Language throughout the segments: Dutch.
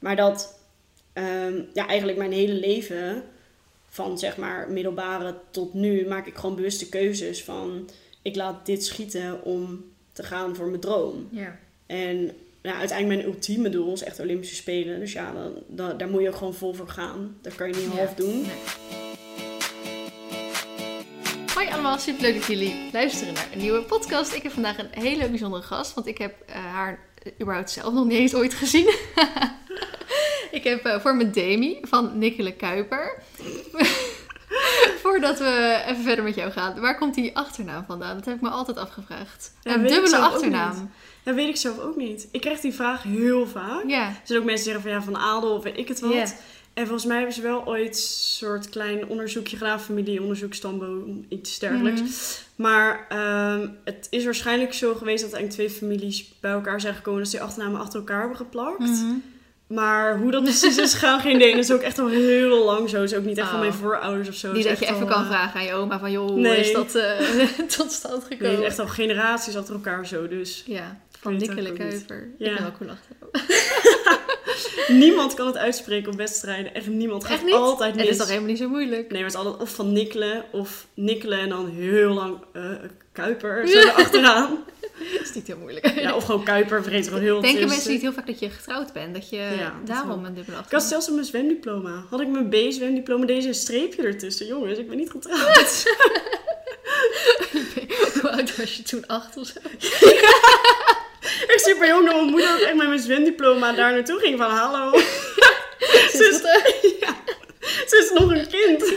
Maar dat ehm, ja, eigenlijk mijn hele leven, van zeg maar middelbare tot nu, maak ik gewoon bewuste keuzes van ik laat dit schieten om te gaan voor mijn droom. Ja. En ja, uiteindelijk mijn ultieme doel is echt Olympische Spelen. Dus ja, dan, dan- daar moet je ook gewoon vol voor gaan. Dat kan je niet half doen. Hoi allemaal, superleuk dat jullie luisteren naar een nieuwe podcast. Ik heb vandaag een hele bijzondere gast, want ik heb eh, haar überhaupt zelf nog niet eens ooit gezien. ik heb eh, voor me Demi van Nikkele Kuiper. Voordat we even verder met jou gaan, waar komt die achternaam vandaan? Dat heb ik me altijd afgevraagd. Ja, een dubbele achternaam. Dat weet ik zelf ook niet. Ik krijg die vraag heel vaak. Ja, Er zijn ook mensen die zeggen van ja, van adel of weet ik het wat. En volgens mij hebben ze wel ooit een soort klein onderzoekje gedaan, familieonderzoek, stamboom, iets dergelijks. Mhm. Maar ehm, het is waarschijnlijk zo geweest dat eigenlijk twee families bij elkaar zijn gekomen, dat ze die achternamen achter elkaar hebben geplakt. Mhm. Maar hoe dat precies is gegaan, geen idee. Dat is ook echt al heel lang zo. Dat is ook niet echt van Oh. mijn voorouders of zo. Niet is dat je even al, kan eh, vragen aan je oma van joh, hoe Nee. is dat eh, tot stand Nee, gekomen? het is echt al generaties achter elkaar zo. Dus Ja, van niet. Kuiper. Ja. Ik ben wel cool achter. niemand kan het uitspreken op wedstrijden. Echt niemand. Het Echt gaat niet? altijd mis. Het is toch helemaal niet zo moeilijk? Nee, maar het is altijd of van nikkelen of nikkelen en dan heel lang eh, kuiper zo erachteraan. Dat is niet heel moeilijk. ja, of gewoon kuiper, vergeet gewoon heel Denken tussen. mensen niet heel vaak dat je getrouwd bent? Dat je Ja, daarom een dubbele Ik had achternaam... zelfs mijn zwemdiploma. Had ik mijn B-zwemdiploma, deze streepje ertussen. Jongens, ik ben niet getrouwd. Hoe oud was je toen? Acht of zo? echt super jong dat mijn moeder ook echt met mijn zwemdiploma daar naartoe ging van hallo. Ze is, eh? ja, ze is nog een kind.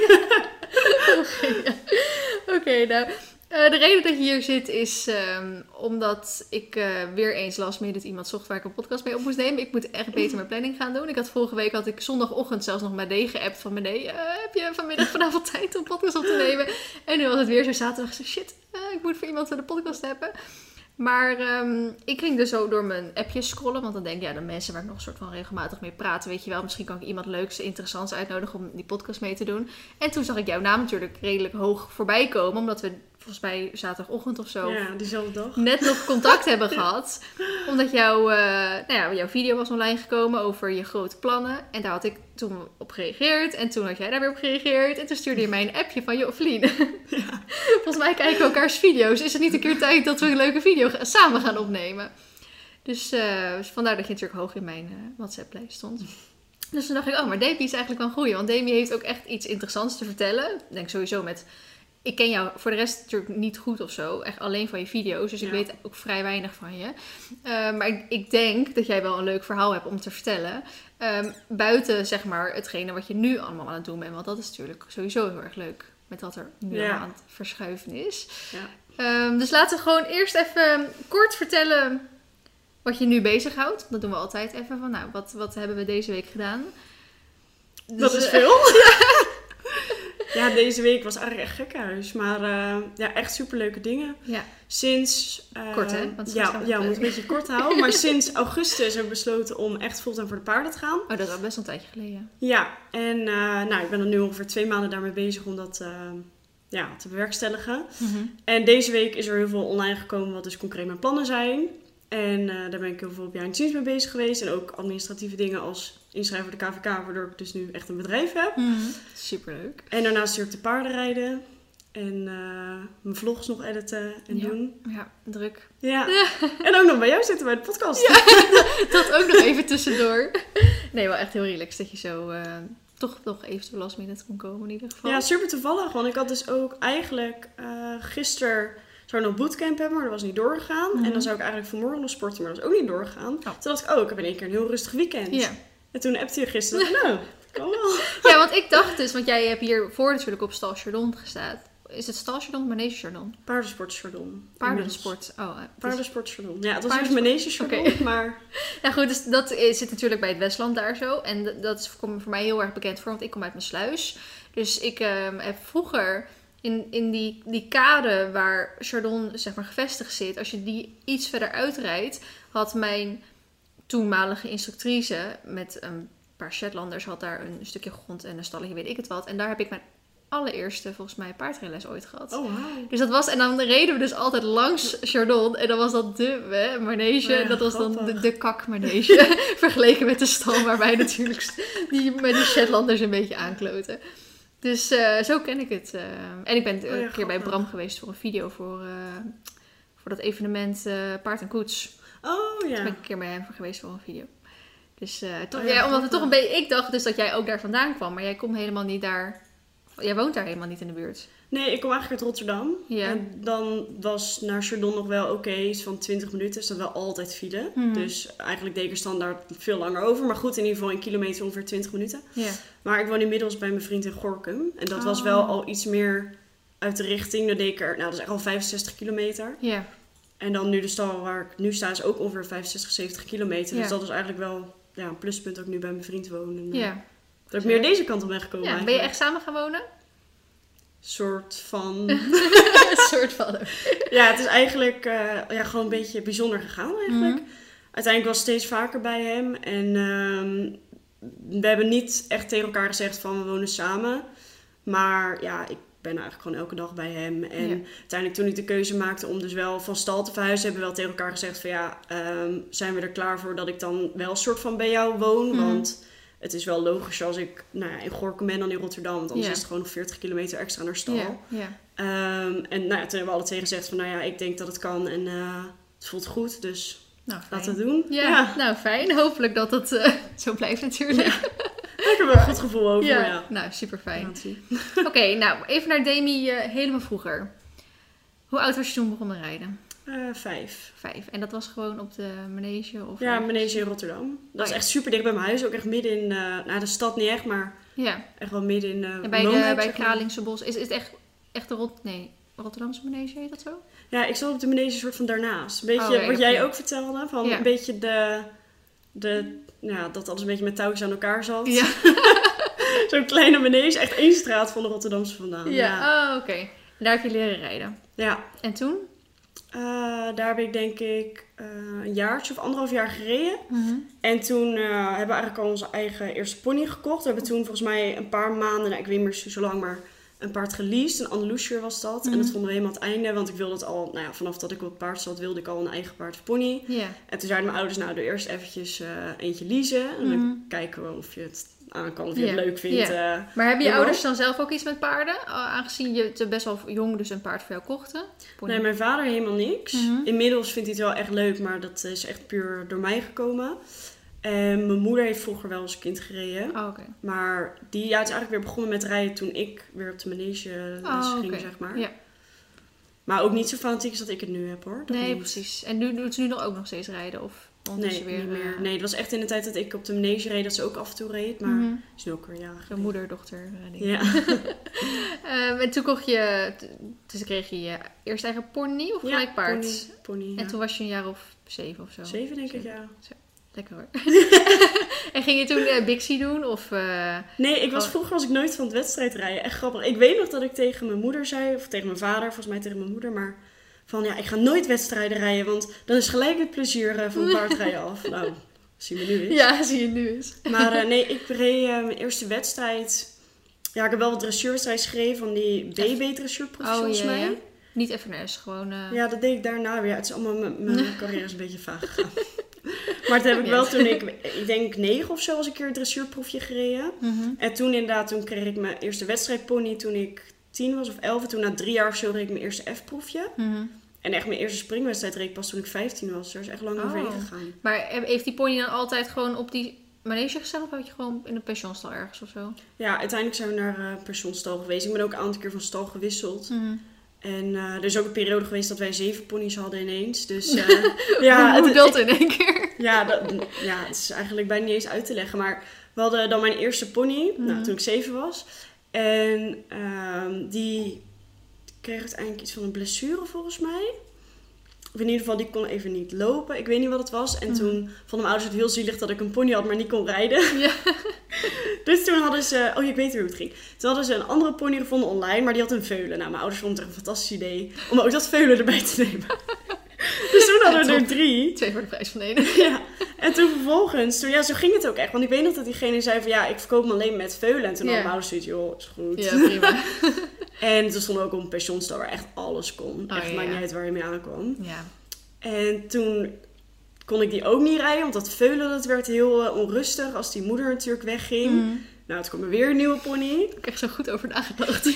Oké, nou... eh, de reden dat je hier zit is ehm, omdat ik eh, weer eens last minute dat iemand zocht waar ik een podcast mee op moest nemen. Ik moet echt beter mijn planning gaan doen. Ik had vorige week had ik zondagochtend zelfs nog Made geappt van Made. eh heb je vanmiddag vanavond tijd om podcast op te nemen? En nu was het weer zo zaterdag. zo, Shit, ik moet voor iemand de podcast hebben. Maar ehm, ik ging dus zo door mijn appjes scrollen. Want dan denk ik, ja, de mensen waar ik nog een soort van regelmatig mee praat, weet je wel. Misschien kan ik iemand leuks, interessants uitnodigen om die podcast mee te doen. En toen zag ik jouw naam natuurlijk redelijk hoog voorbij komen. Omdat we volgens mij zaterdagochtend of zo Ja, diezelfde dag. net nog contact hebben gehad. Omdat jouw, eh, nou ja, jouw video was online gekomen over je grote plannen. En daar had ik toen op gereageerd. En toen had jij daar weer op gereageerd. En toen stuurde je mij een appje van, joh, Vlien. Volgens mij kijken we elkaars video's. Is het niet een keer tijd dat we een leuke video samen gaan opnemen? Dus, eh, dus vandaar dat je natuurlijk hoog in mijn eh, WhatsApp-lijst stond. Dus toen dacht ik, oh, maar Demi is eigenlijk wel een goeie. Want Demi heeft ook echt iets interessants te vertellen. Ik denk sowieso met... Ik ken jou voor de rest natuurlijk niet goed of zo. Echt alleen van je video's. Dus ik Ja. weet ook vrij weinig van je. Eh, maar ik, ik denk dat jij wel een leuk verhaal hebt om te vertellen. Ehm, buiten zeg maar hetgene wat je nu allemaal aan het doen bent. Want dat is natuurlijk sowieso heel erg leuk. Met wat er nu Ja. aan het verschuiven is. Ja. Ehm, dus laten we gewoon eerst even kort vertellen wat je nu bezighoudt. Dat doen we altijd even van, nou, wat, wat hebben we deze week gedaan? Dat Dus, is eh, veel. ja, deze week was eigenlijk echt gekhuis. Maar eh, ja, echt superleuke dingen. Ja, Sinds... eh, Kort, hè? Want ja, ja, we moeten een beetje kort houden. Maar sinds augustus hebben we besloten om echt fulltime voor de paarden te gaan. oh, dat is al best wel een tijdje geleden. Ja, en eh, nou, ik ben er nu ongeveer twee maanden daarmee bezig om dat eh, ja, te bewerkstelligen. En deze week is er heel veel online gekomen wat dus concreet mijn plannen zijn. En eh, daar ben ik heel veel op jaar dienst mee bezig geweest. En ook administratieve dingen als inschrijven voor de KVK, waardoor ik dus nu echt een bedrijf heb. Superleuk. En daarnaast natuurlijk de paardenrijden. En eh, mijn vlogs nog editen en Ja. doen. Ja, druk. Ja. En ook nog bij jou zitten bij de podcast. Dat ook nog even tussendoor. Nee, wel echt heel relaxed dat je zo eh, toch nog eventueel last minute kon komen in ieder geval. Ja, super toevallig. Want ik had dus ook eigenlijk gisteren zou nog bootcamp hebben, maar dat was niet doorgegaan. Mhm. En dan zou ik eigenlijk vanmorgen nog sporten, maar dat is ook niet doorgegaan. Toen dacht ik, oh, ik heb in één keer een heel rustig weekend. Ja. En toen appte je gisteren, nou, kan wel. ja, want ik dacht dus, want jij hebt hiervoor natuurlijk op Stal Chardon gestaan. Is het Stal Chardon of Manege Chardon? Paardensportchardon. Paardensport. Oh, eh, dus- Paardensportchardon. Ja, het was Paardensport- eerst manege chardon, Oké. maar Ja, goed, dus dat is, zit natuurlijk bij het Westland daar zo. En dat is voor voor mij heel erg bekend voor, want ik kom uit mijn sluis. Dus ik ehm, heb vroeger in, in die, die kade waar Chardon zeg maar gevestigd zit, als je die iets verder uitrijdt, had mijn toenmalige instructrice met een paar Shetlanders had daar een stukje grond en een stalletje, weet ik het wat. En daar heb ik mijn allereerste, volgens mij, paardrijles ooit gehad. Oh, wow. Dus dat was, en dan reden we dus altijd langs Chardon. En dan was dat de hè, manege. Ja, dat was dan de, de kakmanege. vergeleken met de stal waar wij natuurlijk die, met die Shetlanders een beetje aankloten. Dus eh, zo ken ik het. eh. En ik ben Oh ja, een keer bij. Bram geweest voor een video voor, eh, voor dat evenement eh, Paard en Koets. Oh, Daar ben ja. ik een keer bij hem voor geweest voor een video. Dus eh, toch, Oh ja, ja, omdat het toch een beetje... Ik dacht dus dat jij ook daar vandaan kwam. Maar jij komt helemaal niet daar... Jij woont daar helemaal niet in de buurt. Nee, ik kom eigenlijk uit Rotterdam. Ja. En dan was naar Chardon nog wel oké, iets van 20 minuten. Is dat wel altijd file. Mhm. Dus eigenlijk deed ik er standaard veel langer over. Maar goed, in ieder geval een kilometer ongeveer 20 minuten. Ja. Maar ik woon inmiddels bij mijn vriend in Gorkum. En dat was Oh. wel al iets meer uit de richting. Dan deed ik er, nou dat is echt al 65 kilometer. Ja. En dan nu de stal waar ik nu sta is ook ongeveer 65, 70 kilometer. Ja. Dus dat is eigenlijk wel ja, een pluspunt ik nu bij mijn vriend woon. En, eh, Ja. Dat ik meer deze kant op ben gekomen ja. Ben je echt samen gaan wonen? soort van... soort van. ja, het is eigenlijk eh, ja, gewoon een beetje bijzonder gegaan eigenlijk. Mhm. Uiteindelijk was ik steeds vaker bij hem. En ehm, we hebben niet echt tegen elkaar gezegd van we wonen samen. Maar ja, ik ben eigenlijk gewoon elke dag bij hem. En Ja. uiteindelijk toen ik de keuze maakte om dus wel van stal te verhuizen... hebben we wel tegen elkaar gezegd van ja, ehm, zijn we er klaar voor dat ik dan wel een soort van bij jou woon? Mhm. Want het is wel logisch als ik nou ja, in Gorkum ben dan in Rotterdam. Want anders Ja. is het gewoon nog 40 kilometer extra naar stal. Ja. Ja. Ehm, en nou ja, toen hebben we alle twee gezegd van nou ja, ik denk dat het kan en eh, het voelt goed, dus Nou, laten we het doen. Ja, nou fijn. Hopelijk dat het eh, zo blijft natuurlijk. ik heb er een goed gevoel over. Ja, nou super fijn. Oké, nou even naar Demi eh, helemaal vroeger. Hoe oud was je toen begonnen rijden? Eh, vijf. Vijf. En dat was gewoon op de manege? Of Ja, manege in Rotterdam. Dat Oh, is ja. echt super dicht bij mijn huis. Ook echt midden in, uh, nou de stad niet echt, maar Ja, echt wel midden in uh, en bij, de, bij Kralingse Bos. Is, is het echt, echt de Rot... Nee, Rotterdamse manege heet dat zo? Ja, ik zat op de manege soort van daarnaast. Een beetje Oh, wat jij ook vertelde, van Ja. een beetje de, de, ja, dat alles een beetje met touwtjes aan elkaar zat. Ja. Zo'n kleine manege, echt één straat van de Rotterdamse vandaan. Ja, oh, oké. Daar heb je leren rijden. ja. En toen? Eh, daar heb ik denk ik eh, een jaartje of anderhalf jaar gereden. Mhm. En toen eh, hebben we eigenlijk al onze eigen eerste pony gekocht. We hebben toen volgens mij een paar maanden, nou, ik weet niet meer zo lang, maar een paard geleased. Een Andalusier was dat. En Mhm. dat vonden we helemaal het einde, want ik wilde het al, nou ja, vanaf dat ik op het paard zat, wilde ik al een eigen paard of pony. En toen zeiden mijn ouders, nou, doe eerst eventjes eentje leasen. En dan Mhm. kijken we of je het aan kan, of je het leuk vindt. Maar hebben je ouders dan zelf ook iets met paarden? Aangezien je te best wel jong dus een paard voor jou kochten. Nee, mijn vader helemaal niks. Mhm. Inmiddels vindt hij het wel echt leuk, maar dat is echt puur door mij gekomen. En mijn moeder heeft vroeger wel als kind gereden. Oh. Maar die ja, is eigenlijk weer begonnen met rijden toen ik weer op de manege Oh, ging, zeg maar. Ja. Maar ook niet zo fanatiek als dat ik het nu heb, hoor. Dat Nee, niet. precies. En nu doet ze nu nog ook nog steeds rijden? Of Nee, weer... niet meer. eh, Nee, het was echt in de tijd dat ik op de manege reed, dat ze ook af en toe reed. Maar is nu ook weer jaren Zo'n geleden. moeder, dochter ding. Ja. Ehm, en toen kocht je... Dus kreeg je je eerst eigen pony of gelijk Ja, paard? Pony, pony, ja. En toen was je een jaar of zeven of zo? Zeven, denk ik, ja. Lekker hoor. en ging je toen eh Bixie doen? Of, eh, Nee, ik was, vroeger was ik nooit van het wedstrijd rijden. Echt grappig. Ik weet nog dat ik tegen mijn moeder zei, of tegen mijn vader, volgens mij tegen mijn moeder, maar van ja, ik ga nooit wedstrijden rijden, want dan is gelijk het plezier eh, van paardrijden af. Nou, zien we nu eens. Ja, zie je nu eens. Maar eh, nee, ik reed eh, mijn eerste wedstrijd. Ja, ik heb wel wat dressuurwedstrijden geschreven van die BB-dressuurproef Oh, volgens ja, mij. ja. Ja. Niet FNS, gewoon... eh, dat deed ik daarna weer. Het is allemaal, mijn- mijn carrière is een beetje vaag gegaan. maar dat heb ik Ja. wel toen ik, ik denk negen of zo, was ik een keer een dressuurproefje gereden. mhm. En toen inderdaad, toen kreeg ik mijn eerste wedstrijdpony toen ik tien was of elf. En toen na drie jaar of zo reed ik mijn eerste F-proefje. Mhm. En echt mijn eerste springwedstrijd reed ik pas toen ik 15 was. Daar is echt lang Oh. overheen gegaan. Maar he- heeft die pony dan altijd gewoon op die manege gestaan? Of had je gewoon in een pensionstal ergens of zo? Ja, uiteindelijk zijn we naar eh pensioenstal geweest. Ik ben ook een aantal keer van stal gewisseld. Mhm. En eh, er is ook een periode geweest dat wij zeven ponies hadden ineens. Dus eh, ja, Hoe het, dat in één keer? ja, dat, ja, het is eigenlijk bijna niet eens uit te leggen. Maar we hadden dan mijn eerste pony, Mhm. nou, toen ik zeven was. En ehm, die kreeg uiteindelijk iets van een blessure volgens mij. Of in ieder geval, die kon even niet lopen. Ik weet niet wat het was. En Mhm. toen vonden mijn ouders het heel zielig dat ik een pony had, maar niet kon rijden. Ja. Dus toen hadden ze... Oh, ik weet weer hoe het ging. Toen hadden ze een andere pony gevonden online, maar die had een veulen. Nou, mijn ouders vonden het echt een fantastisch idee om ook dat veulen erbij te nemen. Dus toen hadden we er drie. Twee voor de prijs van één. Ja. En toen vervolgens, toen, ja, zo ging het ook echt. Want ik weet nog dat diegene zei van, ja, ik verkoop hem alleen met veulen. En toen Ja. had mijn ouders zoiets, joh, is goed. Ja, prima. En toen stond ook op een pensionstal waar echt alles kon. Oh, echt ja, maakt niet uit waar je mee aankwam. Ja. En toen kon ik die ook niet rijden, want dat veulen dat werd heel eh, onrustig als die moeder natuurlijk wegging. Mm. Nou, toen kwam er weer een nieuwe pony. Ik heb echt zo goed over nagedacht.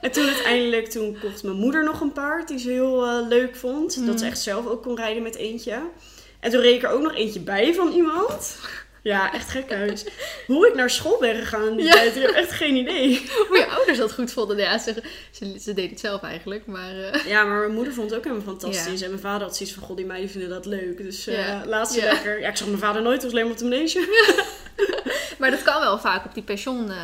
En toen uiteindelijk, toen kocht mijn moeder nog een paard die ze heel eh, leuk vond. Mm. Dat ze echt zelf ook kon rijden met eentje. En toen reed ik er ook nog eentje bij van iemand. Ja, echt gek huis. Hoe ik naar school ben gegaan die Ja. tijd, ik heb echt geen idee. Hoe je ouders dat goed vonden. Ja, ze, ze, ze deden het zelf eigenlijk. Maar eh, Ja, maar mijn moeder vond het ook helemaal fantastisch. Ja. En mijn vader had zoiets van, god, die meiden vinden dat leuk. Dus eh Ja. laat ze Ja. lekker. Ja, ik zag mijn vader nooit, het was alleen maar op de manege. Maar dat kan wel vaak op die pension, eh,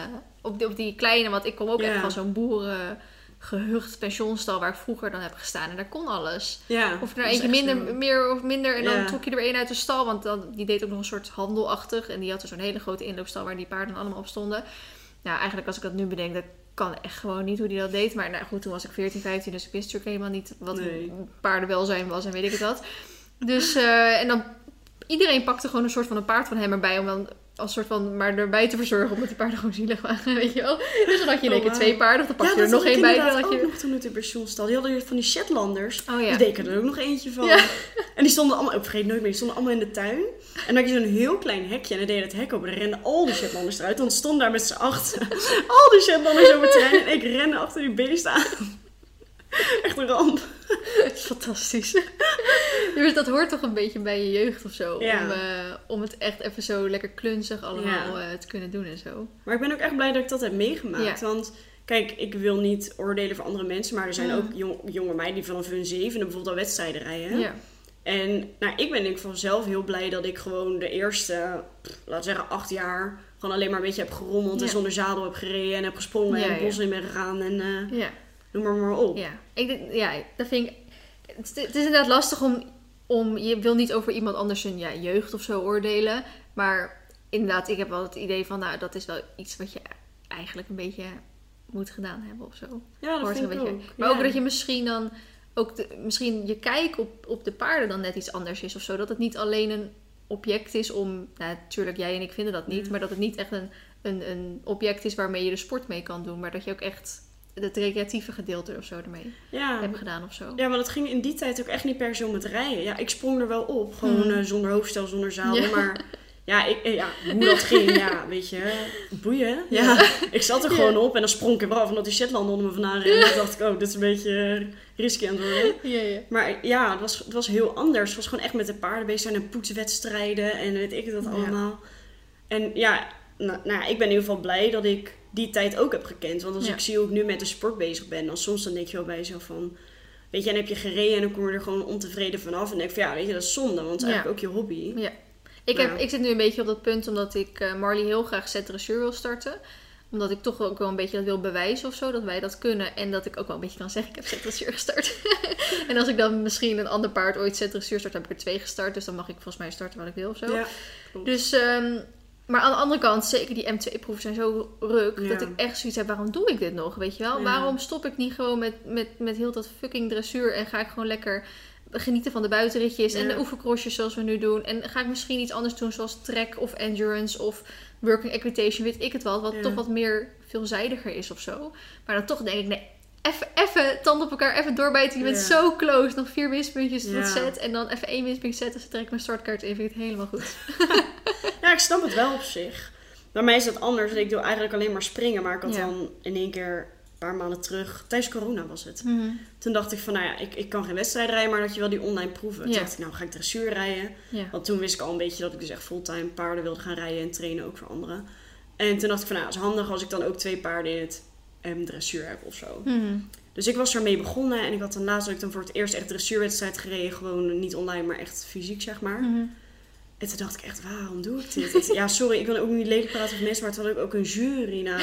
op, die, op die kleine, want ik kom ook echt van zo'n boerengehucht pensionstal waar ik vroeger dan heb gestaan. En daar kon alles. Ja, Of er nou eentje minder, meer of minder. En dan trok je er één uit de stal, want dan, die deed ook nog een soort handelachtig. En die had zo'n hele grote inloopstal waar die paarden allemaal op stonden. Nou, eigenlijk als ik dat nu bedenk, dat kan echt gewoon niet hoe die dat deed. Maar nou goed, toen was ik 14, 15, dus ik wist natuurlijk helemaal niet wat Nee. paardenwelzijn was en weet ik het wat. Dus, eh, en dan, iedereen pakte gewoon een soort van een paard van hem erbij om dan als soort van maar erbij te verzorgen, omdat die paarden gewoon zielig waren, weet je wel. Dus dan had je in één keer Oh, twee paarden, of dan pak je ja, er dat nog één bij. Inderdaad had je... nog toen uit de pensioenstal. Die hadden van die Shetlanders. Oh ja. Die deken er ook nog eentje van. Ja. En die stonden allemaal, ik vergeet nooit meer, die stonden allemaal in de tuin. En dan had je zo'n heel klein hekje en dan deed het hek open. Dan renden al die Shetlanders eruit. Dan stonden daar met z'n achter al die Shetlanders over het terrein. En ik rende achter die beest aan. Echt een ramp. Dat is fantastisch. dus dat hoort toch een beetje bij je jeugd of zo. Ja. Om, eh, om het echt even zo lekker klunzig allemaal Ja. eh, te kunnen doen en zo. Maar ik ben ook echt blij dat ik dat heb meegemaakt. Ja. Want kijk, ik wil niet oordelen voor andere mensen. Maar er zijn Mm. ook jong, jonge meiden die vanaf hun zevende bijvoorbeeld al wedstrijden rijden. Ja. En nou, ik ben denk ik vanzelf heel blij dat ik gewoon de eerste, laten we zeggen, acht jaar gewoon alleen maar een beetje heb gerommeld en zonder zadel heb gereden en heb gesprongen en het bos in ben gegaan en eh, Ja. Noem maar maar op. ja. Ik, ja, dat vind ik... Het, het is inderdaad lastig om, om... Je wil niet over iemand anders zijn ja, jeugd of zo oordelen. Maar inderdaad, ik heb wel het idee van... Nou, dat is wel iets wat je eigenlijk een beetje moet gedaan hebben of zo. Ja, dat Hoort vind ik beetje. ook. Maar Ja. ook dat je misschien dan ook de, misschien je kijk op, op de paarden dan net iets anders is of zo. Dat het niet alleen een object is om, nou, natuurlijk jij en ik vinden dat niet, Ja. maar dat het niet echt een, een, een object is waarmee je de sport mee kan doen, maar dat je ook echt het recreatieve gedeelte of zo ermee ja. hebt gedaan of zo. Ja, maar dat ging in die tijd ook echt niet per se om het rijden. Ja, ik sprong er wel op. Gewoon Hmm. eh, zonder hoofdstel, zonder. Ja. Maar ja, ik, eh, ja, hoe dat ging, ja, weet je. Boeien. Ja, Ja. ik zat er gewoon op en dan sprong ik er wel af. Omdat die Shetland onder me vandaan rende. Toen dacht ik, oh, dit is een beetje risky aan het worden. Ja, ja. Maar ja, het was, het was heel anders. Het was gewoon echt met de paarden bezig zijn en poetswedstrijden en weet ik het Ja. allemaal. En ja, nou, nou, ik ben in ieder geval blij dat ik die tijd ook heb gekend. Want als Ja. ik zie hoe ik nu met de sport bezig ben, dan soms dan denk je wel bij jezelf van... Weet je, en heb je gereden en dan kom je er gewoon ontevreden vanaf. En denk ik van ja, weet je, dat is zonde, want het is Ja. eigenlijk ook je hobby. Ik, heb, Ja. ik zit nu een beetje op dat punt omdat ik eh, Marley heel graag zet dressuur wil starten. Omdat ik toch ook wel een beetje dat wil bewijzen of zo, dat wij dat kunnen. En dat ik ook wel een beetje kan zeggen, ik heb dressuur gestart. en als ik dan misschien een ander paard ooit dressuur start, heb ik er twee gestart. Dus dan mag ik volgens mij starten wat ik wil of zo. Ja. Dus, ehm, maar aan de andere kant, zeker die M2-proeven zijn zo ruk, Ja. dat ik echt zoiets heb, waarom doe ik dit nog, weet je wel? Ja. Waarom stop ik niet gewoon met, met, met heel dat fucking dressuur en ga ik gewoon lekker genieten van de buitenritjes en de oefencrossjes zoals we nu doen. En ga ik misschien iets anders doen zoals trek of endurance of working equitation, weet ik het wel, wat toch wat meer veelzijdiger is of zo. Maar dan toch denk ik, nee, even, tanden op elkaar, even doorbijten. Je bent Ja. zo close, nog vier winstpuntjes tot Ja. set en dan even één winstpunt zetten, ze trek ik mijn startkaart in, vind ik het helemaal goed. ja, ik snap het wel op zich. Bij mij is dat anders. Ik doe eigenlijk alleen maar springen. Maar ik had Ja. dan in één keer, een paar maanden terug, tijdens corona was het. Toen dacht ik van, nou ja, ik, ik kan geen wedstrijd rijden, maar dat je wel die online proeven. Toen dacht ik, nou ga ik dressuur rijden. Want toen wist ik al een beetje dat ik dus echt fulltime paarden wilde gaan rijden en trainen ook voor anderen. En toen dacht ik van, nou, het is handig als ik dan ook twee paarden in het em, dressuur heb of zo. Mhm. Dus ik was ermee begonnen en ik had dan laatst ik dan voor het eerst echt dressuurwedstrijd gereden. Gewoon niet online, maar echt fysiek, zeg maar. Mhm. En toen dacht ik echt, waarom doe ik dit? Het- ja, sorry, ik wil ook niet lelijk praten over mensen, maar toen had ik ook een jury. Nou,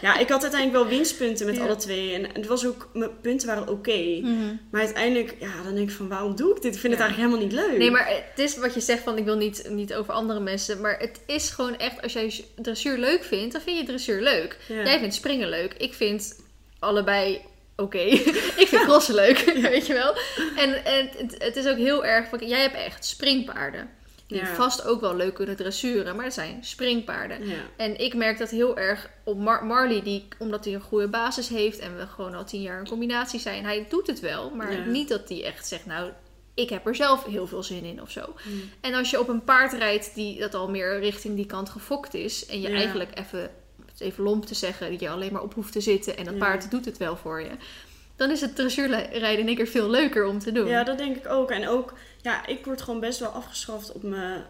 ja, ik had uiteindelijk wel winstpunten met Ja. alle twee. En het was ook, mijn punten waren oké. Mhm. Maar uiteindelijk, ja, dan denk ik van, waarom doe ik dit? Ik vind Ja. het eigenlijk helemaal niet leuk. Nee, maar het is wat je zegt van ik wil niet, niet over andere mensen. Maar het is gewoon echt, als jij dressuur leuk vindt, dan vind je dressuur leuk. Ja. Jij vindt springen leuk. Ik vind allebei oké. ik vind crossen leuk, weet je wel. En, en het, het is ook heel erg... van, Jij hebt echt springpaarden. Die Ja. vast ook wel leuk kunnen dressuren. Maar het zijn springpaarden. Ja. En ik merk dat heel erg op Mar- Marley, die, omdat hij een goede basis heeft en we gewoon al tien jaar een combinatie zijn. Hij doet het wel, maar Ja. niet dat hij echt zegt, nou, ik heb er zelf heel veel zin in of zo. Mm. En als je op een paard rijdt die dat al meer richting die kant gefokt is en je eigenlijk even, even lomp te zeggen, dat je alleen maar op hoeft te zitten en dat paard doet het wel voor je. Dan is het dressuurrijden in één keer veel leuker om te doen. Ja, dat denk ik ook. En ook, ja, ik word gewoon best wel afgeschaft op mijn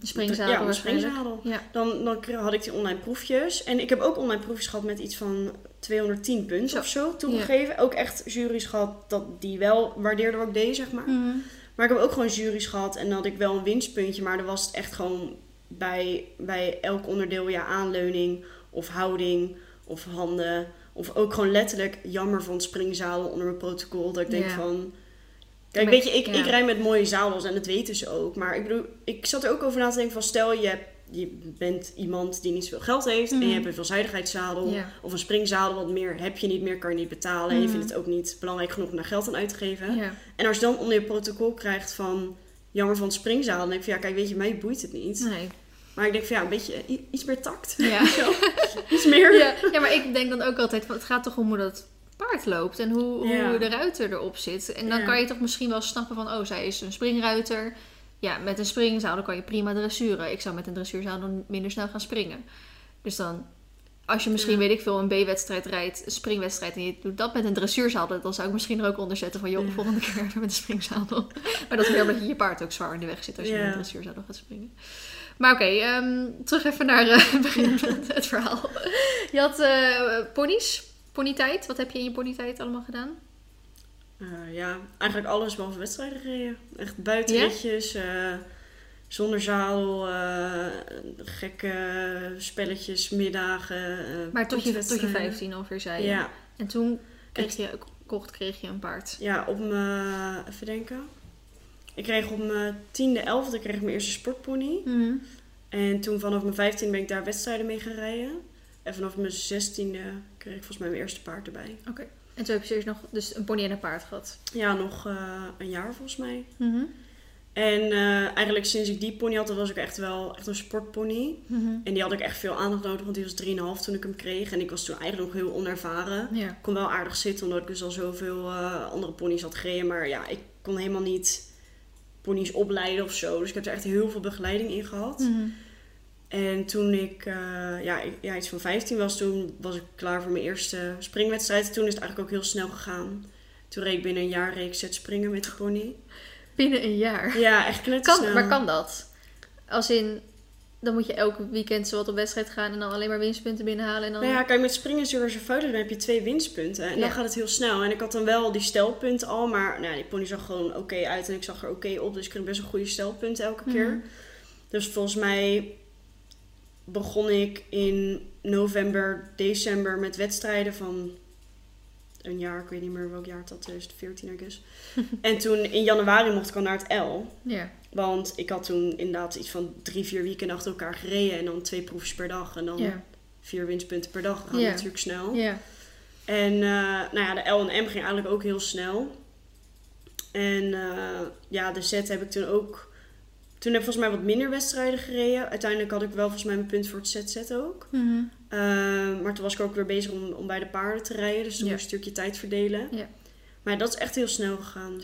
de springzadel Ja, mijn springzadel. Ja. Dan, dan had ik die online proefjes. En ik heb ook online proefjes gehad met iets van 210 punten Zo. of zo toegegeven. Ook echt juries gehad dat die wel waardeerden wat ik deed, zeg maar. Mhm. Maar ik heb ook gewoon juries gehad en dan had ik wel een winstpuntje. Maar dan was het echt gewoon bij, bij elk onderdeel ja, aanleuning of houding of handen. Of ook gewoon letterlijk jammer van springzadel onder mijn protocol. Dat ik denk Ja. van... Kijk, weet je, ik, ja. ik rij met mooie zadels en dat weten ze ook. Maar ik bedoel, ik zat er ook over na te denken van... Stel, je, hebt, je bent iemand die niet zoveel geld heeft... en Mhm. je hebt een veelzijdigheidszadel Ja. of een springzadel... wat meer heb je niet meer, kan je niet betalen. En je Mhm. vindt het ook niet belangrijk genoeg om daar geld aan uit te geven. Ja. En als je dan onder je protocol krijgt van jammer van het springzaal, dan denk ik van ja, kijk, weet je, mij boeit het niet. Nee. Maar ik denk van ja, een beetje iets meer tact. Ja. Iets meer. Ja, ja, maar ik denk dan ook altijd van het gaat toch om hoe dat paard loopt en hoe, Ja. hoe de ruiter erop zit. En dan Ja. kan je toch misschien wel snappen van, oh, zij is een springruiter. Ja, met een springzadel kan je prima dressuren. Ik zou met een dressuurzadel minder snel gaan springen. Dus dan, als je misschien, Ja. weet ik veel, een B-wedstrijd rijdt, een springwedstrijd, en je doet dat met een dressuurzadel, dan zou ik misschien er ook onder zetten van, joh, volgende keer even met een springzadel. maar dat is meer omdat je je paard ook zwaar in de weg zit als je met een dressuurzadel gaat springen. Maar oké, ehm, terug even naar eh, het begin van het, verhaal. Je had eh ponies, ponytijd. Wat heb je in je ponytijd allemaal gedaan? Eh, ja, eigenlijk alles behalve wedstrijden gereden. Echt buitenritjes, eh, zonder zadel, eh, gekke spelletjes, middagen. Maar tot je, tot je koetswedstrijden. 15 ongeveer zei je. Ja, En toen kreeg je, kocht, kreeg je een paard. ja, op mijn, even denken. Ik kreeg op mijn tiende, elfde kreeg ik mijn eerste sportpony. Mhm. En toen vanaf mijn 15 ben ik daar wedstrijden mee gaan rijden. En vanaf mijn 16e kreeg ik volgens mij mijn eerste paard erbij. Oké. En toen heb je serieus nog dus een pony en een paard gehad. Ja, nog eh, een jaar volgens mij. Mhm. En eh, eigenlijk sinds ik die pony had, dat was ik echt wel echt een sportpony. Mhm. En die had ik echt veel aandacht nodig, want die was 3,5 toen ik hem kreeg. En ik was toen eigenlijk nog heel onervaren. Ja. Ik kon wel aardig zitten, omdat ik dus al zoveel eh, andere ponies had gereden. Maar ja, ik kon helemaal niet ponies opleiden of zo. Dus ik heb er echt heel veel begeleiding in gehad. Mhm. En toen ik eh, ja, ik- ja, iets van 15 was, toen was ik klaar voor mijn eerste springwedstrijd. Toen is het eigenlijk ook heel snel gegaan. Toen reed ik binnen een jaar reeks zet springen met de pony. Binnen een jaar. Ja, echt knettersnel. Kan, maar kan dat? Als in, dan moet je elke weekend zowat op wedstrijd gaan en dan alleen maar winstpunten binnenhalen. En dan... Nou ja, kijk, met springen is het je fout dan heb je twee winstpunten. En Ja. dan gaat het heel snel. En ik had dan wel die stelpunten al, maar nou, ja, die pony zag gewoon oké uit. En ik zag er oké op, dus ik kreeg best wel goede stelpunten elke keer. Mhm. Dus volgens mij begon ik in november, december met wedstrijden van een jaar. Ik weet niet meer welk jaar het had, 2014 I guess. en toen in januari mocht ik al naar het L. Ja. Want ik had toen inderdaad iets van drie, vier weekenden achter elkaar gereden. En dan twee proefjes per dag. En dan Ja. vier winstpunten per dag. Dat gaat Ja. natuurlijk snel. Ja. En eh, nou ja, de L en M ging eigenlijk ook heel snel. En eh, ja, de Z heb ik toen ook... Toen heb ik volgens mij wat minder wedstrijden gereden. Uiteindelijk had ik wel volgens mij mijn punt voor het ZZ ook. Mhm. Eh, maar toen was ik ook weer bezig om, om bij de paarden te rijden. Dus toen Ja. moest ik een stukje tijd verdelen. Ja. Maar dat is echt heel snel gegaan.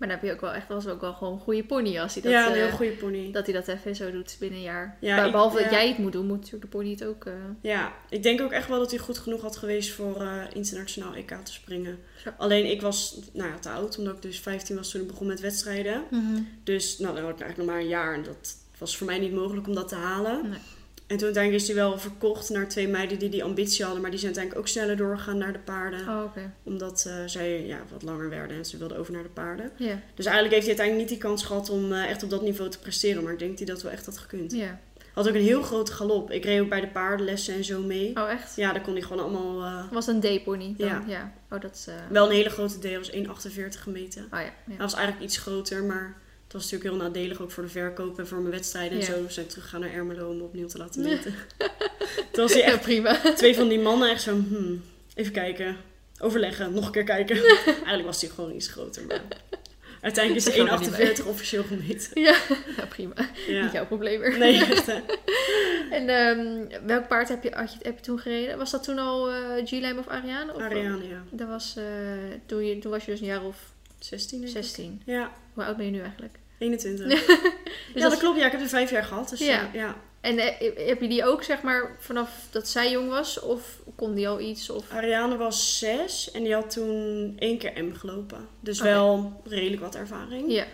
Maar dan heb je ook wel echt was ook wel gewoon een goede pony als hij dat, ja, een eh, heel goede pony. dat hij dat even zo doet binnen een jaar. Ja, Maar ik- behalve dat jij het moet doen, moet natuurlijk de pony het ook. eh, Ja, ik denk ook echt wel dat hij goed genoeg had geweest voor eh, internationaal EK te springen. Zo. Alleen ik was nou ja, te oud, omdat ik dus 15 was toen ik begon met wedstrijden. Dus nou, dan had ik eigenlijk nog maar een jaar en dat was voor mij niet mogelijk om dat te halen. Nee. En toen uiteindelijk is hij wel verkocht naar twee meiden die die ambitie hadden, maar die zijn uiteindelijk ook sneller doorgegaan naar de paarden. Oh. Omdat eh, zij ja, wat langer werden en ze wilden over naar de paarden. Dus eigenlijk heeft hij uiteindelijk niet die kans gehad om eh, echt op dat niveau te presteren, maar ik denk dat hij dat wel echt had gekund. ja. Had ook een heel grote galop. Ik reed ook bij de paardenlessen en zo mee. Oh, echt? Ja, daar kon hij gewoon allemaal... eh, Was een D-pony dan? Ja. ja. Oh, dat is... Wel een hele grote D, was 1,48 gemeten. Oh ja, ja. Hij was eigenlijk iets groter, maar het was natuurlijk heel nadelig ook voor de verkoop en voor mijn wedstrijden en Ja. zo. We zijn teruggegaan naar Ermelo om opnieuw te laten meten. Toen was hij Ja, echt prima. twee van die mannen echt zo, hmm, even kijken. overleggen, nog een keer kijken. Eigenlijk was hij gewoon iets groter, maar uiteindelijk is Zeg er hij maar niet 1,48 officieel gemeten. Ja, ja prima. Niet jouw probleem meer. Nee, echt hè. En ehm, welk paard heb je, had je, heb je toen gereden? Was dat toen al eh G-Lime of Ariane? Of Ariane, ja. Dat was, eh, toen, je, toen was je dus een jaar of 16 denk ik. 16. Ja, Hoe oud ben je nu eigenlijk? 21. Dus ja, dat klopt. Ja, ik heb er vijf jaar gehad. Dus Ja. ja. ja. En eh, heb je die ook zeg maar vanaf dat zij jong was? Of kon die al iets? Of... Ariane was zes en die had toen één keer M gelopen. Dus wel redelijk wat ervaring. Ja.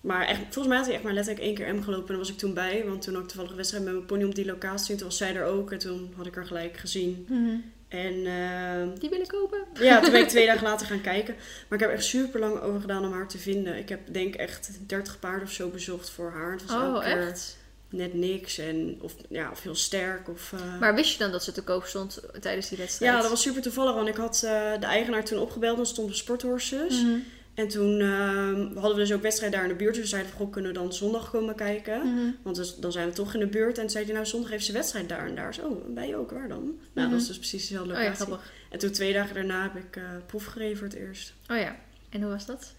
Maar echt, volgens mij had hij echt maar letterlijk één keer M gelopen. En daar was ik toen bij. Want toen had ik toevallig een wedstrijd met mijn pony op die locatie. En toen was zij er ook. En toen had ik haar gelijk gezien. Mhm. En eh, Die willen kopen? ja, toen ben ik twee dagen later gaan kijken. Maar ik heb echt super lang over gedaan om haar te vinden. Ik heb denk echt 30 paarden of zo bezocht voor haar. Het was Oh, echt? net niks. En, of, ja, of heel sterk. Of, eh, Maar wist je dan dat ze te koop stond tijdens die wedstrijd? Ja, dat was super toevallig, want ik had eh, de eigenaar toen opgebeld en stond op Sporthorses. Mhm. En toen ehm, hadden we dus ook wedstrijd daar in de buurt. Dus we zeiden van, kunnen we dan zondag komen kijken? Mhm. Want dus, dan zijn we toch in de buurt. En toen zei hij, nou, zondag heeft ze wedstrijd daar en daar. Zo, oh, ben je ook, waar dan? Nou, Mhm. dat is dus precies dezelfde Oh locatie. ja, grappig. en toen twee dagen daarna heb ik eh proef gereden voor het eerst. Oh ja. En hoe was dat?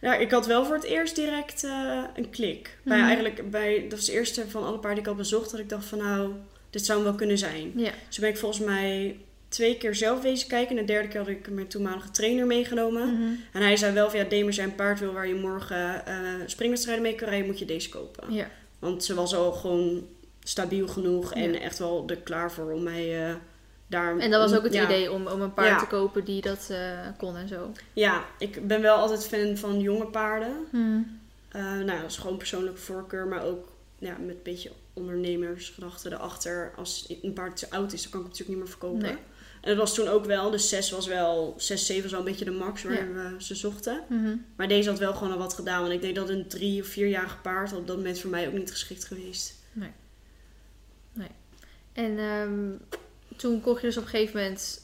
Ja, ik had wel voor het eerst direct eh, een klik. Bij Mhm. eigenlijk, bij, dat was de eerste van alle paarden die ik had bezocht, dat ik dacht van, nou, dit zou hem wel kunnen zijn. Ja. Dus ben ik volgens mij twee keer zelf wezen kijken. En de derde keer had ik mijn toenmalige trainer meegenomen. Mhm. En hij zei wel van ja, Demer zijn paard wil waar je morgen eh springwedstrijden mee kan rijden, moet je deze kopen. Ja. Want ze was al gewoon stabiel genoeg en Ja. echt wel er klaar voor om mij eh, daar... En dat was ook het ja. idee om, om een paard te kopen die dat eh, kon en zo. Ja, ik ben wel altijd fan van jonge paarden. Mhm. Nou dat is gewoon persoonlijke voorkeur, maar ook ja, met een beetje ondernemersgedachten erachter. Als een paard te oud is, dan kan ik het natuurlijk niet meer verkopen. Nee. En dat was toen ook wel, dus 6 was wel, 6, 7 was wel een beetje de max waar Ja. we ze zochten. Mhm. Maar deze had wel gewoon al wat gedaan. Want ik denk dat een drie of vierjarige paard op dat moment voor mij ook niet geschikt geweest. En ehm, toen kocht je dus op een gegeven moment...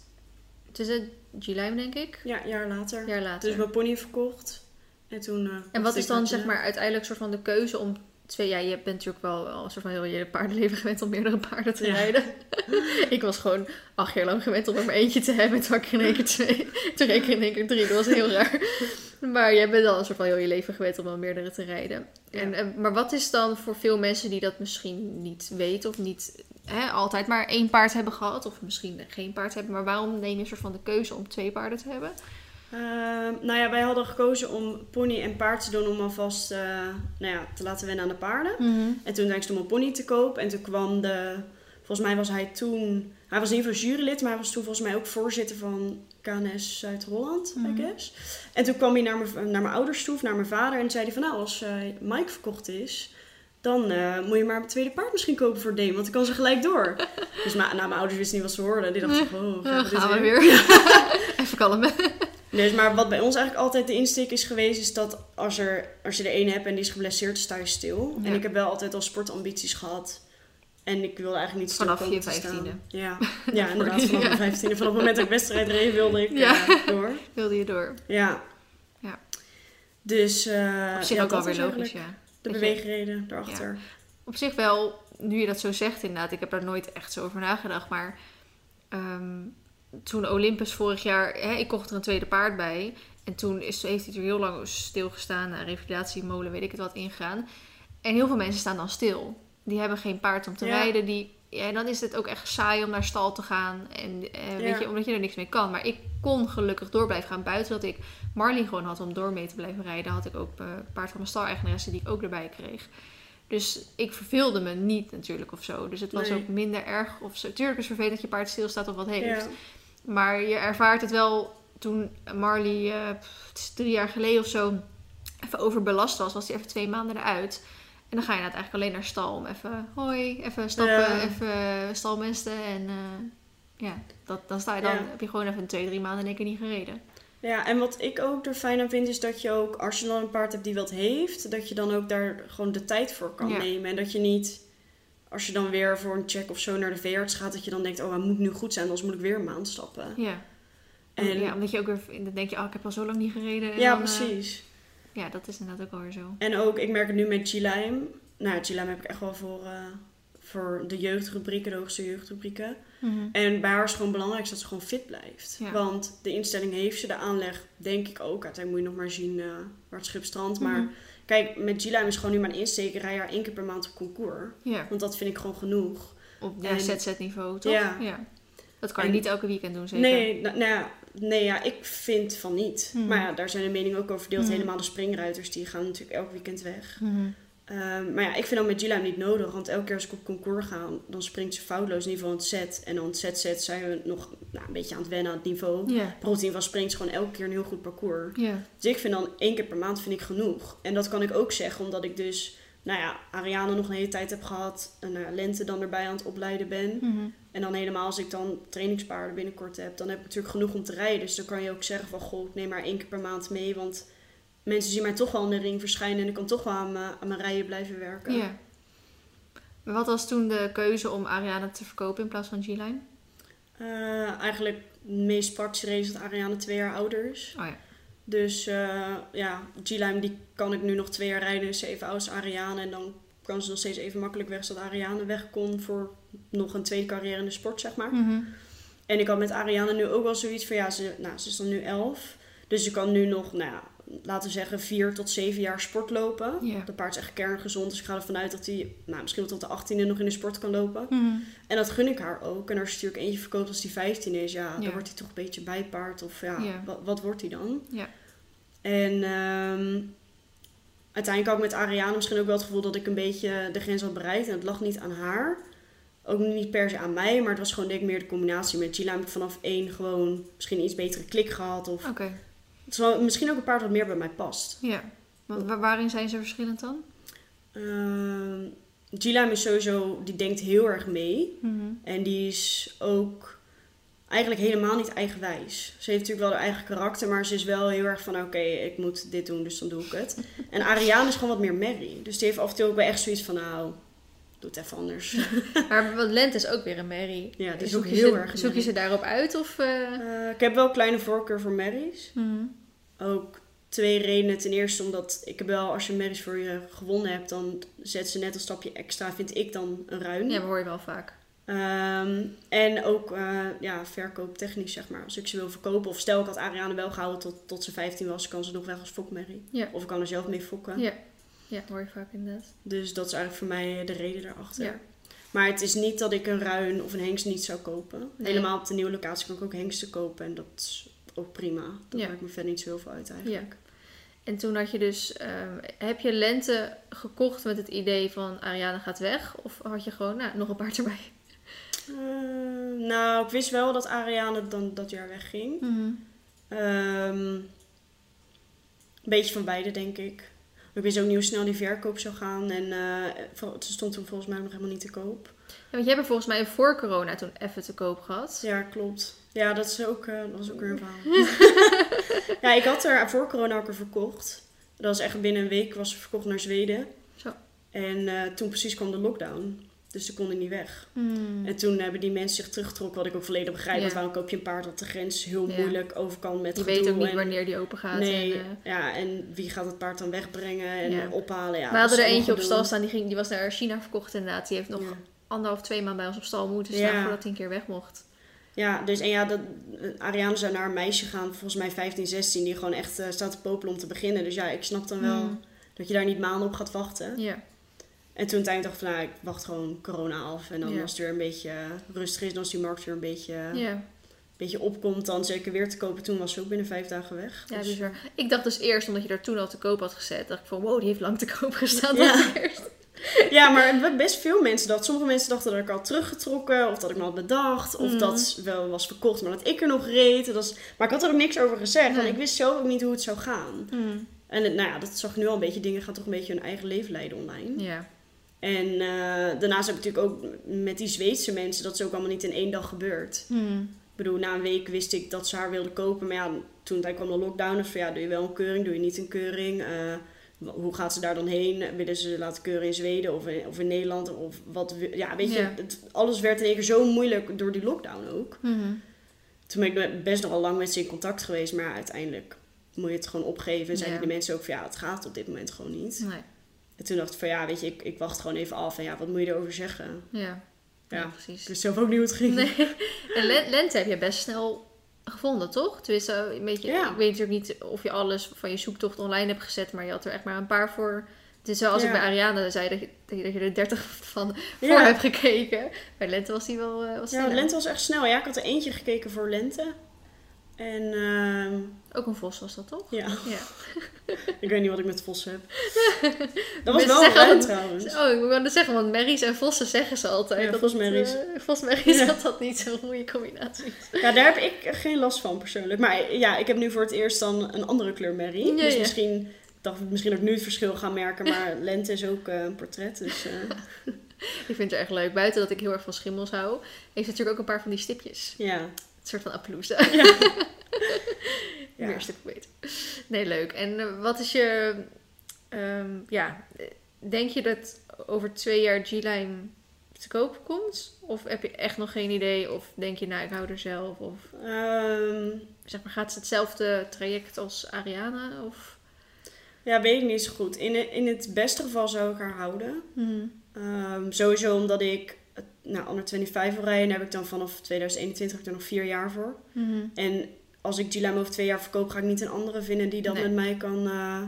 Het is het G-Lime, denk ik? Ja, een jaar later. Jaar later. Dus mijn pony verkocht. En toen... eh, En wat is dan zeg maar uiteindelijk soort van de keuze om twee... Ja, je bent natuurlijk wel al een soort van heel je paardenleven gewend om meerdere paarden te Ja. rijden. ik was gewoon acht jaar lang gewend om er maar eentje te hebben. En toen had ik in één keer twee. Toen ik in één keer drie. Dat was heel raar. Maar jij bent al een soort van heel je leven gewend om al meerdere te rijden. Ja. En, en- maar wat is dan voor veel mensen die dat misschien niet weten of niet hè, altijd maar één paard hebben gehad, of misschien geen paard hebben, maar waarom neem je een soort van de keuze om twee paarden te hebben? Ehm, nou ja, wij hadden gekozen om pony en paard te doen om alvast eh, nou ja, te laten wennen aan de paarden. En toen denk ik om een pony te koop. En toen kwam de... Volgens mij was hij toen... Hij was in ieder geval jurylid, maar hij was toen volgens mij ook voorzitter van KNS Zuid-Holland, I Mhm. guess. En toen kwam hij naar mijn, naar mijn ouders toe, naar mijn vader. En zei hij van, nou, als eh, Mike verkocht is... Dan eh, moet je maar een tweede paard misschien kopen voor Dame, want dan kan ze gelijk door. dus nou, mijn ouders wisten niet wat ze hoorden. Die dachten, oh, gaan we gaan we weer? weer. Even kalmen. Dus, maar wat bij ons eigenlijk altijd de insteek is geweest, is dat als, er, als je er één hebt en die is geblesseerd, sta je stil. Ja. En ik heb wel altijd al sportambities gehad. En ik wilde eigenlijk niet Vanaf je vijftiende. Ja, ja inderdaad. Vanaf mijn vijftiende. Vanaf het moment dat ik wedstrijd reed, wilde ik Ja. eh, door. Wilde je door. Ja. Ja. Dus eh Op zich ook wel dat weer was logisch, ja. De Dat je- beweegreden daarachter. Op zich wel, nu je dat zo zegt inderdaad, ik heb daar nooit echt zo over nagedacht, maar ehm, toen Olympus vorig jaar, hè, ik kocht er een tweede paard bij. En toen is, heeft hij er heel lang stilgestaan, naar revalidatiemolen, weet ik het wat, ingegaan. En heel veel mensen staan dan stil. Die hebben geen paard om te Ja. rijden. Die, ja, dan is het ook echt saai om naar stal te gaan. En eh, weet Ja. je, omdat je er niks mee kan. Maar ik kon gelukkig door blijven gaan. Buiten dat ik Marley gewoon had om door mee te blijven rijden, had ik ook eh, een paard van mijn stal-eigenaresse die ik ook erbij kreeg. Dus ik verveelde me niet natuurlijk of zo. Dus het was Nee. ook minder erg of zo. Tuurlijk is het vervelend dat je paard stilstaat of wat heeft. Ja. Maar je ervaart het wel toen Marley, het is drie jaar geleden of zo, even overbelast was. Was hij even twee maanden eruit. En dan ga je inderdaad eigenlijk alleen naar stal om even hoi, even stappen, Ja. even stalmesten. En eh, ja, dat, dan sta je dan, Ja. heb je gewoon even twee, drie maanden in één keer niet gereden. Ja, en wat ik ook er fijn aan vind, is dat je ook, als je dan een paard hebt die wat heeft, dat je dan ook daar gewoon de tijd voor kan Ja. nemen. En dat je niet, als je dan weer voor een check of zo naar de veearts gaat, dat je dan denkt, oh, hij moet nu goed zijn, anders moet ik weer een maand stappen. Ja. En, ja, omdat je ook weer, dan denk je, oh, ik heb al zo lang niet gereden. En ja, dan, eh, precies. ja, dat is inderdaad ook alweer zo. En ook, ik merk het nu met G-Lime. Nou, G-Lime heb ik echt wel voor, eh, voor de jeugdrubrieken, de hoogste jeugdrubrieken. Mhm. En bij haar is het gewoon belangrijk dat ze gewoon fit blijft. Ja. Want de instelling heeft ze, de aanleg denk ik ook. Uiteindelijk moet je nog maar zien eh, waar het schip strandt. Maar Mhm. Kijk, met G-Lime is gewoon nu mijn insteek. Ik rij haar één keer per maand op concours. Ja, Want dat vind ik gewoon genoeg. op ja, ZZ-niveau, toch? Ja. Dat kan je niet elke weekend doen, zeker? Nee, nou, nou ja, nee, ja, ik vind van niet. Mhm. Maar ja, daar zijn de meningen ook over verdeeld. Mhm. Helemaal de springruiters, die gaan natuurlijk elk weekend weg. Mhm. Ehm, maar ja, ik vind dat met Gila niet nodig. Want elke keer als ik op concours ga, dan springt ze foutloos in ieder geval het set. En dan het set-set zijn we nog nou, een beetje aan het wennen aan het niveau. Maar in ieder geval springt ze gewoon elke keer een heel goed parcours. Dus ik vind dan één keer per maand vind ik genoeg. En dat kan ik ook zeggen omdat ik dus, nou ja, Ariane nog een hele tijd heb gehad. En ja, Lente dan erbij aan het opleiden ben. Mhm. En dan helemaal als ik dan trainingspaarden binnenkort heb, dan heb ik natuurlijk genoeg om te rijden. Dus dan kan je ook zeggen van, goh, ik neem maar één keer per maand mee. Want mensen zien mij toch wel in de ring verschijnen en ik kan toch wel aan mijn, aan mijn rijden blijven werken. Ja. Maar Wat was toen de keuze om Ariane te verkopen in plaats van G-Line? Eh, eigenlijk het meest praktische reden is dat Ariane twee jaar ouder is. Oh ja. Dus eh, ja, G-Lime die kan ik nu nog twee jaar rijden. Is even oud als Ariane. En dan kan ze nog steeds even makkelijk weg. Zodat Ariane weg kon voor nog een tweede carrière in de sport, zeg maar. Mhm. En ik had met Ariane nu ook wel zoiets van, ja, ze, nou, ze is dan nu elf. Dus ze kan nu nog, nou ja, laten we zeggen, vier tot zeven jaar sport lopen. Ja. Dat paard is echt kerngezond, dus ik ga ervan uit dat hij, nou, misschien wel tot de achttiende nog in de sport kan lopen. Mhm. En dat gun ik haar ook. En als je natuurlijk eentje verkoopt als die 15 is, ja, Ja. dan wordt hij toch een beetje bijpaard. Of ja, Ja. Wat, wat wordt hij dan? En ehm, uiteindelijk had ik met Ariane misschien ook wel het gevoel dat ik een beetje de grens had bereikt. En het lag niet aan haar. Ook niet per se aan mij, maar het was gewoon denk ik meer de combinatie. Met Gila heb ik vanaf één gewoon misschien iets betere klik gehad. Of. Het is wel, misschien ook een paard wat meer bij mij past. Ja. Want wa- waarin zijn ze verschillend dan? Ehm Gila is sowieso, die denkt heel erg mee. Mhm. En die is ook eigenlijk helemaal niet eigenwijs. Ze heeft natuurlijk wel haar eigen karakter, maar ze is wel heel erg van: oké, ik moet dit doen, dus dan doe ik het. En Ariane is gewoon wat meer merrie. Dus die heeft af en toe ook wel echt zoiets van: nou, doe het even anders. Maar want Lente is ook weer een merrie. Ja, is zoek ook heel ze, erg Zoek je ze daarop uit of... eh? Eh, ik heb wel een kleine voorkeur voor merries. Mhm. Ook twee redenen. Ten eerste omdat ik heb wel, als je merries voor je gewonnen hebt, dan zet ze net een stapje extra, vind ik dan een ruim. Ja, dat hoor je wel vaak. Ehm, en ook uh, ja, verkooptechnisch, zeg maar. Als ik ze wil verkopen, of stel ik had Ariane wel gehouden tot, tot ze 15 was, kan ze nog weg als fokmerrie. Ja. Of ik kan er zelf mee fokken. Ja. Ja, hoor je vaak inderdaad. Dus dat is eigenlijk voor mij de reden daarachter. Ja. Maar het is niet dat ik een ruin of een hengst niet zou kopen. Nee. Helemaal op de nieuwe locatie kan ik ook hengsten kopen en dat is ook prima. Dat Ja. maakt me verder niet zo heel veel uit eigenlijk. En toen had je dus... ehm, heb je Lente gekocht met het idee van Ariane gaat weg? Of had je gewoon nou, nog een paard erbij? Eh, nou, ik wist wel dat Ariane dan dat jaar wegging. Mhm. Ehm, een beetje van beide, denk ik. Ik wist ook niet hoe snel die verkoop zou gaan. En eh, het stond toen volgens mij nog helemaal niet te koop. Ja, want jij hebt volgens mij voor corona toen even te koop gehad. Ja, klopt. Ja, dat, is ook, eh, dat was ook weer een verhaal. ja, ik had er voor corona ook er verkocht. Dat was echt binnen een week was ze verkocht naar Zweden. Zo. En eh, toen precies kwam de lockdown. Dus ze konden niet weg. Hmm. En toen hebben die mensen zich teruggetrokken, wat ik ook volledig begrijp. Ja. Want waarom koop je een paard dat de grens heel Ja. moeilijk over kan met Je weet ook niet en- wanneer die open gaat. Nee, En, eh, ja, en wie gaat het paard dan wegbrengen en Ja. ophalen? Ja, we hadden er eentje op stal staan, die, ging, die was naar China verkocht inderdaad. Die heeft nog anderhalf, twee maanden bij ons op stal moeten staan voordat hij een keer weg mocht. Ja, dus en ja, dat, Ariane zou naar een meisje gaan, volgens mij 15, 16, die gewoon echt eh, staat te popelen om te beginnen. Dus ja, ik snap dan wel Hmm. dat je daar niet maanden op gaat wachten. Ja. En toen uiteindelijk dacht ik van, nou, ik wacht gewoon corona af. En dan als het weer een beetje rustig is, en als die markt weer een beetje, Ja. beetje opkomt, dan zeker weer te kopen. Toen was ze ook binnen vijf dagen weg. ja, Dus- bizar. Ik dacht dus eerst, omdat je daar toen al te koop had gezet, dacht ik van wow, die heeft lang te koop gestaan. Ja. eerst. Ja, maar best veel mensen dat. Sommige mensen dachten dat ik al teruggetrokken, of dat ik me had bedacht, of Mhm. dat wel was verkocht, maar dat ik er nog reed. Dat is... Maar ik had er ook niks over gezegd, want ik wist zelf ook niet hoe het zou gaan. Hmm. En nou ja, dat zag ik nu al een beetje. Dingen gaan toch een beetje hun eigen leven leiden online. Ja. En eh, daarnaast heb ik natuurlijk ook met die Zweedse mensen, dat is ook allemaal niet in één dag gebeurd. Hmm. Ik bedoel, na een week wist ik dat ze haar wilden kopen, maar ja, toen kwam de lockdown. Van ja, doe je wel een keuring, doe je niet een keuring? Eh, hoe gaat ze daar dan heen? Willen ze laten keuren in Zweden of in, of in Nederland? Of wat, ja, weet je, het- alles werd in één keer zo moeilijk door die lockdown ook. Mhm. Toen ben ik best nogal lang met ze in contact geweest, maar uiteindelijk moet je het gewoon opgeven. En zeiden Ja. die mensen ook van ja, het gaat op dit moment gewoon niet. Nee. En toen dacht ik van ja, weet je, ik, ik wacht gewoon even af. En ja, wat moet je erover zeggen? Ja, ja. Ja. precies. Ik wist zelf ook niet hoe het ging. Nee. En le- lente heb je best snel gevonden, toch? Tenminste, een beetje, Ja. ik weet natuurlijk niet of je alles van je zoektocht online hebt gezet, maar je had er echt maar een paar voor. Het is zoals ik bij Ariane zei, dat je, dat je, er 30 van voor Ja. hebt gekeken. Bij lente was die wel eh was Ja, lente was echt snel. Ja, ik had er eentje gekeken voor lente. En ehm, Ook een vos was dat, toch? ja, Ja. ik weet niet wat ik met vossen heb. Dat was wel een trouwens. Oh, ik wilde zeggen, want merries en vossen zeggen ze altijd. Ja, dat vosmerries. Het, eh, vosmerries, Ja. dat dat niet zo'n goede combinatie is. Ja, daar heb ik geen last van persoonlijk. Maar ja, ik heb nu voor het eerst dan een andere kleur merrie. Ja, dus misschien dacht ik misschien ook nu het verschil gaan merken. Maar lente is ook eh, een portret. Dus eh, Ik vind het erg leuk. Buiten dat ik heel erg van schimmels hou, heeft het natuurlijk ook een paar van die stipjes. ja. Een soort van appeloes. Ja. Meer een stuk beter. Nee, leuk. En eh, wat is je... ehm, ja, denk je dat over twee jaar G-Lime te koop komt? Of heb je echt nog geen idee? Of denk je, nou, ik hou er zelf? Of Ehm, zeg maar, gaat het hetzelfde traject als Ariana? Of... ja, weet ik niet zo goed. In, in het beste geval zou ik haar houden. Ehm, sowieso omdat ik nou, onder 25 wil rijden. Daar heb ik dan vanaf 2021 heb ik er nog vier jaar voor. Mhm. En als ik Gilam over twee jaar verkoop, ga ik niet een andere vinden die dan Nee. met mij kan eh,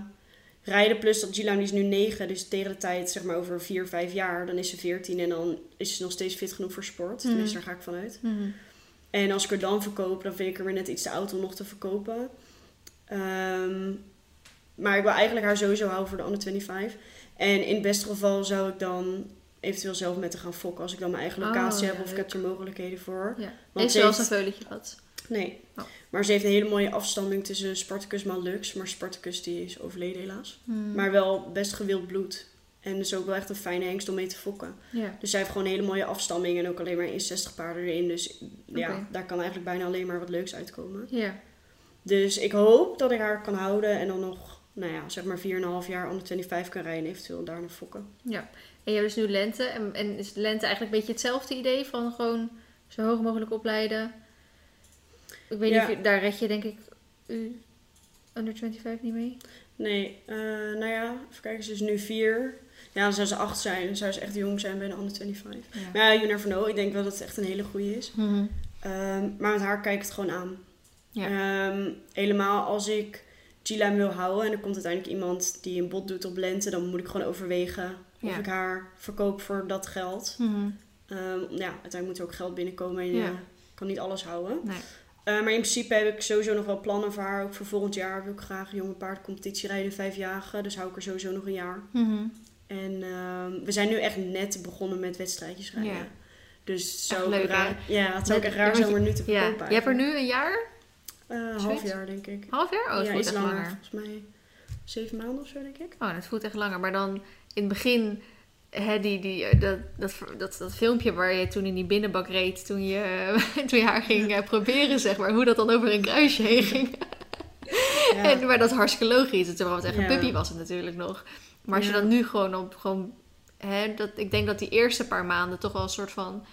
rijden. Plus dat Gilam die is nu 9, dus tegen de tijd, zeg maar over 4, 5 jaar, dan is ze 14 en dan is ze nog steeds fit genoeg voor sport. Mhm. Tenminste, daar ga ik vanuit. Mhm. En als ik er dan verkoop, dan vind ik er weer net iets te oud om nog te verkopen. Ehm, maar ik wil eigenlijk haar sowieso houden voor de under 25. En in het beste geval zou ik dan eventueel zelf met haar gaan fokken als ik dan mijn eigen Oh, locatie ja, heb of ik heb er mogelijkheden voor. Ja. Want Heeft ze ze wel eens heeft- een veulentje gehad? Nee. Oh. Maar ze heeft een hele mooie afstamming tussen Spartacus en Lux. Maar Spartacus die is overleden helaas. Mhm. Maar wel best gewild bloed. En dus ook wel echt een fijne hengst om mee te fokken. Ja. Dus zij heeft gewoon een hele mooie afstamming. En ook alleen maar 160 paarden erin. Dus ja, daar kan eigenlijk bijna alleen maar wat leuks uitkomen. Ja. Dus ik hoop dat ik haar kan houden. En dan nog, nou ja, zeg maar 4,5 jaar onder 25 kan rijden. En eventueel daarna fokken. Ja. En je hebt dus nu lente. En, en is lente eigenlijk een beetje hetzelfde idee van gewoon zo hoog mogelijk opleiden? Ik weet Ja. niet of je, daar red je denk ik u under 25 niet mee. Nee, eh, nou ja, even kijken. Ze is nu 4. Ja, dan zou ze 8 zijn. Dan zou ze echt jong zijn bij de onder 25. Ja. Maar ja, you never know. Ik denk wel dat het echt een hele goede is. Mhm. Ehm, maar met haar kijk ik het gewoon aan. Ja. Ehm, helemaal als ik Gila wil houden en er komt uiteindelijk iemand die een bod doet op lente, dan moet ik gewoon overwegen of Ja. ik haar verkoop voor dat geld. Ehm, ja, uiteindelijk moet er ook geld binnenkomen en je Ja. kan niet alles houden. Nee. Eh, maar in principe heb ik sowieso nog wel plannen voor haar. Ook voor volgend jaar wil ik graag een jonge paardcompetitie rijden vijf jaar. Dus hou ik er sowieso nog een jaar. Mhm. En ehm, we zijn nu echt net begonnen met wedstrijdjes rijden. Ja. Dus het zou Echt ook leuk, raar, ja, het zou ook echt raar om er nu te verkopen. Je hebt er nu een jaar? Eh, een half jaar, denk ik. Half jaar? Oh, ja, voelt iets echt langer. langer. Volgens mij zeven maanden of zo, denk ik. Oh, dat voelt echt langer. Maar dan in het begin, hè, die, die, eh, dat, dat, dat, dat filmpje waar je toen in die binnenbak reed, toen je, toen je haar ging eh, proberen, zeg maar, hoe dat dan over een kruisje heen ging. Ja. En, maar dat is hartstikke logisch. Terwijl het echt een puppy was het natuurlijk nog. Maar als je dan nu gewoon op, gewoon, hè, dat, ik denk dat die eerste paar maanden toch wel een soort van,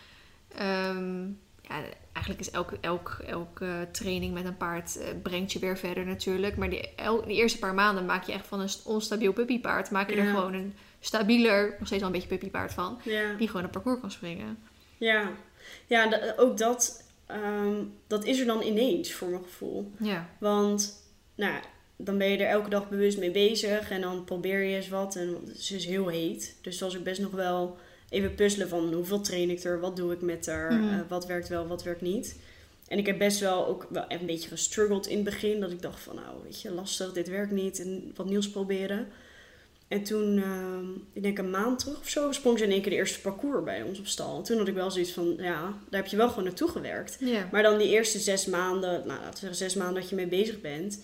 ehm, ja, eigenlijk is elk, elk, elke training met een paard eh, brengt je weer verder natuurlijk. Maar die, el, die eerste paar maanden maak je echt van een st- onstabiel puppypaard, maak je er gewoon een stabieler, nog steeds wel een beetje puppypaard van, Ja, die gewoon een parcours kan springen. ja. ja ook dat, ehm, dat is er dan ineens voor mijn gevoel. Ja. Want, nou, dan ben je er elke dag bewust mee bezig en dan probeer je eens wat. En ze is heel heet. Dus het was ook best nog wel even puzzelen van hoeveel train ik er, wat doe ik met haar, Mhm. eh, wat werkt wel, wat werkt niet. En ik heb best wel ook wel een beetje gestruggeld in het begin. Dat ik dacht van, nou, weet je, lastig, dit werkt niet. En wat nieuws proberen. En toen, ehm, ik denk een maand terug of zo, sprong ze in één keer de eerste parcours bij ons op stal. En toen had ik wel zoiets van, ja, daar heb je wel gewoon naartoe gewerkt. Ja. Maar dan die eerste zes maanden, nou laten we zeggen zes maanden dat je mee bezig bent.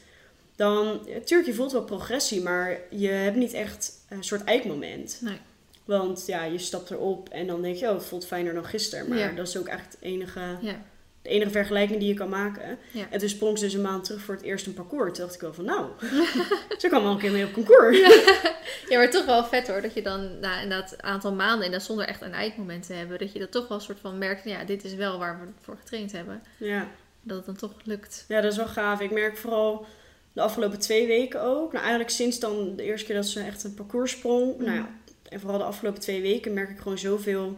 Dan, natuurlijk, je voelt wel progressie, maar je hebt niet echt een soort eikmoment. Nee. Want ja, je stapt erop en dan denk je, oh, het voelt fijner dan gisteren. Maar Ja. dat is ook echt het enige, Ja. De enige vergelijking die je kan maken. Ja. En toen sprong ze dus een maand terug voor het eerst een parcours. Toen dacht ik wel van, nou, ze kan wel een keer mee op concours. Ja, maar toch wel vet hoor. Dat je dan na inderdaad een aantal maanden, en dat zonder echt een eindmoment te hebben, dat je dat toch wel een soort van merkt, ja, dit is wel waar we voor getraind hebben. Ja. Dat het dan toch lukt. Ja, dat is wel gaaf. Ik merk vooral de afgelopen twee weken ook. Nou, eigenlijk sinds dan de eerste keer dat ze echt een parcours sprong. Nou ja, en vooral de afgelopen twee weken merk ik gewoon zoveel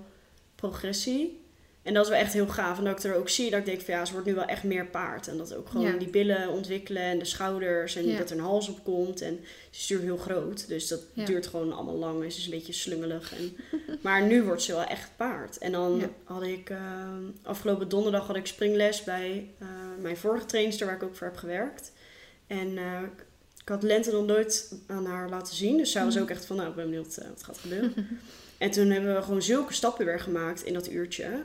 progressie. En dat is wel echt heel gaaf. En dat ik er ook zie dat ik denk van ja, ze wordt nu wel echt meer paard. En dat ook gewoon Ja. die billen ontwikkelen en de schouders. En Ja. dat er een hals op komt. En ze is natuurlijk heel groot. Dus dat Ja. duurt gewoon allemaal lang. En ze is een beetje slungelig. En, maar nu wordt ze wel echt paard. En dan had ik eh, afgelopen donderdag had ik springles bij eh, mijn vorige trainster waar ik ook voor heb gewerkt. En eh, ik had Lente nog nooit aan haar laten zien. Dus zij was Mhm. ook echt van, nou, ik ben benieuwd eh, wat gaat gebeuren. en toen hebben we gewoon zulke stappen weer gemaakt in dat uurtje.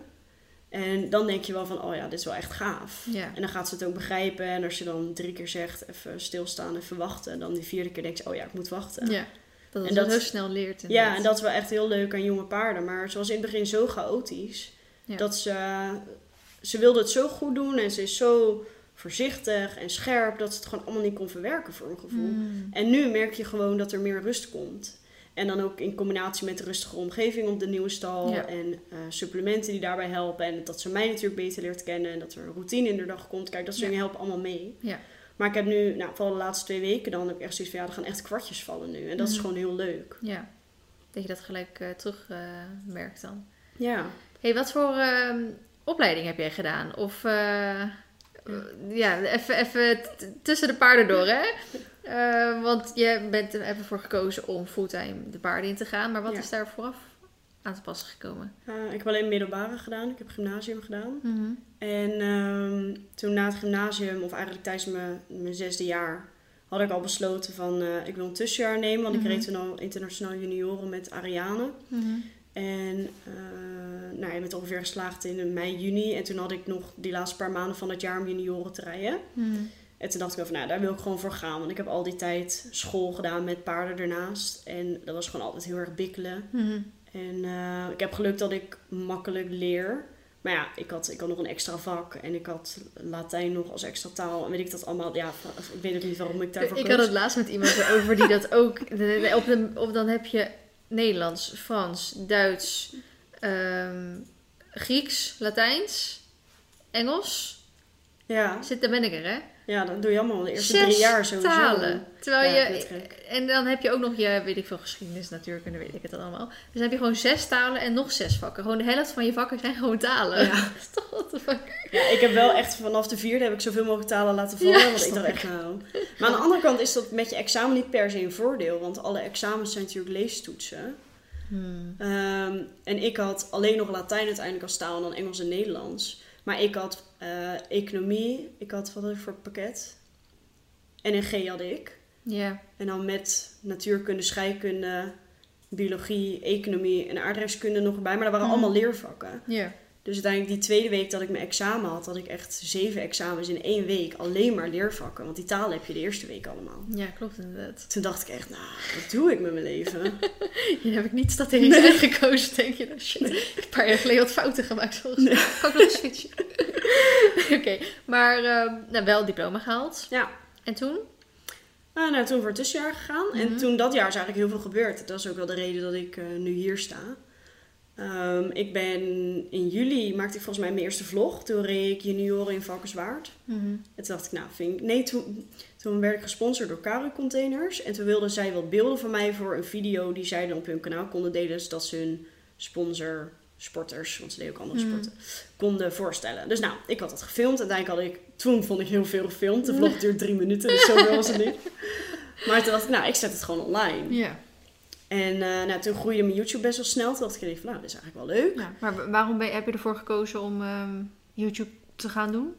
En dan denk je wel van, oh ja, dit is wel echt gaaf. Ja. En dan gaat ze het ook begrijpen. En als je dan drie keer zegt, even stilstaan, even wachten. Dan die vierde keer denk je, oh ja, ik moet wachten. Ja. Dat En dat- heel snel leert. Ja, en dat is wel echt heel leuk aan jonge paarden. Maar ze was in het begin zo chaotisch. Ja. Dat ze... Ze wilde het zo goed doen. En ze is zo voorzichtig en scherp. Dat ze het gewoon allemaal niet kon verwerken voor een gevoel. Mm. En nu merk je gewoon dat er meer rust komt. En dan ook in combinatie met de rustige omgeving op de nieuwe stal. Ja. En eh, supplementen die daarbij helpen. En dat ze mij natuurlijk beter leert kennen. En dat er een routine in de dag komt. Kijk, dat soort Ja. dingen helpen allemaal mee. Ja. Maar ik heb nu, nou, vooral de laatste twee weken, dan heb ik echt zoiets van ja, er gaan echt kwartjes vallen nu. En dat is Mhm. gewoon heel leuk. Ja. Dat je dat gelijk eh, terug eh, merkt dan. Ja. hey, wat voor ehm, opleiding heb jij gedaan? Of ja, even, even tussen de paarden door, hè? Eh, want je bent er even voor gekozen om fulltime de paarden in te gaan. Maar wat Ja. is daar vooraf aan te passen gekomen? Eh, ik heb alleen middelbare gedaan. Ik heb gymnasium gedaan. Mhm. En ehm, toen na het gymnasium, of eigenlijk tijdens mijn, mijn zesde jaar, had ik al besloten van ik wil een tussenjaar nemen. Want Mhm. ik reed toen al internationaal junioren met Ariane. Mhm. En eh, nou, je bent ongeveer geslaagd in mei, juni. En toen had ik nog die laatste paar maanden van het jaar om junioren te rijden. Mhm. En toen dacht ik van, nou, daar wil ik gewoon voor gaan. Want ik heb al die tijd school gedaan met paarden ernaast. En dat was gewoon altijd heel erg bikkelen. Mhm. En eh, ik heb geluk dat ik makkelijk leer. Maar ja, ik had, ik had nog een extra vak. En ik had Latijn nog als extra taal. En weet ik dat allemaal. Ja, ik weet ook niet waarom ik daarvoor Ik koos. had het laatst met iemand over die dat ook. Op de, op, dan heb je Nederlands, Frans, Duits, ehm, Grieks, Latijns, Engels. Ja, Zit, daar ben ik er, hè? ja, dat doe je allemaal de eerste Zes drie jaar sowieso. talen. Terwijl Ja, je. En dan heb je ook nog je, weet ik veel, geschiedenis, natuurkunde, weet ik het dan allemaal. Dus dan heb je gewoon zes talen en nog zes vakken. Gewoon de helft van je vakken zijn gewoon talen. Ja. Dat is toch what the fuck? Ja, ik heb wel echt vanaf de vierde heb ik zoveel mogelijk talen laten vallen. Ja, want ik dacht echt nou. Maar aan de andere kant is dat met je examen niet per se een voordeel. Want alle examens zijn natuurlijk leestoetsen. Hmm. Ehm, en ik had alleen nog Latijn uiteindelijk als taal en dan Engels en Nederlands. Maar ik had eh, economie, ik had wat had ik voor pakket? NNG had ik. Ja. En dan met natuurkunde, scheikunde, biologie, economie en aardrijkskunde nog erbij. Maar dat waren Mhm. allemaal leervakken. Ja. Dus uiteindelijk die tweede week dat ik mijn examen had, had ik echt zeven examens in één week. Alleen maar leervakken. Want die talen heb je de eerste week allemaal. Ja, klopt inderdaad. Toen dacht ik echt, nou, wat doe ik met mijn leven? Hier heb ik niet strategisch uitgekozen, denk je. Nou, shit, ik heb een paar jaar geleden wat fouten gemaakt. Volgens mij. Kan ik nog een switchen? Oké, maar ehm, nou, wel diploma gehaald. Ja. En toen? Nou, nou, toen voor het tussenjaar gegaan. Mhm. En toen dat jaar is eigenlijk heel veel gebeurd. Dat is ook wel de reden dat ik eh, nu hier sta. Ehm, ik ben in juli maakte ik volgens mij mijn eerste vlog. Toen reed ik junioren in Valkenswaard. En toen dacht ik, nou, vind ik... Nee, toen, toen werd ik gesponsord door Caro Containers. En toen wilden zij wat beelden van mij voor een video die zij dan op hun kanaal konden delen. Zodat ze hun sponsor, sporters, want ze deden ook andere Mhm. sporten, konden voorstellen. Dus nou, ik had dat gefilmd. Uiteindelijk had ik... Toen vond ik heel veel gefilmd. De vlog duurt drie minuten, dus zoveel was het niet. Maar toen dacht ik, nou, ik zet het gewoon online. Ja. En eh, nou, toen groeide mijn YouTube best wel snel. Toen dacht ik, van, nou, dit is eigenlijk wel leuk. ja. Maar wa- waarom ben, heb je ervoor gekozen om ehm, YouTube te gaan doen?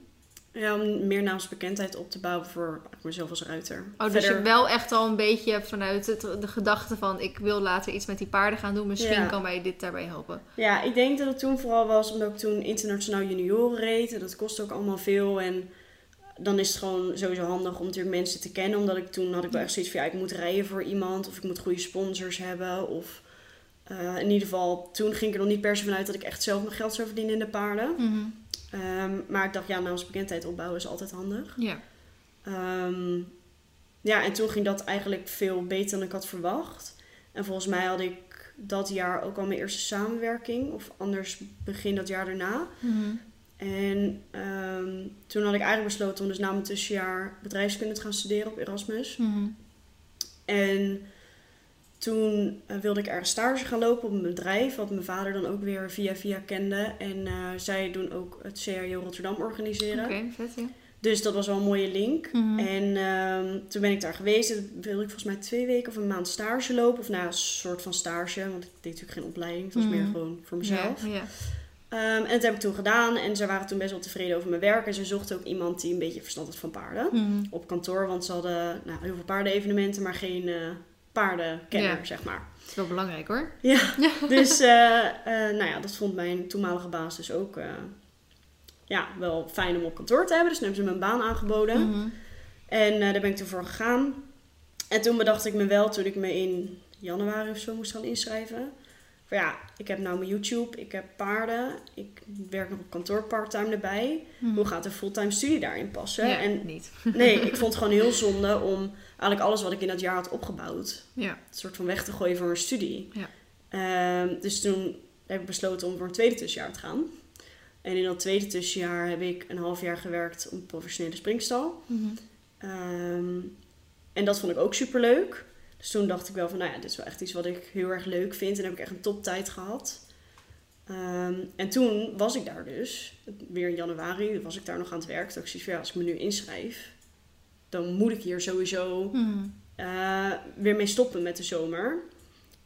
Ja, om meer naamsbekendheid op te bouwen voor mezelf als ruiter. Oh, dus Verder- je wel echt al een beetje vanuit het, de gedachte van... ik wil later iets met die paarden gaan doen. Misschien Ja. kan mij dit daarbij helpen. Ja, ik denk dat het toen vooral was omdat ik toen internationaal junioren reed. En dat kost ook allemaal veel. En dan is het gewoon sowieso handig om natuurlijk mensen te kennen. Omdat ik toen had ik wel echt zoiets van ja, ik moet rijden voor iemand. Of ik moet goede sponsors hebben. Of eh, in ieder geval, toen ging ik er nog niet per se vanuit dat ik echt zelf mijn geld zou verdienen in de paarden. Ehm, maar ik dacht, ja, naamsbekendheid opbouwen is altijd handig. Ja. Ehm, ja, en toen ging dat eigenlijk veel beter dan ik had verwacht. En volgens mij had ik dat jaar ook al mijn eerste samenwerking. Of anders begin dat jaar daarna. Mhm. En ehm, toen had ik eigenlijk besloten om dus na mijn tussenjaar bedrijfskunde te gaan studeren op Erasmus. Mhm. En toen eh, wilde ik ergens stage gaan lopen op een bedrijf, wat mijn vader dan ook weer via via kende. En eh, zij doen ook het CRO Rotterdam organiseren. Oké, vet ja. Dus dat was wel een mooie link. Mhm. En ehm, toen ben ik daar geweest. Toen wilde ik volgens mij twee weken of een maand stage lopen. Of nou, een soort van stage. Want ik deed natuurlijk geen opleiding. Het was Mhm. meer gewoon voor mezelf. Ja, ja. Ehm, en dat heb ik toen gedaan. En ze waren toen best wel tevreden over mijn werk. En ze zochten ook iemand die een beetje verstand had van paarden. Mhm. Op kantoor. Want ze hadden nou, heel veel paardenevenementen. Maar geen eh paardenkenner, Ja. zeg maar. Dat is wel belangrijk hoor. Ja, dus eh, eh, nou ja, dat vond mijn toenmalige baas dus ook ja, wel fijn om op kantoor te hebben. Dus toen hebben ze me een baan aangeboden. Mhm. En daar ben ik toen voor gegaan. En toen bedacht ik me wel, toen ik me in januari of zo moest gaan inschrijven. Van ja, ik heb nou mijn YouTube, ik heb paarden, ik werk nog op kantoor parttime erbij. Mhm. Hoe gaat een fulltime studie daarin passen? Ja, En niet. nee, ik vond het gewoon heel zonde om eigenlijk alles wat ik in dat jaar had opgebouwd, Ja. een soort van weg te gooien voor een studie. Ja. Ehm, dus toen heb ik besloten om voor een tweede tussenjaar te gaan. En in dat tweede tussenjaar heb ik een half jaar gewerkt op een professionele springstal. Mhm. Ehm, en dat vond ik ook super leuk. Dus toen dacht ik wel van, nou ja, dit is wel echt iets wat ik heel erg leuk vind. En heb ik echt een toptijd gehad. Ehm, en toen was ik daar dus, weer in januari, was ik daar nog aan het werk. Toen ik zoiets van, ja, als ik me nu inschrijf, dan moet ik hier sowieso Mhm. eh, weer mee stoppen met de zomer.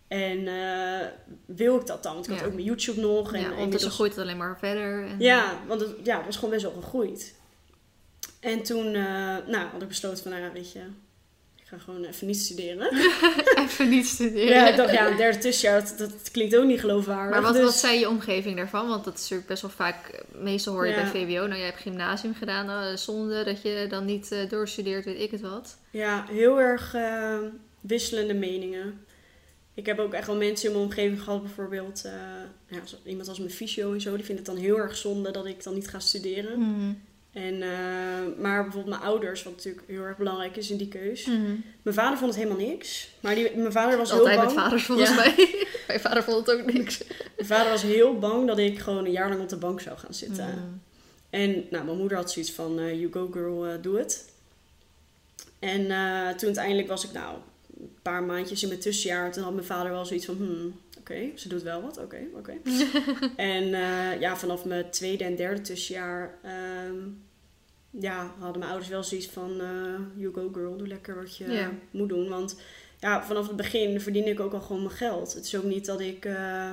En eh, wil ik dat dan? Want ik had ook mijn YouTube nog. En ja, ondertussen groeit het alleen maar verder. En, ja, want het, ja, het was gewoon best wel gegroeid. En toen eh, nou, had ik besloten van, nou ja, weet je, ga gewoon even niet studeren. Even niet studeren. ja, ik dacht, ja, een derde tussenjaar, dat, dat klinkt ook niet geloofwaardig. Maar wat, dus, wat zei je omgeving daarvan? Want dat is natuurlijk best wel vaak, meestal hoor je Ja. bij VWO, nou jij hebt gymnasium gedaan, nou, zonde dat je dan niet eh, doorstudeert, weet ik het wat. Ja, heel erg eh, wisselende meningen. Ik heb ook echt wel mensen in mijn omgeving gehad, bijvoorbeeld eh, ja, iemand als mijn fysio en zo, die vindt het dan heel erg zonde dat ik dan niet ga studeren. Mhm. En, eh, maar bijvoorbeeld mijn ouders, wat natuurlijk heel erg belangrijk is in die keus. Mhm. Mijn vader vond het helemaal niks. Maar die, mijn vader was Altijd heel met bang. vaders volgens Ja. mij. Mijn vader vond het ook niks. Mijn vader was heel bang dat ik gewoon een jaar lang op de bank zou gaan zitten. Mhm. En nou, mijn moeder had zoiets van, eh, you go girl, eh, do it. En toen uiteindelijk was ik nou een paar maandjes in mijn tussenjaar. Toen had mijn vader wel zoiets van, hmm, oké, ze doet wel wat, oké, oké. en eh, ja, vanaf mijn tweede en derde tussenjaar... ehm, ja, hadden mijn ouders wel zoiets van, eh, you go girl, doe lekker wat je moet doen. Want ja, vanaf het begin verdien ik ook al gewoon mijn geld. Het is ook niet dat ik... eh,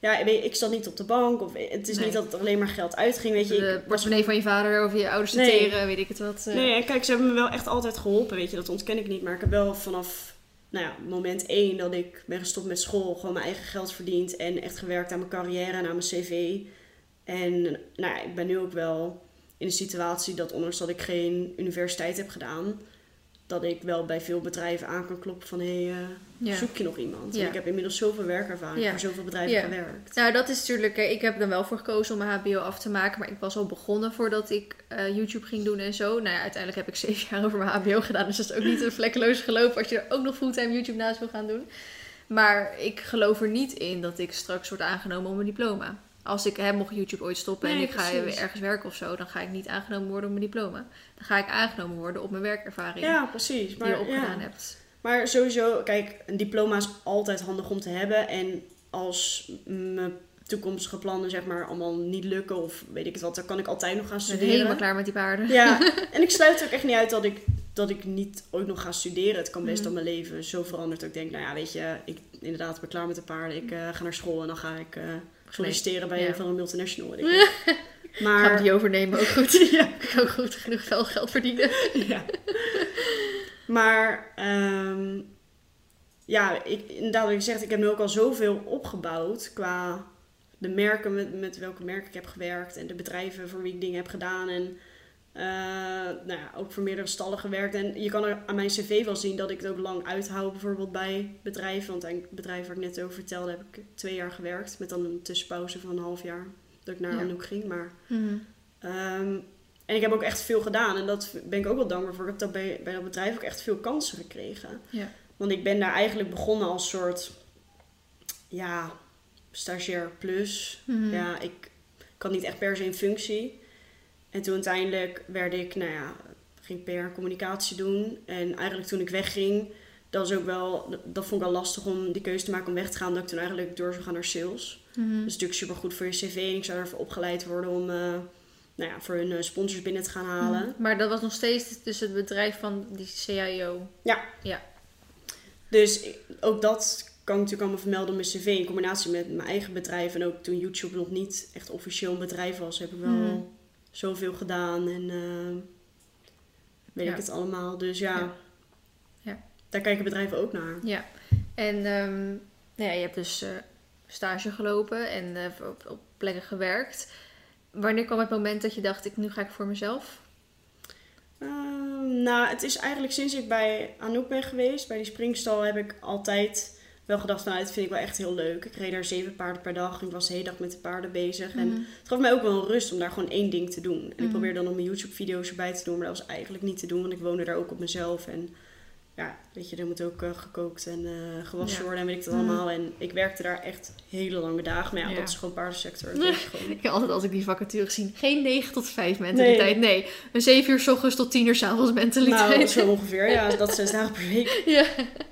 ja, ik zat niet op de bank. Of het is Nee. niet dat het alleen maar geld uitging. Weet je, De portemonnee van je vader over je ouders te Nee. teren, weet ik het wat. Nee, kijk, ze hebben me wel echt altijd geholpen, weet je, dat ontken ik niet. Maar ik heb wel vanaf nou ja, moment één dat ik ben gestopt met school, gewoon mijn eigen geld verdiend en echt gewerkt aan mijn carrière en aan mijn cv. En nou ja, ik ben nu ook wel in een situatie dat ondanks dat ik geen universiteit heb gedaan, dat ik wel bij veel bedrijven aan kan kloppen van hé, hey, eh, Ja. zoek je nog iemand? Ja. En ik heb inmiddels zoveel werkervaring Ja. voor zoveel bedrijven gewerkt. Nou, dat is natuurlijk. eh, Ik heb er wel voor gekozen om mijn HBO af te maken. Maar ik was al begonnen voordat ik eh, YouTube ging doen en zo. Nou ja, uiteindelijk heb ik zeven jaar over mijn HBO gedaan. Dus dat is ook niet een vlekkeloos geloop als je er ook nog fulltime YouTube naast wil gaan doen. Maar ik geloof er niet in dat ik straks word aangenomen om een diploma. Als ik hè, mocht YouTube ooit stoppen en ik ga precies. ergens werken of zo, dan ga ik niet aangenomen worden op mijn diploma. Dan ga ik aangenomen worden op mijn werkervaring Ja, precies. die Maar, je opgedaan ja. hebt. Maar sowieso, kijk, een diploma is altijd handig om te hebben. En als mijn toekomstige plannen zeg maar allemaal niet lukken of weet ik het wat, dan kan ik altijd nog gaan Ik ben studeren. helemaal klaar met die paarden. Ja, en ik sluit ook echt niet uit dat ik, dat ik niet ooit nog ga studeren. Het kan best Mhm. dat mijn leven zo verandert dat ik denk, nou ja, weet je, ik inderdaad ben klaar met de paarden. Ik eh, ga naar school en dan ga ik eh, solliciteren bij Ja. een van de multinational. Weet ik veel. Gaan we maar die overnemen ook goed. ja, Ik kan ook goed genoeg geld, geld verdienen. ja. Maar ehm, ja, ik, inderdaad, wat je zegt, ik heb nu ook al zoveel opgebouwd qua de merken met, met welke merken ik heb gewerkt en de bedrijven voor wie ik dingen heb gedaan. En eh, nou ja, ook voor meerdere stallen gewerkt. En je kan er aan mijn cv wel zien dat ik het ook lang uithoud, bijvoorbeeld bij bedrijven. Want het bedrijf waar ik net over vertelde, heb ik twee jaar gewerkt. Met dan een tussenpauze van een half jaar dat ik naar Ja. Anouk ging. Maar Mhm. Ehm, en ik heb ook echt veel gedaan. En dat ben ik ook wel dankbaar voor. Ik heb dat bij, bij dat bedrijf ook echt veel kansen gekregen. Ja. Want ik ben daar eigenlijk begonnen als soort... Ja, stagiair plus. Mhm. Ja, ik, had niet echt per se een functie. En toen uiteindelijk werd ik, nou ja, ging PR en communicatie doen. En eigenlijk toen ik wegging, dat was ook wel, dat vond ik wel lastig om die keuze te maken om weg te gaan. Dat ik toen eigenlijk door zou gaan naar sales. Mhm. Dat is natuurlijk super goed voor je cv. En ik zou ervoor opgeleid worden om, eh, nou ja, voor hun eh, sponsors binnen te gaan halen. Mhm. Maar dat was nog steeds dus het bedrijf van die CIO. Dus ik- ook dat kan ik natuurlijk allemaal vermelden op mijn cv in combinatie met mijn eigen bedrijf. En ook toen YouTube nog niet echt officieel een bedrijf was, heb ik wel Mhm. Zoveel gedaan en eh, weet Ja. ik het allemaal. Dus ja, Ja. Ja. daar kijken bedrijven ook naar. Ja. En ehm, nou ja, je hebt dus eh, stage gelopen en eh, op, op plekken gewerkt. Wanneer kwam het moment dat je dacht, ik, nu ga ik voor mezelf? Ehm, nou, het is eigenlijk sinds ik bij Anouk ben geweest, bij die springstal, heb ik altijd wel gedacht, nou, dit vind ik wel echt heel leuk. Ik reed daar zeven paarden per dag ik was de hele dag met de paarden bezig. En Mhm. het gaf mij ook wel een rust om daar gewoon één ding te doen. En ik Mhm. probeerde dan nog mijn YouTube-video's erbij te doen, maar dat was eigenlijk niet te doen, want ik woonde daar ook op mezelf. En ja, weet je, er moet ook eh, gekookt en eh, gewassen Ja. worden en weet ik dat Mhm. allemaal. En ik werkte daar echt hele lange dagen. Maar ja, Ja. dat is gewoon paardensector. Dat gewoon. Ik heb altijd als ik die vacature gezien, geen 9 tot 5 Nee. mentaliteit. Nee, een 7 uur s ochtends tot 10 uur s avonds mentaliteit. Nou, zo ongeveer. Ja, dat zes dagen per week. ja.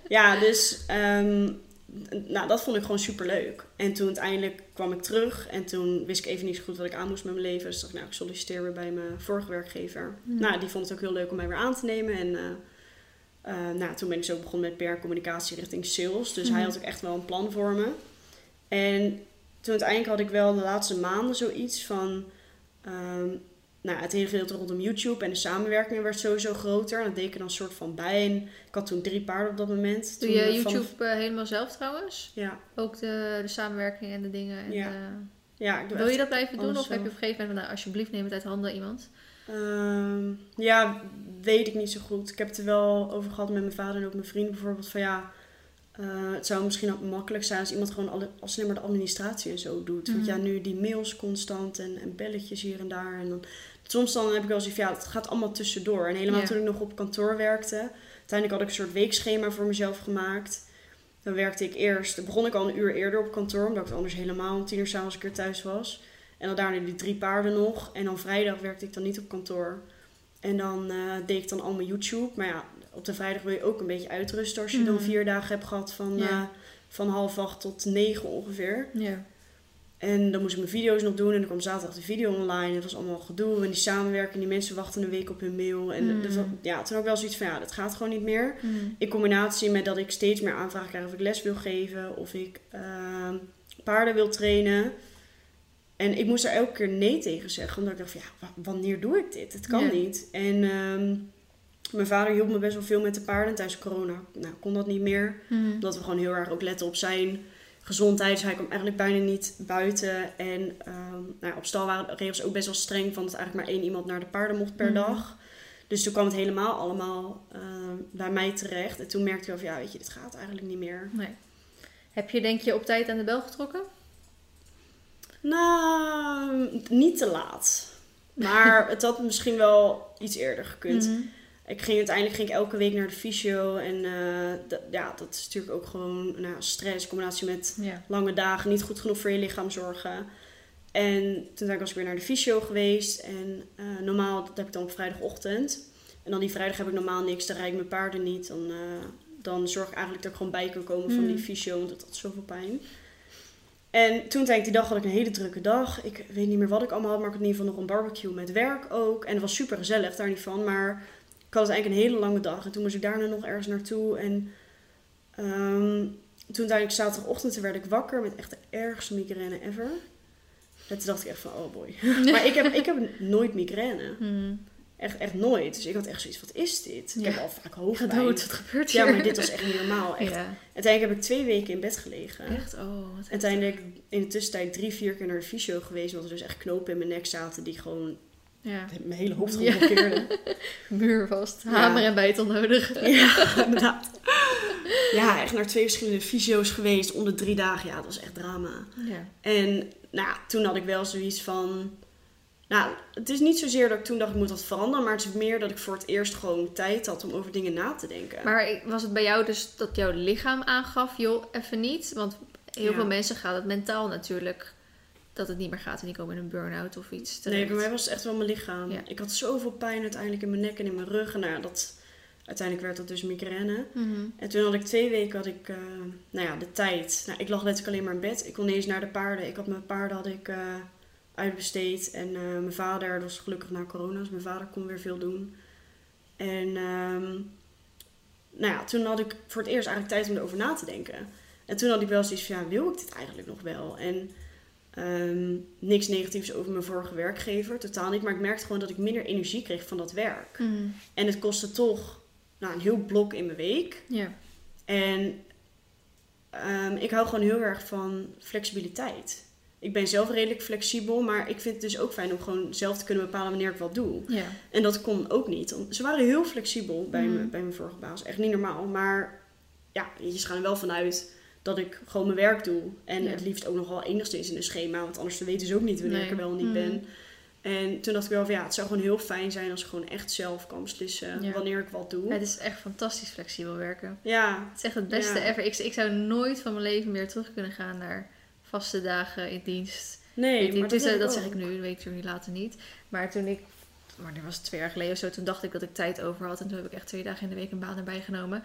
Ja, dus ehm, nou, dat vond ik gewoon super leuk. En toen uiteindelijk kwam ik terug en toen wist ik even niet zo goed wat ik aan moest met mijn leven. Dus dacht ik, nou, ik solliciteer weer bij mijn vorige werkgever. Hmm. Nou, die vond het ook heel leuk om mij weer aan te nemen. En eh, nou, toen ben ik zo begonnen met PR-communicatie richting sales. Dus hij Mhm. had ook echt wel een plan voor me. En toen uiteindelijk had ik wel de laatste maanden zoiets van... ehm, nou, het hele gedeelte rondom YouTube en de samenwerking werd sowieso groter. En dat deed ik er dan soort van bij. En ik had toen drie paarden op dat moment. Doe je YouTube eh, helemaal zelf trouwens? Ja, Ook de, de samenwerking en de dingen. En Ja. de- ja, ik Wil je dat blijven doen? Of heb je op een gegeven moment, nou, alsjeblieft neem het uit handen iemand? Ehm, ja, weet ik niet zo goed. Ik heb het er wel over gehad met mijn vader en ook mijn vriend bijvoorbeeld. Van ja, eh, het zou misschien ook makkelijk zijn als iemand gewoon alle, als alleen maar de administratie en zo doet. Want Mhm. ja, nu die mails constant en, en belletjes hier en daar. En dan, soms dan heb ik wel zoiets van ja, het gaat allemaal tussendoor. En helemaal Ja. toen ik nog op kantoor werkte. Uiteindelijk had ik een soort weekschema voor mezelf gemaakt. Dan werkte ik eerst, dan begon ik al een uur eerder op kantoor, omdat ik anders helemaal om tien uur s'avonds een keer thuis was. En dan daarna die drie paarden nog. En dan vrijdag werkte ik dan niet op kantoor. En dan eh, deed ik dan al mijn YouTube. Maar ja, op de vrijdag wil je ook een beetje uitrusten als je dan Mhm. vier dagen hebt gehad van, Ja. eh, van half acht tot negen ongeveer. Ja. En dan moest ik mijn video's nog doen. En dan kwam zaterdag de video online. Het was allemaal gedoe. En die samenwerking, die mensen wachten een week op hun mail. En dat- ja, toen ik wel zoiets van, ja, dat gaat gewoon niet meer. Mm. In combinatie met dat ik steeds meer aanvragen krijg of ik les wil geven. Of ik ehm, paarden wil trainen. En ik moest er elke keer nee tegen zeggen. Omdat ik dacht van, ja, wa- wanneer doe ik dit? Het kan niet. En ehm, mijn vader hielp me best wel veel met de paarden. Tijdens corona nou, kon dat niet meer. Mm. Omdat we gewoon heel erg ook letten op zijn gezondheid. Dus hij kwam eigenlijk bijna niet buiten. En ehm, nou, ja, op stal waren de regels ook best wel streng. Van dat eigenlijk maar één iemand naar de paarden mocht per Mhm. dag. Dus toen kwam het helemaal allemaal ehm, bij mij terecht. En toen merkte ik wel van, ja, weet je, dit gaat eigenlijk niet meer. Nee. Heb je denk je op tijd aan de bel getrokken? Nou, niet te laat. Maar het had misschien wel iets eerder gekund. Mhm. Ik ging uiteindelijk ging ik elke week naar de fysio. En eh, ja, dat is natuurlijk ook gewoon nou, stress. In combinatie met Ja. lange dagen, niet goed genoeg voor je lichaam zorgen. En toen was ik weer naar de fysio geweest. En eh, normaal, dat heb ik dan op vrijdagochtend. En dan die vrijdag heb ik normaal niks, dan rijd ik mijn paarden niet. Dan, eh, dan zorg ik eigenlijk dat ik gewoon bij kan komen van die fysio, want dat had zoveel pijn. En toen uiteindelijk die dag had ik een hele drukke dag. Ik weet niet meer wat ik allemaal had, maar ik had in ieder geval nog een barbecue met werk ook. En het was super gezellig, daar niet van. Maar ik had eigenlijk een hele lange dag. En toen moest ik daarna nog ergens naartoe. En ehm, toen uiteindelijk zaterdagochtend werd ik wakker met echt de ergste migraine ever. En toen dacht ik echt van, oh boy. maar ik heb, ik heb nooit migraine. Mm. Echt, echt nooit. Dus ik had echt zoiets, wat is dit? Ik Ja. heb al vaak hoofdpijn. Gedood, wat gebeurt hier? Ja, maar dit was echt niet normaal. Echt. Ja. Uiteindelijk heb ik twee weken in bed gelegen. Echt? Oh, wat Uiteindelijk in de tussentijd drie, vier keer naar de fysio geweest. Omdat er dus echt knopen in mijn nek zaten die gewoon Ja. mijn hele hoofd Ja. blokkeerden. Muur vast. Ja. Hamer en bijtel nodig. Ja, inderdaad. Ja, echt naar twee verschillende fysio's geweest onder drie dagen. Ja, dat was echt drama. Ja. En nou, toen had ik wel zoiets van... Nou, het is niet zozeer dat ik toen dacht ik moet wat veranderen. Maar het is meer dat ik voor het eerst gewoon tijd had om over dingen na te denken. Maar was het bij jou dus dat jouw lichaam aangaf, joh, even niet? Want heel veel mensen gaan het mentaal natuurlijk dat het niet meer gaat en die komen in een burn-out of iets. Nee, bij mij was het echt wel mijn lichaam. Ja. Ik had zoveel pijn uiteindelijk in mijn nek en in mijn rug. En nou dat, uiteindelijk werd dat dus migraine. Mhm. En toen had ik twee weken had ik, eh, nou ja, de tijd. Nou, ik lag letterlijk alleen maar in bed. Ik kon niet eens naar de paarden. Ik had mijn paarden had ik, eh, uitbesteed. En eh, mijn vader, dat was gelukkig na corona, dus mijn vader kon weer veel doen. En ehm, nou ja, toen had ik voor het eerst eigenlijk tijd om erover na te denken. En toen had ik wel zoiets van, ja, wil ik dit eigenlijk nog wel? En ehm, niks negatiefs over mijn vorige werkgever, totaal niet. Maar ik merkte gewoon dat ik minder energie kreeg van dat werk. Mhm. En het kostte toch nou, een heel blok in mijn week. Ja. En ehm, ik hou gewoon heel erg van flexibiliteit. Ik ben zelf redelijk flexibel, maar ik vind het dus ook fijn om gewoon zelf te kunnen bepalen wanneer ik wat doe. Ja. En dat kon ook niet. Ze waren heel flexibel bij, me, bij mijn vorige baas. Echt niet normaal. Maar ja, je, ze gaan er wel vanuit dat ik gewoon mijn werk doe. En Ja. het liefst ook nog wel enigszins in een schema. Want anders weten ze ook niet wanneer Nee. ik er wel en niet Mhm. ben. En toen dacht ik wel van ja, het zou gewoon heel fijn zijn als ik gewoon echt zelf kan beslissen Ja. wanneer ik wat doe. Het is echt fantastisch flexibel werken. Ja, Het is echt het beste Ja. ever. Ik, ik zou nooit van mijn leven meer terug kunnen gaan naar vaste dagen in dienst. nee, je, maar is, eh, dat ook. zeg ik nu, dat weet ik natuurlijk later niet. Maar toen ik, wanneer was het twee jaar geleden of zo, toen dacht ik dat ik tijd over had. En toen heb ik echt twee dagen in de week een baan erbij genomen.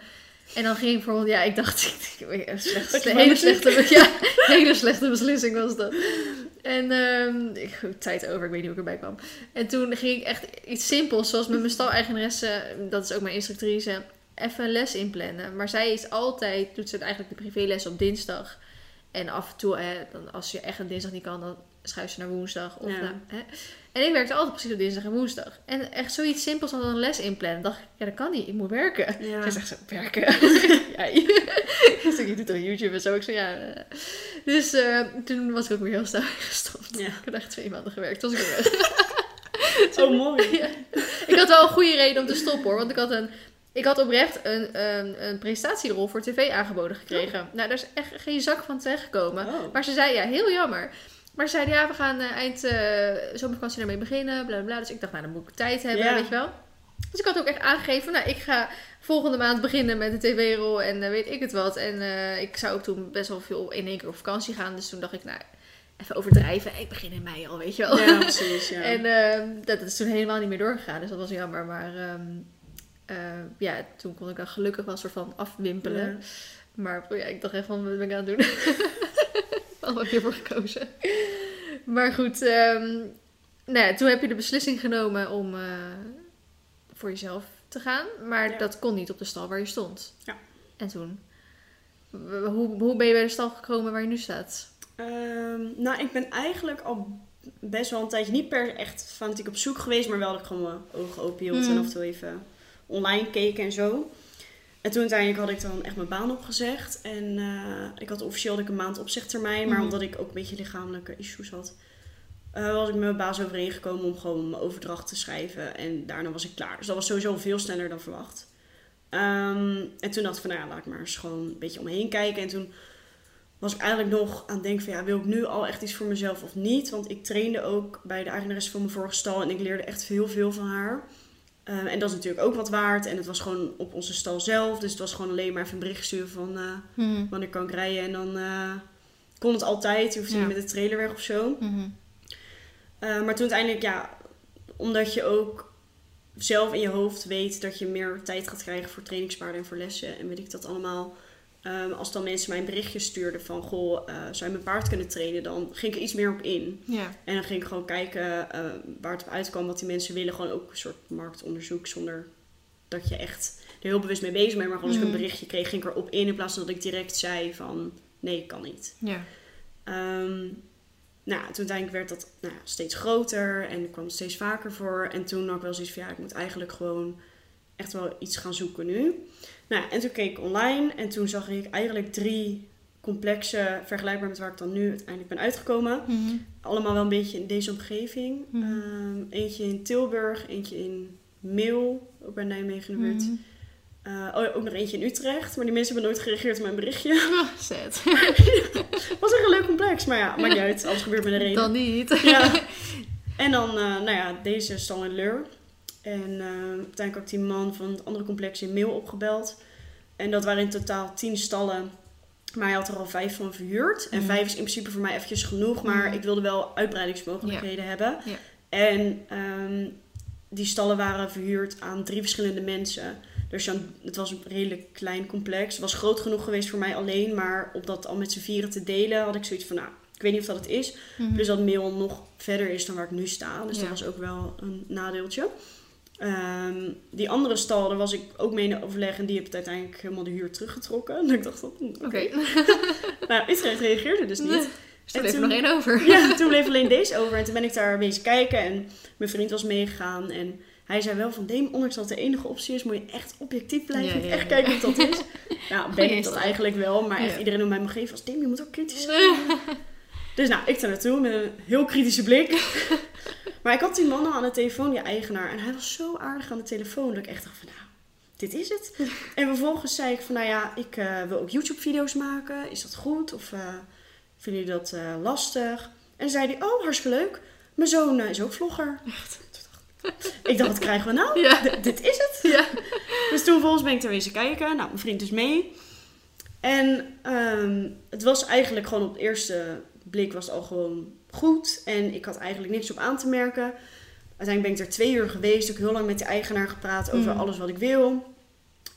En dan ging ik bijvoorbeeld, ja, ik dacht, een hele, slechte, ja, hele slechte beslissing was dat. En ehm, ik tijd over, ik weet niet hoe ik erbij kwam. En toen ging ik echt iets simpels, zoals met mijn stal-eigenaresse, dat is ook mijn instructrice, even een les inplannen. Maar zij is altijd, doet ze eigenlijk de privéles op dinsdag. En af en toe, hè, dan, als je echt een dinsdag niet kan, dan schuif naar woensdag. Of Ja. hè. En ik werkte altijd precies op dinsdag en woensdag. En echt zoiets simpels als een les inplannen. dacht ik, ja, dat kan niet, ik moet werken. Ja. Zij zegt zo, werken? ja, je, je doet toch YouTube en zo? Ik zei, ja. eh. Dus eh, toen was ik ook weer heel snel gestopt. Ja. Ik had echt twee maanden gewerkt, toen was ik weer weg. Oh, mooi. Ja. Ik had wel een goede reden om te stoppen hoor. Want ik had, een, ik had oprecht een, een, een prestatierol voor tv aangeboden gekregen. Nou, daar is echt geen zak van terechtgekomen. Oh. Maar ze zei, ja, heel jammer. Maar ze zeiden, ja, we gaan eh, eind eh, zomervakantie daarmee beginnen, bla bla bla. Dus ik dacht, nou, dan moet ik tijd hebben, Ja. weet je wel. Dus ik had ook echt aangegeven, nou, ik ga volgende maand beginnen met de tv-rol en eh, weet ik het wat. En ik zou ook toen best wel veel in één keer op vakantie gaan. Dus toen dacht ik, nou, even overdrijven. Ik begin in mei al, weet je wel. Ja, precies. Ja. En ehm, dat is toen helemaal niet meer doorgegaan, dus dat was jammer. Maar ehm, eh, ja, toen kon ik dan gelukkig wel een soort van afwimpelen. Ja. Maar ja, ik dacht echt van, wat ben ik aan het doen? Al heb ik hiervoor gekozen. Maar goed, ehm, nou ja, toen heb je de beslissing genomen om eh, voor jezelf te gaan. Maar Ja. dat kon niet op de stal waar je stond. Ja. En toen? Hoe, hoe ben je bij de stal gekomen waar je nu staat? Ehm, nou, ik ben eigenlijk al best wel een tijdje niet per echt fanatiek op zoek geweest, maar wel dat ik gewoon mijn ogen open hield en af en toe even online keek en zo. En toen uiteindelijk had ik dan echt mijn baan opgezegd. En eh, ik had officieel ik een maand opzegtermijn, maar Mhm. omdat ik ook een beetje lichamelijke issues had, eh, was ik met mijn baas overeengekomen om gewoon mijn overdracht te schrijven. En daarna was ik klaar. Dus dat was sowieso veel sneller dan verwacht. Ehm, en toen dacht ik van, nou ja, laat ik maar eens gewoon een beetje om me heen kijken. En toen was ik eigenlijk nog aan het denken van, ja, wil ik nu al echt iets voor mezelf of niet? Want ik trainde ook bij de eigenaresse van mijn vorige stal en ik leerde echt heel veel van haar. Ehm, en dat is natuurlijk ook wat waard. En het was gewoon op onze stal zelf. Dus het was gewoon alleen maar even een bericht sturen van eh, wanneer kan ik rijden. En dan eh, kon het altijd. Je hoefde Ja. niet met de trailer weg of zo. Mhm. Eh, maar toen uiteindelijk, ja, omdat je ook zelf in je hoofd weet dat je meer tijd gaat krijgen voor trainingspaarden en voor lessen. En weet ik dat allemaal. Ehm, als dan mensen mij een berichtje stuurden van, goh, eh, zou je mijn paard kunnen trainen? Dan ging ik er iets meer op in. Ja. En dan ging ik gewoon kijken eh, waar het op uitkwam, wat die mensen willen. Gewoon ook een soort marktonderzoek zonder dat je echt er heel bewust mee bezig bent. Maar gewoon als ik een berichtje kreeg, ging ik erop in in plaats van dat ik direct zei van, nee, kan niet. Ja. Ehm, nou, toen uiteindelijk werd dat nou, steeds groter en kwam het steeds vaker voor. En toen had ik wel zoiets van, ja, ik moet eigenlijk gewoon echt wel iets gaan zoeken nu. Nou, en toen keek ik online en toen zag ik eigenlijk drie complexen, vergelijkbaar met waar ik dan nu uiteindelijk ben uitgekomen. Mhm. Allemaal wel een beetje in deze omgeving. Mhm. Ehm, eentje in Tilburg, eentje in Meel, ook bij Nijmegen in de buurt. Mhm. Eh, oh, ook nog eentje in Utrecht, maar die mensen hebben nooit gereageerd op mijn berichtje. Ah, Sad. Was echt een leuk complex, maar ja, maakt niet uit. Alles gebeurt met een reden. Dan niet. Ja. En dan, eh, nou ja, deze stal in Leur. En eh, uiteindelijk ook die man van het andere complex in Mail opgebeld. En dat waren in totaal tien stallen Maar hij had er al vijf van verhuurd. En Mhm. vijf is in principe voor mij eventjes genoeg. Maar Mhm. ik wilde wel uitbreidingsmogelijkheden hebben. Ja. En ehm, die stallen waren verhuurd aan drie verschillende mensen. Dus het was een redelijk klein complex. Het was groot genoeg geweest voor mij alleen. Maar om dat al met z'n vieren te delen, had ik zoiets van... Nou, ik weet niet of dat het is. Mhm. Plus dat mail nog verder is dan waar ik nu sta. Dus Ja. dat was ook wel een nadeeltje. Ehm, die andere stal, daar was ik ook mee in overleg. En die heeft uiteindelijk helemaal de huur teruggetrokken. En ik dacht, van, hm, oké. Nou, Utrecht reageerde dus niet. Dus er En bleef er toen- nog één over. Ja, toen bleef alleen deze over. En toen ben ik daar bezig kijken. En mijn vriend was meegegaan. En hij zei wel van, Deem, ondanks dat de enige optie is, moet je echt objectief blijven. Ja, ja, echt kijken of dat is. Nou, ben ik dat eigenlijk wel. Maar echt iedereen om mij me geven als, Deem, je moet ook kritisch zijn. Dus nou, ik daar naartoe met een heel kritische blik. maar ik had die man al aan de telefoon, die eigenaar. En hij was zo aardig aan de telefoon dat ik echt dacht van, nou, dit is het. en vervolgens zei ik van, nou ja, ik eh, wil ook YouTube-video's maken. Is dat goed? Of eh, vinden jullie dat eh, lastig? En zei hij, oh, hartstikke leuk. Mijn zoon is ook vlogger. ik dacht, wat krijgen we nou? Ja. Dit is het. Ja. Dus toen vervolgens ben ik er wezen kijken. Nou, mijn vriend is mee. En ehm, het was eigenlijk gewoon op de eerste blik was al gewoon goed. En ik had eigenlijk niks op aan te merken. Uiteindelijk ben ik er twee uur geweest. Ook heel lang met de eigenaar gepraat over Mm. alles wat ik wil.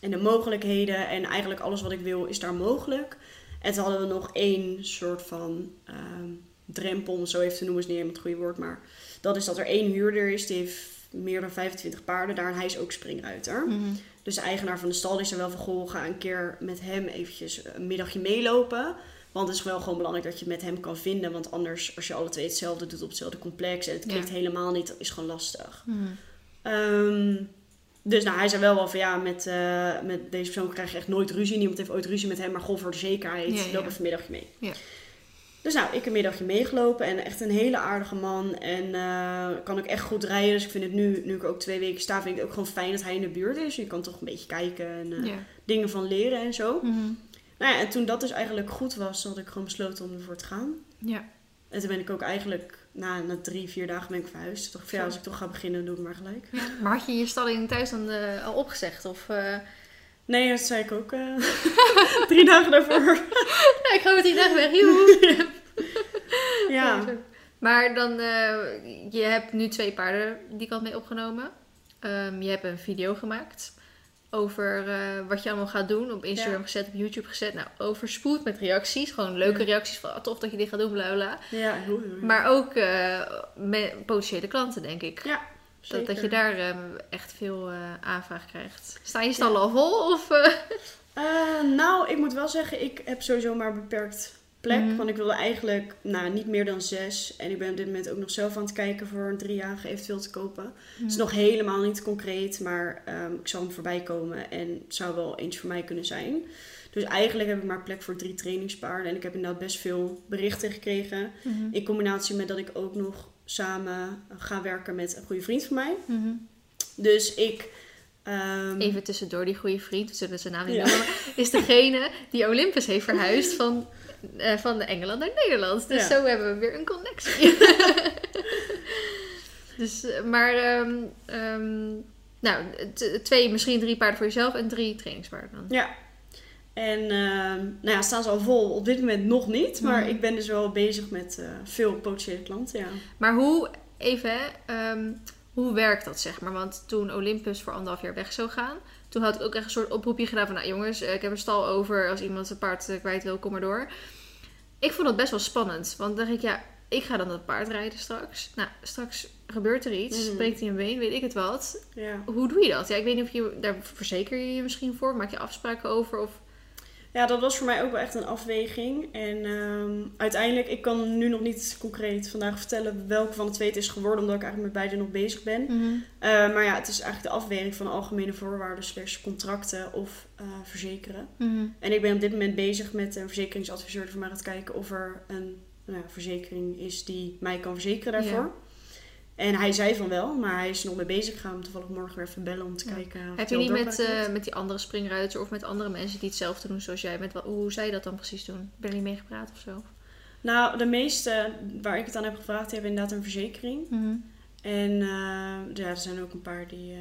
En de mogelijkheden. En eigenlijk alles wat ik wil is daar mogelijk. En toen hadden we nog één soort van ehm, drempel, om zo even te noemen, is niet helemaal het goede woord. Maar dat is dat er één huurder is, die heeft meer dan 25 paarden daar. En hij is ook springruiter. Mhm. Dus de eigenaar van de stal is er wel van, goh, ga een keer met hem eventjes een middagje meelopen. Want het is wel gewoon belangrijk dat je het met hem kan vinden. Want anders, als je alle twee hetzelfde doet op hetzelfde complex en het klikt Ja. helemaal niet, is gewoon lastig. Mhm. Ehm, dus nou, hij zei wel wel van ja, met, eh, met deze persoon krijg je echt nooit ruzie. Niemand heeft ooit ruzie met hem, maar goh, voor de zekerheid, Ja, ja. loop even een middagje mee. Ja. Dus nou, ik een middagje meegelopen en echt een hele aardige man. En eh, kan ook echt goed rijden. Dus ik vind het nu, nu ik ook twee weken sta, vind ik het ook gewoon fijn dat hij in de buurt is. Je kan toch een beetje kijken en eh, dingen van leren en zo. Mhm. Nou ja, en toen dat dus eigenlijk goed was, had ik gewoon besloten om ervoor te gaan. Ja. En toen ben ik ook eigenlijk, na, na drie, vier dagen ben ik verhuisd. Van ja, als ik toch ga beginnen, doe ik maar gelijk. Maar had je je stalling thuis dan eh, al opgezegd? Of, eh, Nee, dat zei ik ook eh, drie dagen daarvoor. Ja, ik ga met die dag weg. Joehoe. Ja. Maar dan, je hebt nu twee paarden die kant mee opgenomen. Ehm, je hebt een video gemaakt over eh, wat je allemaal gaat doen. Op Instagram Ja. gezet, op YouTube gezet. Nou, overspoeld met reacties. Gewoon leuke Ja. reacties van ah, tof dat je dit gaat doen, bla bla. Ja, heel, heel, heel. Maar ook eh, met potentiële klanten, denk ik. Ja, dat, dat je daar ehm, echt veel eh, aanvraag krijgt. Staan je stallen al vol? Of, nou, ik moet wel zeggen, ik heb sowieso maar beperkt plek. Mhm. Want ik wilde eigenlijk nou, niet meer dan zes. En ik ben op dit moment ook nog zelf aan het kijken voor een driejarige eventueel te kopen. Het is nog helemaal niet concreet, maar ehm, ik zal hem voorbij komen. En het zou wel eentje voor mij kunnen zijn. Dus eigenlijk heb ik maar plek voor drie trainingspaarden. En ik heb inderdaad best veel berichten gekregen. Mhm. In combinatie met dat ik ook nog samen ga werken met een goede vriend van mij. Mhm. Dus ik... ehm, Even tussendoor, die goede vriend, we zullen zijn naam niet Ja. noemen, is degene die Olympus heeft verhuisd van, eh, van Engeland naar Nederland. Dus Ja. zo hebben we weer een connectie. dus, eh, maar, ehm, ehm, nou, twee, misschien drie paarden voor jezelf en drie trainingspaarden dan. Ja. En ehm, nou ja, staan ze al vol? Op dit moment nog niet. Maar Mhm. ik ben dus wel bezig met eh, veel potentiële klanten, ja. Maar hoe, even hè, hoe werkt dat zeg maar? Want toen Olympus voor anderhalf jaar weg zou gaan, toen had ik ook echt een soort oproepje gedaan van, nou jongens, ik heb een stal over, als iemand zijn paard kwijt wil, kom maar door. Ik vond dat best wel spannend, want dan dacht ik, ja, ik ga dan dat paard rijden straks. Nou, straks gebeurt er iets, Mhm. breekt hij een been, weet ik het wat. ja. Hoe doe je dat? Ja, ik weet niet of je, daar verzeker je je misschien voor, maak je afspraken over of... Ja, dat was voor mij ook wel echt een afweging. En ehm, uiteindelijk, ik kan nu nog niet concreet vandaag vertellen welke van de twee het is geworden, omdat ik eigenlijk met beide nog bezig ben. Eh, maar ja, het is eigenlijk de afweging van algemene voorwaarden slash contracten of eh, verzekeren. Mhm. En ik ben op dit moment bezig met een verzekeringsadviseur die voor mij gaat kijken of er een nou ja, verzekering is die mij kan verzekeren daarvoor. Ja. En hij zei van wel, maar hij is nog mee bezig. Ik ga hem toevallig morgen weer even bellen om te kijken. Heb je niet met, eh, met die andere springruiters of met andere mensen die hetzelfde doen zoals jij? Met wat, hoe zij dat dan precies doen? Ben je niet meegepraat of zo? Nou, de meeste waar ik het aan heb gevraagd, die hebben inderdaad een verzekering. Mhm. En eh, ja, er zijn ook een paar die, eh,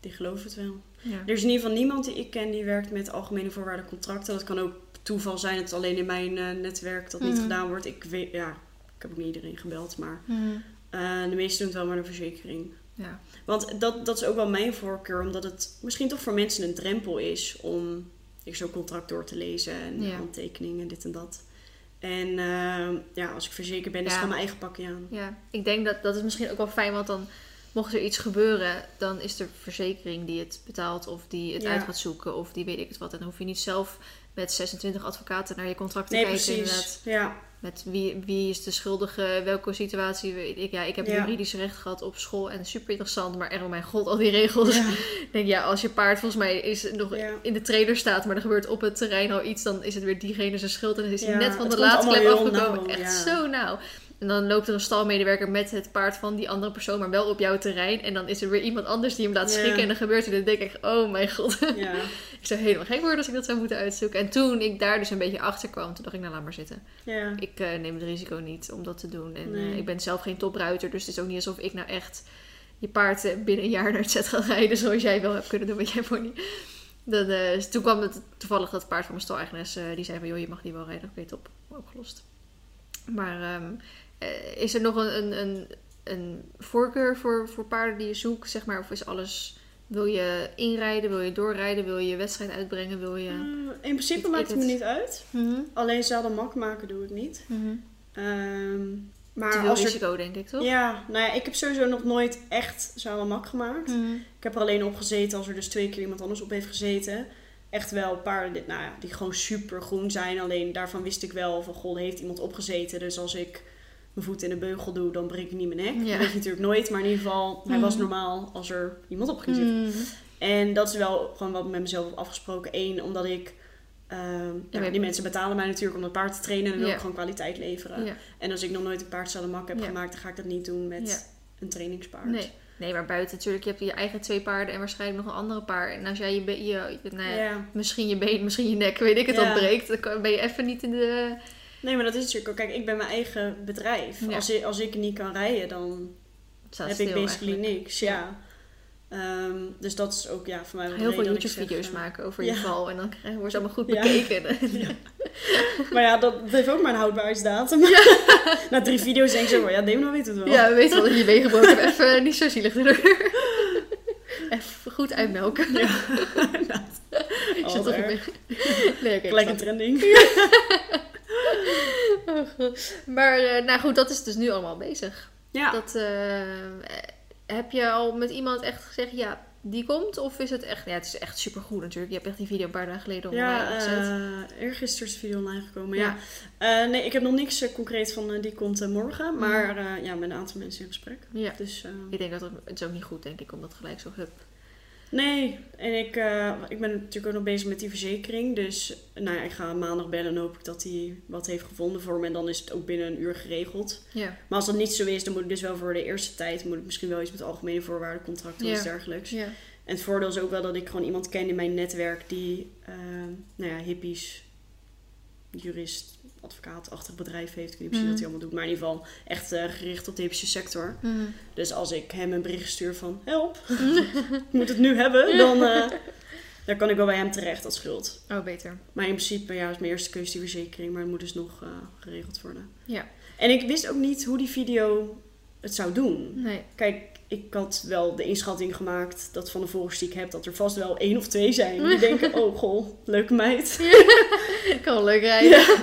die geloven het wel. Ja. Er is in ieder geval niemand die ik ken die werkt met algemene voorwaarden contracten. Dat kan ook toeval zijn dat het alleen in mijn netwerk dat niet Mhm. gedaan wordt. Ik weet, ja, ik heb ook niet iedereen gebeld, maar Mhm. Eh, de meesten doen het wel met een verzekering. Ja. Want dat, dat is ook wel mijn voorkeur, omdat het misschien toch voor mensen een drempel is om zo'n contract door te lezen en Ja. handtekeningen, dit en dat. En eh, ja, als ik verzekerd ben, is het gewoon mijn eigen pakje aan. Ja, ik denk dat dat is misschien ook wel fijn, want dan mocht er iets gebeuren, dan is er verzekering die het betaalt of die het Ja. uit gaat zoeken of die weet ik het wat. En dan hoef je niet zelf met 26 advocaten naar je contract te Nee, kijken. precies. Inderdaad. Ja, Met wie, wie is de schuldige, welke situatie weet ik. Ja, ik heb Ja. juridisch recht gehad op school en super interessant, maar echt, oh mijn god, al die regels. ja. Ik denk, ja, als je paard volgens mij is nog Ja. in de trailer staat, maar er gebeurt op het terrein al iets, dan is het weer diegene zijn schuld en dan is hij net van het de laatste klep afgekomen. nauw, Echt zo nauw. En dan loopt er een stalmedewerker met het paard van die andere persoon, maar wel op jouw terrein. En dan is er weer iemand anders die hem laat Ja. schikken. En dan gebeurt er. Dan denk ik, oh mijn god. ik zou helemaal gek worden als ik dat zou moeten uitzoeken. En toen ik daar dus een beetje achter kwam, toen dacht ik, nou laat maar zitten. Ik eh, neem het risico niet om dat te doen. En Nee. eh, ik ben zelf geen topruiter, dus het is ook niet alsof ik nou echt je paard eh, binnen een jaar naar het zet ga rijden zoals jij wel hebt kunnen doen met jij pony. Dan, dus toen kwam het toevallig dat paard van mijn stal-eigenares, die zei van joh, je mag die wel rijden. Oké, top. Opgelost. Maar ehm, eh, is er nog een, een, een, een voorkeur voor, voor paarden die je zoekt, zeg maar? Of is alles... Wil je inrijden? Wil je doorrijden? Wil je wedstrijd uitbrengen? Wil je... Eh, in principe maakt het me niet uit. Mhm. Alleen zadelmak maken doe ik niet. Te maar veel als er... risico, denk ik, toch? Ja, nou ja, ik heb sowieso nog nooit echt zadelmak gemaakt. Mhm. Ik heb er alleen op gezeten als er dus twee keer iemand anders op heeft gezeten. Echt wel paarden die, nou ja, die gewoon super groen zijn. Alleen daarvan wist ik wel van, goh, heeft iemand opgezeten. Dus als ik mijn voet in de beugel doe, dan breek ik niet mijn nek. Ja. Dat weet je natuurlijk nooit. Maar in ieder geval, hij was normaal als er iemand op ging zitten. Mhm. En dat is wel gewoon wat ik met mezelf heb afgesproken. Eén, omdat ik... ehm, ja, die mensen betalen mij natuurlijk om dat paard te trainen. En dan wil ik gewoon kwaliteit leveren. En als ik nog nooit een paard zadelmak heb gemaakt, dan ga ik dat niet doen met een trainingspaard. Nee. nee, maar buiten natuurlijk, je hebt je eigen twee paarden en waarschijnlijk nog een andere paard. En als jij je, be- je, je- nou ja, misschien je been, misschien je nek, weet ik het, dan breekt, dan ben je even niet in de... Nee, maar dat is natuurlijk ook. Kijk, ik ben mijn eigen bedrijf. Ja. Als, ik, als ik niet kan rijden, dan staat heb ik basically eigenlijk. niks. Ja. Ehm, dus dat is ook ja, voor mij wel Heel veel YouTube-video's eh, maken over ja. je val en dan krijg- worden ze allemaal goed bekeken. Ja. Maar ja, dat heeft ook maar een houdbaarheidsdatum. Na drie video's denk ik zo, ja, Demon weet het wel. Ja, we weten wel dat je je been gebroken hebt. Even niet zo zielig doen. Even goed uitmelken. Ja, inderdaad. Ik Oh. Nee, oké. Gelijk een trending. Oh. Maar eh, nou goed, dat is dus nu allemaal bezig. Ja. Dat, eh, heb je al met iemand echt gezegd, ja, die komt? Of is het echt, ja, het is echt supergoed natuurlijk. Je hebt echt die video een paar dagen geleden online Ja, gezet. eh eergisteren is de video online gekomen. Ja. Ja. Nee, ik heb nog niks eh, concreet van die komt morgen. Mhm. Maar eh, ja, met een aantal mensen in gesprek. ja. Dus Ik denk dat het, het is ook niet goed, denk ik, om dat gelijk zo hup. Nee, en ik, eh, ik ben natuurlijk ook nog bezig met die verzekering. Dus nou ja, ik ga maandag bellen en hoop ik dat hij wat heeft gevonden voor me. En dan is het ook binnen een uur geregeld. Ja. Maar als dat niet zo is, dan moet ik dus wel voor de eerste tijd... moet ik misschien wel iets met algemene voorwaarden, contracten of iets dergelijks. Ja. En het voordeel is ook wel dat ik gewoon iemand ken in mijn netwerk... die, eh, nou ja, hippies, jurist, advocaatachtig bedrijf heeft. Ik weet niet precies wat hij allemaal doet. Maar in ieder geval echt eh, gericht op de hippische sector. Mhm. Dus als ik hem een bericht stuur van help, ik moet het nu hebben, dan, eh, dan kan ik wel bij hem terecht als schuld. Oh, beter. Maar in principe ja, is mijn eerste keuze die verzekering, maar het moet dus nog eh, geregeld worden. Ja. En ik wist ook niet hoe die video het zou doen. Nee. Kijk, ik had wel de inschatting gemaakt dat van de volgers die ik heb, dat er vast wel één of twee zijn die denken, oh goh, leuke meid. Ik kan leuk rijden. Ja.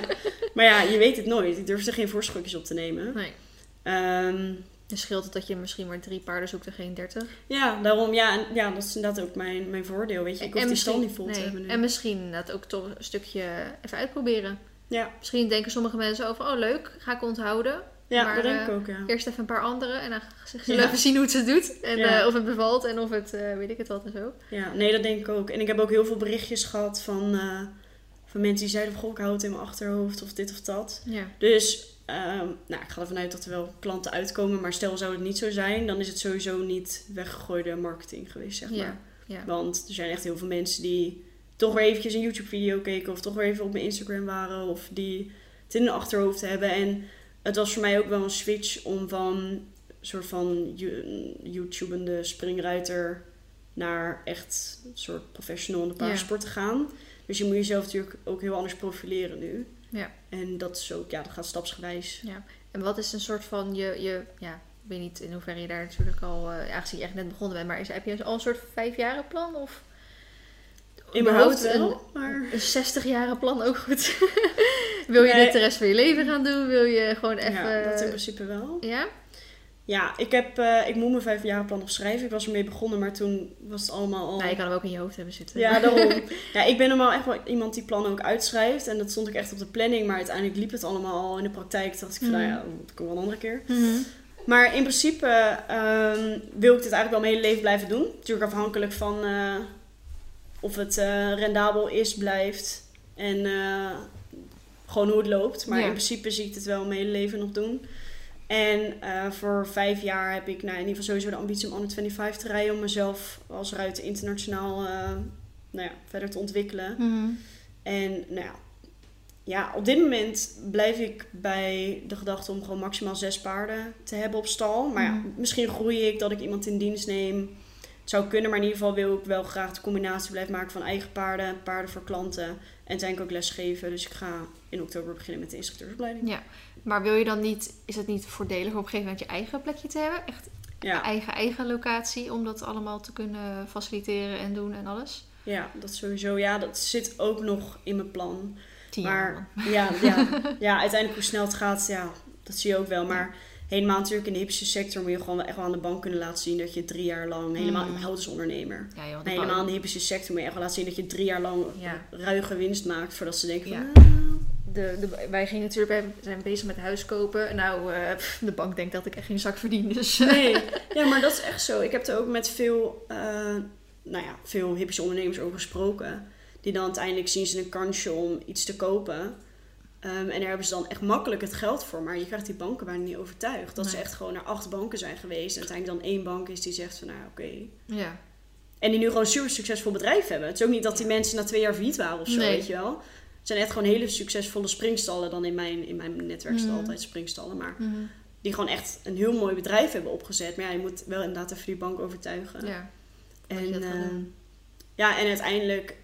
Maar ja, je weet het nooit. Ik durf er geen voorschotjes op te nemen. Nee. Dan scheelt het dat je misschien maar drie paarden zoekt en geen dertig. Ja, daarom, ja, en, ja, dat is inderdaad ook mijn, mijn voordeel, weet je. Ik hoef die stal niet vol te hebben nu. En misschien inderdaad ook toch een stukje even uitproberen. Ja, Misschien denken sommige mensen over, oh leuk, ga ik onthouden. Ja Maar, dat denk eh, ik ook, ja. Eerst even een paar andere en dan zullen we even zien hoe het ze doet. En Ja. eh, of het bevalt en of het, eh, weet ik het wat en zo. Ja, nee, dat denk ik ook. En ik heb ook heel veel berichtjes gehad van, eh, van mensen die zeiden, goh, ik hou het in mijn achterhoofd of dit of dat. Ja. Dus, ehm, nou, ik ga ervan uit dat er wel klanten uitkomen. Maar stel zou het niet zo zijn, dan is het sowieso niet weggegooide marketing geweest, zeg maar. Ja. Ja. Want er zijn echt heel veel mensen die toch weer eventjes een YouTube-video keken of toch weer even op mijn Instagram waren of die het in hun achterhoofd hebben. En het was voor mij ook wel een switch om van een soort van you- YouTubende springruiter naar echt een soort professional in de paardensport te gaan. Dus je moet jezelf natuurlijk ook heel anders profileren nu. Ja. En dat is ook, ja, dat gaat stapsgewijs. Ja. En wat is een soort van je, je ja, ik weet niet in hoeverre je daar natuurlijk al, uh, aangezien je echt net begonnen bent, maar is, heb je al een soort vijfjaren plan of? In mijn hoofd wel, maar... Een 60 jaren plan ook goed. Wil je Nee. dit de rest van je leven gaan doen? Wil je gewoon even. Ja, dat in principe wel. Ja? Ja, ik, heb, eh, ik moet mijn vijfjarenplan nog schrijven. Ik was ermee begonnen, maar toen was het allemaal al... Nou, je kan hem ook in je hoofd hebben zitten. Ja, daarom. Ja, ik ben normaal echt wel iemand die plannen ook uitschrijft. En dat stond ik echt op de planning. Maar uiteindelijk liep het allemaal al in de praktijk. Toen dacht ik van, Mhm. nou ja, dat kan wel een andere keer. Mhm. Maar in principe ehm, wil ik dit eigenlijk wel mijn hele leven blijven doen. Natuurlijk afhankelijk van eh, of het eh, rendabel is, blijft. En gewoon hoe het loopt. Maar Ja. in principe zie ik dit wel mijn hele leven nog doen. En eh, voor vijf jaar heb ik nou, in ieder geval sowieso de ambitie om under 25 te rijden. Om mezelf als ruiter internationaal eh, nou ja, verder te ontwikkelen. Mhm. En nou ja, ja, op dit moment blijf ik bij de gedachte om gewoon maximaal zes paarden te hebben op stal. Maar ja, Mhm. misschien groei ik dat ik iemand in dienst neem. Het zou kunnen, maar in ieder geval wil ik wel graag de combinatie blijven maken van eigen paarden, paarden voor klanten en uiteindelijk ook lesgeven. Dus ik ga in oktober beginnen met de instructeursopleiding. Ja. Maar wil je dan niet, is het niet voordelig om op een gegeven moment je eigen plekje te hebben? Echt Ja, eigen, eigen locatie om dat allemaal te kunnen faciliteren en doen en alles? ja, dat sowieso. Ja, dat zit ook nog in mijn plan. Tien Maar ja, ja, ja, uiteindelijk hoe snel het gaat, ja, dat zie je ook wel. Maar helemaal natuurlijk in de hippische sector moet je gewoon echt wel aan de bank kunnen laten zien dat je drie jaar lang, helemaal Mm. als ondernemer. Ja, joh, Nee, helemaal in de hippische sector moet je echt wel laten zien dat je drie jaar lang Ja. ruige winst maakt voordat ze denken van... Ja. "Ah." de, de, wij gingen natuurlijk, wij zijn bezig met huis kopen. Nou, eh, de bank denkt dat ik echt geen zak verdien. Dus Nee, ja, maar dat is echt zo. Ik heb er ook met veel, eh, nou ja, veel hippische ondernemers over gesproken. Die dan uiteindelijk zien ze een kansje om iets te kopen. Ehm, en daar hebben ze dan echt makkelijk het geld voor. Maar je krijgt die banken bijna niet overtuigd. Dat ze echt gewoon naar acht banken zijn geweest. En uiteindelijk dan één bank is die zegt van nou oké. ja. En die nu gewoon een super succesvol bedrijf hebben. Het is ook niet dat die mensen na twee jaar failliet waren of zo, Nee. weet je wel. Het zijn echt gewoon hele succesvolle springstallen. Dan in mijn, in mijn netwerk Mhm. altijd springstallen. Maar Mhm. die gewoon echt een heel mooi bedrijf hebben opgezet. Maar ja, je moet wel inderdaad even die bank overtuigen. ja. En, eh, doen. ja, en uiteindelijk,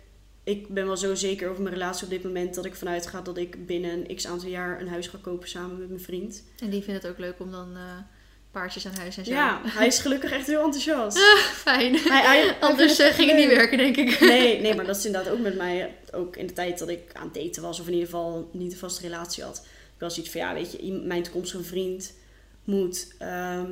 ik ben wel zo zeker over mijn relatie op dit moment dat ik vanuit ga dat ik binnen een x aantal jaar een huis ga kopen samen met mijn vriend. En die vindt het ook leuk om dan eh, paardjes aan huis en zo. Ja, hij is gelukkig echt heel enthousiast. Fijn. Hij, hij- hij Anders vindt eh, ging het niet werken, denk ik. Nee, nee, maar dat is inderdaad ook met mij. Ook in de tijd dat ik aan het daten was, of in ieder geval niet een vaste relatie had. Ik was iets van, ja, weet je, mijn toekomstige vriend moet, ehm,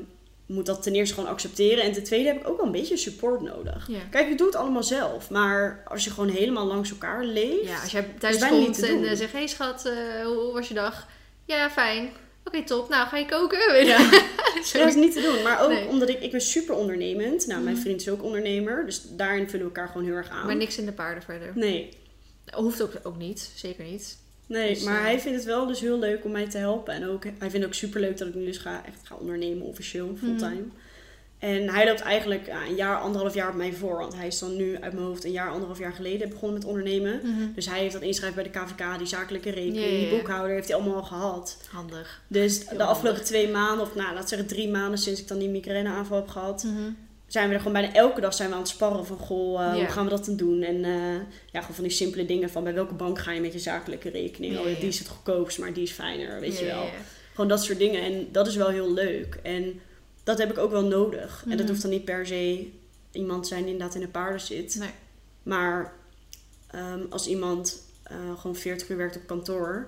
moet dat ten eerste gewoon accepteren. En ten tweede heb ik ook wel een beetje support nodig. Ja. Kijk, je doet het allemaal zelf. Maar als je gewoon helemaal langs elkaar leeft... Ja, als jij thuis komt en eh, zegt... Hé hey, schat, eh, hoe, was je dag? Ja, fijn. Oké, top. Nou, ga je koken? Ja. Dat is niet te doen. Maar ook Nee. omdat ik, ik ben super ondernemend. Nou, mijn Mhm. vriend is ook ondernemer. Dus daarin vullen we elkaar gewoon heel erg aan. Maar niks in de paarden verder. Nee, Hoeft ook, ook niet. Zeker niet. Nee Dus, maar eh, hij vindt het wel dus heel leuk om mij te helpen. En ook, hij vindt het ook super leuk dat ik nu dus ga, echt ga ondernemen, officieel, fulltime. En hij loopt eigenlijk een jaar, anderhalf jaar op mij voor. Want hij is dan nu uit mijn hoofd een jaar, anderhalf jaar geleden begonnen met ondernemen. Mhm. Dus hij heeft dat inschrijven bij de KVK, die zakelijke rekening, die boekhouder, heeft hij allemaal al gehad. Handig. Dus de afgelopen handig. twee maanden, of nou, laat zeggen drie maanden sinds ik dan die migraineaanval heb gehad, Mhm. Zijn we er gewoon bijna elke dag zijn we aan het sparren van goh, eh, Ja. hoe gaan we dat dan doen? En eh, ja, gewoon van die simpele dingen van bij welke bank ga je met je zakelijke rekening? Ja, oh, ja. die is het goedkoopst, maar die is fijner, weet je wel. Gewoon dat soort dingen. En dat is wel heel leuk. En dat heb ik ook wel nodig. En dat Mhm. hoeft dan niet per se iemand te zijn die inderdaad in de paarden zit. Nee. Maar ehm, als iemand eh, gewoon 40 uur werkt op kantoor,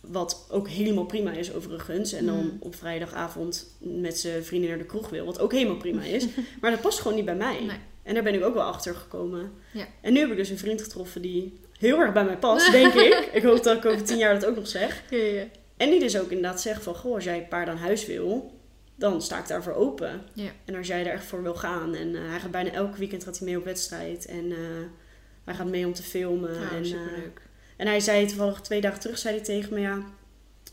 wat ook helemaal prima is overigens, en dan Mhm. op vrijdagavond met zijn vrienden naar de kroeg wil, wat ook helemaal prima is, maar dat past gewoon niet bij mij. Nee. En daar ben ik ook wel achter gekomen. Ja. En nu heb ik dus een vriend getroffen die heel erg bij mij past, denk ik. Ik hoop dat ik over tien jaar dat ook nog zeg. Ja, ja. En die dus ook inderdaad zegt van, goh, als jij paarden aan huis wil, dan sta ik daarvoor open. Ja. En als jij er echt voor wil gaan. En eh, hij gaat bijna elk weekend gaat hij mee op wedstrijd. En eh, hij gaat mee om te filmen. Nou, en, eh, superleuk. En hij zei toevallig twee dagen terug, zei hij tegen me, ja...